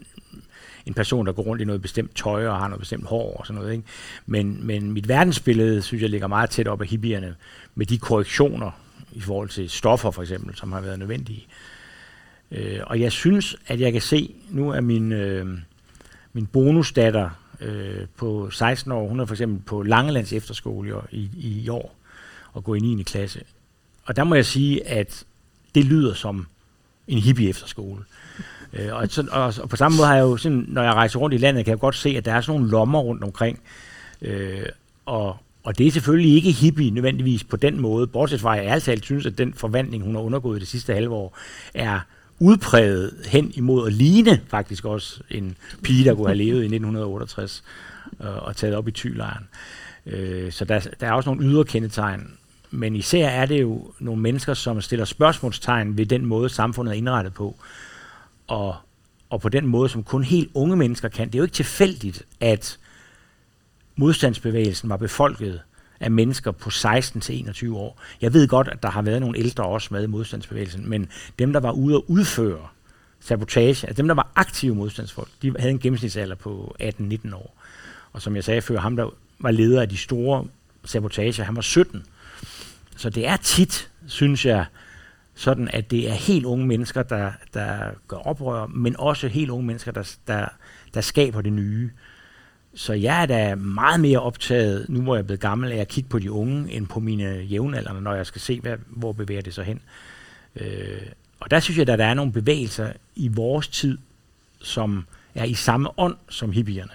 en person, der går rundt i noget bestemt tøj og har noget bestemt hår og sådan noget. Ikke? Men, men mit verdensbillede, synes jeg, ligger meget tæt op af hippierne, med de korrektioner i forhold til stoffer for eksempel, som har været nødvendige. Øh, og jeg synes, at jeg kan se, nu er min... Øh, min bonusdatter øh, på 16 år, hun er for eksempel på Langelands efterskole i, i, i år og gå i 9. klasse. Og der må jeg sige, at det lyder som en hippie efterskole. Øh, og, sådan, og, og på samme måde har jeg jo, sådan, når jeg rejser rundt i landet, kan jeg godt se, at der er sådan nogle lommer rundt omkring. Øh, og, og det er selvfølgelig ikke hippie nødvendigvis på den måde, bortset fra, at jeg altid synes, at den forvandling, hun har undergået det sidste halve år, er udpræget hen imod at ligne faktisk også en pige, der kunne have levet i 1968 øh, og taget op i tylejren. Øh, så der, der er også nogle ydre kendetegn. Men især er det jo nogle mennesker, som stiller spørgsmålstegn ved den måde, samfundet er indrettet på. Og, og på den måde, som kun helt unge mennesker kan. Det er jo ikke tilfældigt, at modstandsbevægelsen var befolket af mennesker på 16 til 21 år. Jeg ved godt, at der har været nogle ældre også med i modstandsbevægelsen, men dem, der var ude at udføre sabotage, altså dem, der var aktive modstandsfolk, de havde en gennemsnitsalder på 18-19 år. Og som jeg sagde før, ham der var leder af de store sabotager, han var 17. Så det er tit, synes jeg, sådan at det er helt unge mennesker, der, der gør oprør, men også helt unge mennesker, der, der, der skaber det nye. Så jeg er da meget mere optaget, nu hvor jeg er blevet gammel, af at kigge på de unge, end på mine jævnaldrende, når jeg skal se, hvad, hvor bevæger det sig hen. Øh, og der synes jeg, at der er nogle bevægelser i vores tid, som er i samme ånd som hippierne.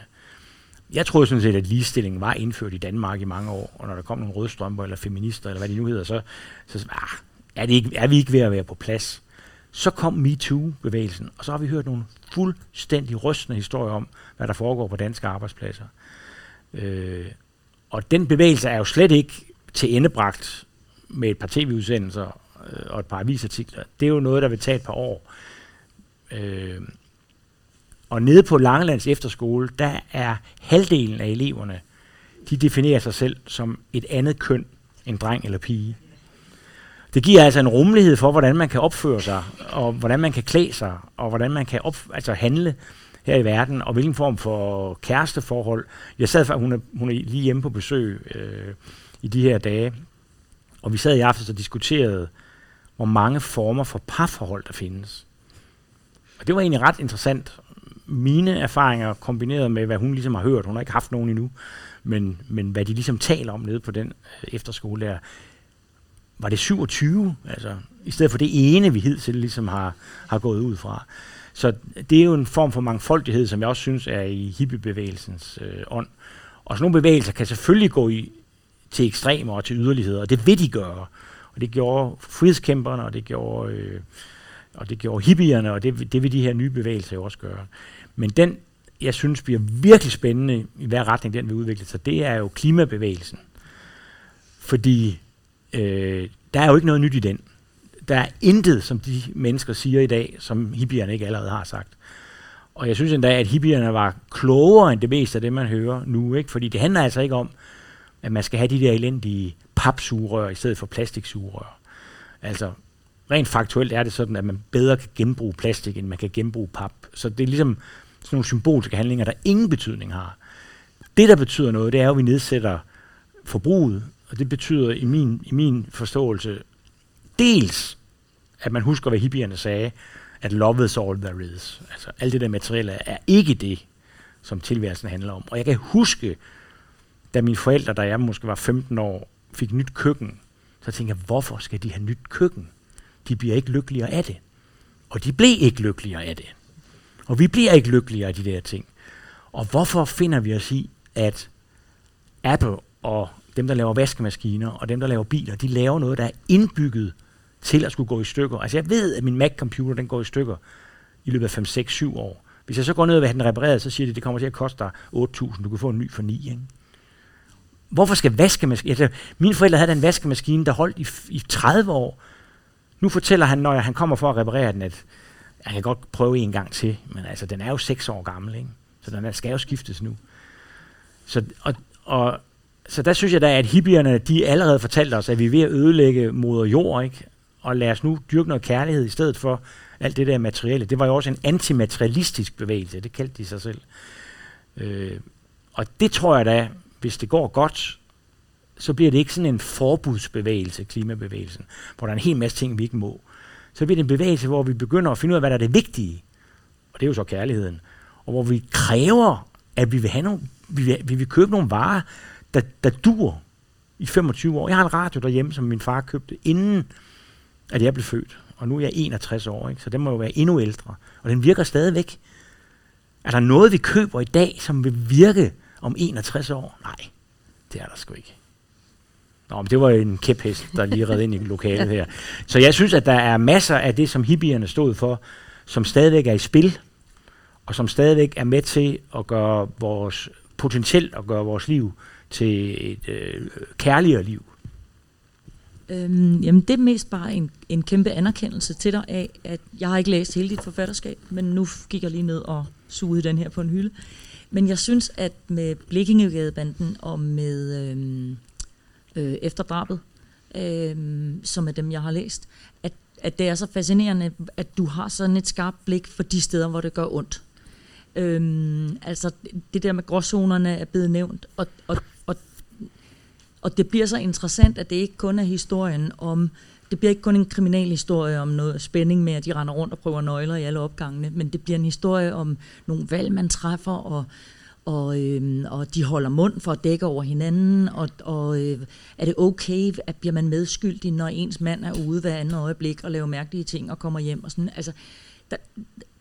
Jeg troede sådan set, at ligestillingen var indført i Danmark i mange år, og når der kom nogle rødstrømper eller feminister, eller hvad de nu hedder, så, så ah, er, det ikke, er vi ikke ved at være på plads. Så kom MeToo-bevægelsen, og så har vi hørt nogle fuldstændig rystende historier om, hvad der foregår på danske arbejdspladser. Øh, og den bevægelse er jo slet ikke til endebragt med et par tv-udsendelser øh, og et par avisartikler. Det er jo noget, der vil tage et par år. Øh, og nede på Langelands efterskole, der er halvdelen af eleverne, de definerer sig selv som et andet køn end dreng eller pige. Det giver altså en rummelighed for, hvordan man kan opføre sig, og hvordan man kan klæde sig, og hvordan man kan op, altså handle her i verden, og hvilken form for kæresteforhold. Jeg sad, hun er, hun er lige hjemme på besøg øh, i de her dage, og vi sad i aften og diskuterede, hvor mange former for parforhold der findes. Og det var egentlig ret interessant. Mine erfaringer kombineret med, hvad hun ligesom har hørt, hun har ikke haft nogen endnu, men, men hvad de ligesom taler om nede på den øh, efterskole der, var det 27, altså i stedet for det ene, vi hidtil ligesom har, har gået ud fra. Så det er jo en form for mangfoldighed, som jeg også synes er i hippiebevægelsens øh, ånd. Og sådan nogle bevægelser kan selvfølgelig gå i, til ekstremer og til yderligheder, og det vil de gøre. Og det gjorde frihedskæmperne, og det gjorde, øh, og det gjorde hippierne, og det, det vil de her nye bevægelser jo også gøre. Men den, jeg synes bliver virkelig spændende, i hver retning den vil udvikle sig, det er jo klimabevægelsen. Fordi øh, der er jo ikke noget nyt i den. Der er intet, som de mennesker siger i dag, som hippierne ikke allerede har sagt. Og jeg synes endda, at hippierne var klogere end det meste af det, man hører nu. Ikke? Fordi det handler altså ikke om, at man skal have de der elendige papsugerør i stedet for plastiksugerør. Altså, rent faktuelt er det sådan, at man bedre kan genbruge plastik, end man kan genbruge pap. Så det er ligesom sådan nogle symbolske handlinger, der ingen betydning har. Det, der betyder noget, det er jo, at vi nedsætter forbruget, og det betyder i min, i min forståelse dels, at man husker, hvad hippierne sagde, at love is all there is. Altså alt det der materielle er ikke det, som tilværelsen handler om. Og jeg kan huske, da mine forældre, da jeg måske var 15 år, fik nyt køkken, så tænkte jeg, hvorfor skal de have nyt køkken? De bliver ikke lykkeligere af det. Og de blev ikke lykkeligere af det. Og vi bliver ikke lykkeligere af de der ting. Og hvorfor finder vi os i, at Apple og dem, der laver vaskemaskiner og dem, der laver biler, de laver noget, der er indbygget til at skulle gå i stykker. Altså jeg ved, at min Mac-computer, den går i stykker i løbet af 5, 6, 7 år. Hvis jeg så går ned og vil have den repareret, så siger de, at det kommer til at koste dig 8.000. Du kan få en ny for 9. Ikke? Hvorfor skal vaskemaskinen... Altså, mine forældre havde en vaskemaskine, der holdt i, i 30 år. Nu fortæller han, når han kommer for at reparere den, at jeg kan godt prøve en gang til, men altså, den er jo 6 år gammel, ikke? så den skal jo skiftes nu. Så, og, og, så der synes jeg da, at hippierne, de allerede fortalte os, at vi er ved at ødelægge moder jord, ikke? og lad os nu dyrke noget kærlighed i stedet for alt det der materielle. Det var jo også en antimaterialistisk bevægelse, det kaldte de sig selv. Øh, og det tror jeg da, hvis det går godt, så bliver det ikke sådan en forbudsbevægelse, klimabevægelsen, hvor der er en hel masse ting, vi ikke må. Så bliver det en bevægelse, hvor vi begynder at finde ud af, hvad der er det vigtige. Og det er jo så kærligheden. Og hvor vi kræver, at vi vil, have nogle, vi vil, vi vil købe nogle varer, der, der dur i 25 år. Jeg har en radio derhjemme, som min far købte, inden at jeg blev født. Og nu er jeg 61 år, ikke? så den må jo være endnu ældre. Og den virker stadigvæk. Er der noget, vi køber i dag, som vil virke om 61 år? Nej, det er der sgu ikke. Nå, men det var en kæphest, der lige redde ind i lokalet her. Så jeg synes, at der er masser af det, som hippierne stod for, som stadigvæk er i spil, og som stadigvæk er med til at gøre vores, potentielt at gøre vores liv til et øh, kærligere liv. Øhm, jamen det er mest bare en, en kæmpe anerkendelse til dig af, at jeg har ikke læst hele dit forfatterskab, men nu gik jeg lige ned og sugede den her på en hylde. Men jeg synes, at med Blikkingegadebanden og med øhm, øh, Efterdrabet, øh, som er dem, jeg har læst, at, at det er så fascinerende, at du har sådan et skarpt blik for de steder, hvor det gør ondt. Øhm, altså det der med gråzonerne er blevet nævnt, og, og, og, og det bliver så interessant, at det ikke kun er historien om, det bliver ikke kun en kriminal historie om noget spænding med, at de render rundt og prøver nøgler i alle opgangene, men det bliver en historie om nogle valg, man træffer, og, og, øh, og de holder mund for at dække over hinanden, og, og øh, er det okay, at bliver man medskyldig, når ens mand er ude hver anden øjeblik og laver mærkelige ting og kommer hjem og sådan, altså, der,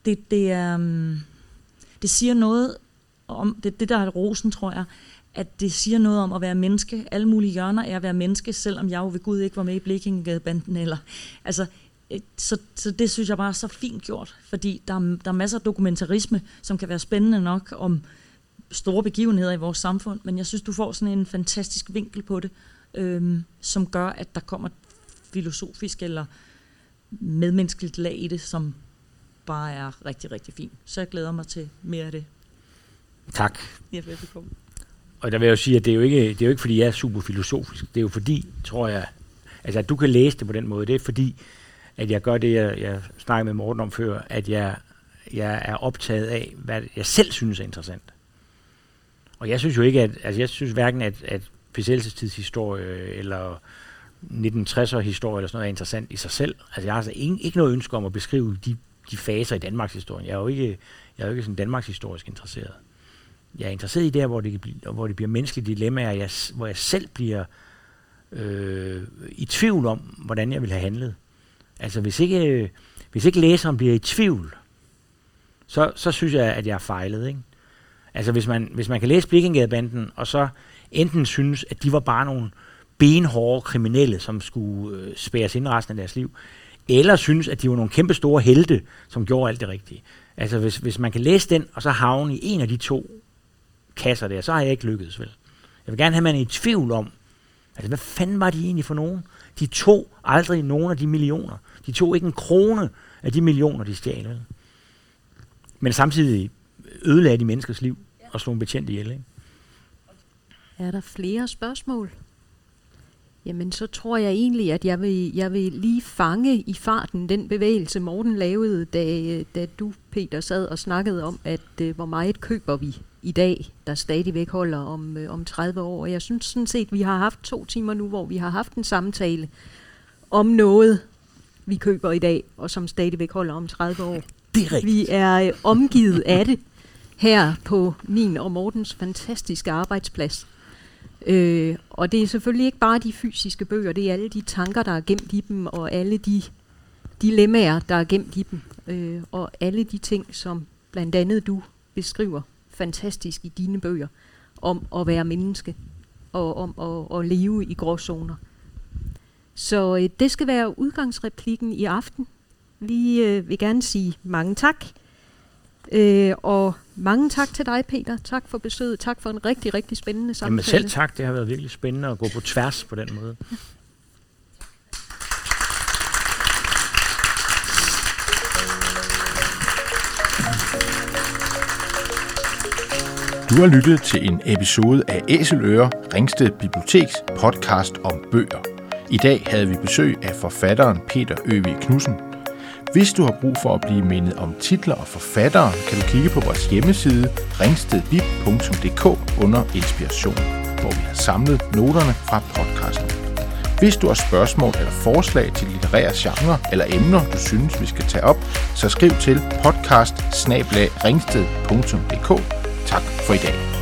det, det er... Øhm, det siger noget om, det, det der er rosen, tror jeg, at det siger noget om at være menneske. Alle mulige hjørner er at være menneske, selvom jeg jo ved Gud ikke var med i Blekingegadebanden. Eller, altså, øh, så, så det synes jeg bare er så fint gjort, fordi der der er masser af dokumentarisme, som kan være spændende nok om store begivenheder i vores samfund, men jeg synes, du får sådan en fantastisk vinkel på det, øhm, som gør, at der kommer filosofisk eller medmenneskeligt lag i det, som bare er rigtig, rigtig fint. Så jeg glæder mig til mere af det. Tak. Ja, velkommen. Og der vil jeg jo sige, at det er jo ikke, det er jo ikke fordi jeg er super filosofisk. Det er jo fordi, tror jeg, altså at du kan læse det på den måde. Det er fordi, at jeg gør det, jeg, jeg snakker med Morten om før, at jeg, jeg er optaget af, hvad jeg selv synes er interessant. Og jeg synes jo ikke, at, altså jeg synes hverken, at, at besættelsestidshistorie eller 1960'er historie eller sådan noget er interessant i sig selv. Altså jeg har altså ikke, ikke noget ønske om at beskrive de de faser i Danmarks historie. Jeg er jo ikke, jeg er jo ikke sådan Danmarks historisk interesseret. Jeg er interesseret i det hvor det, hvor det bliver menneskelige dilemmaer, jeg, hvor jeg selv bliver øh, i tvivl om, hvordan jeg vil have handlet. Altså hvis ikke, øh, hvis ikke læseren bliver i tvivl, så, så synes jeg, at jeg er fejlet. Ikke? Altså hvis man, hvis man kan læse Blikkingadebanden, og så enten synes, at de var bare nogle benhårde kriminelle, som skulle øh, spæres ind resten af deres liv, eller synes, at de var nogle kæmpe store helte, som gjorde alt det rigtige. Altså hvis, hvis man kan læse den, og så havne i en af de to kasser der, så har jeg ikke lykkedes vel. Jeg vil gerne have, at man er i tvivl om, altså hvad fanden var de egentlig for nogen? De tog aldrig nogen af de millioner. De tog ikke en krone af de millioner, de stjal. Vel? men samtidig ødelagde de menneskers liv og slog en betjent ihjel. Ikke? Er der flere spørgsmål? Jamen, så tror jeg egentlig, at jeg vil, jeg vil lige fange i farten den bevægelse, Morten lavede, da, da du, Peter, sad og snakkede om, at uh, hvor meget køber vi i dag, der stadigvæk holder om, uh, om 30 år. Og jeg synes sådan set, vi har haft to timer nu, hvor vi har haft en samtale om noget, vi køber i dag, og som stadigvæk holder om 30 år. Det er rigtigt. Vi er uh, omgivet af det her på min og Mortens fantastiske arbejdsplads. Øh, og det er selvfølgelig ikke bare de fysiske bøger, det er alle de tanker, der er gemt i dem, og alle de dilemmaer, der er gemt i dem, øh, og alle de ting, som blandt andet du beskriver fantastisk i dine bøger, om at være menneske, og om at, at leve i gråzoner. Så øh, det skal være udgangsreplikken i aften. Vi øh, vil gerne sige mange tak. Øh, og mange tak til dig, Peter. Tak for besøget. Tak for en rigtig, rigtig spændende samtale. Jamen selv tak. Det har været virkelig spændende at gå på tværs på den måde. Du har lyttet til en episode af Æseløre, Ringsted Biblioteks podcast om bøger. I dag havde vi besøg af forfatteren Peter Øvig Knudsen. Hvis du har brug for at blive mindet om titler og forfattere, kan du kigge på vores hjemmeside ringstedbib.dk under inspiration, hvor vi har samlet noterne fra podcasten. Hvis du har spørgsmål eller forslag til litterære genre eller emner, du synes, vi skal tage op, så skriv til podcast Tak for i dag.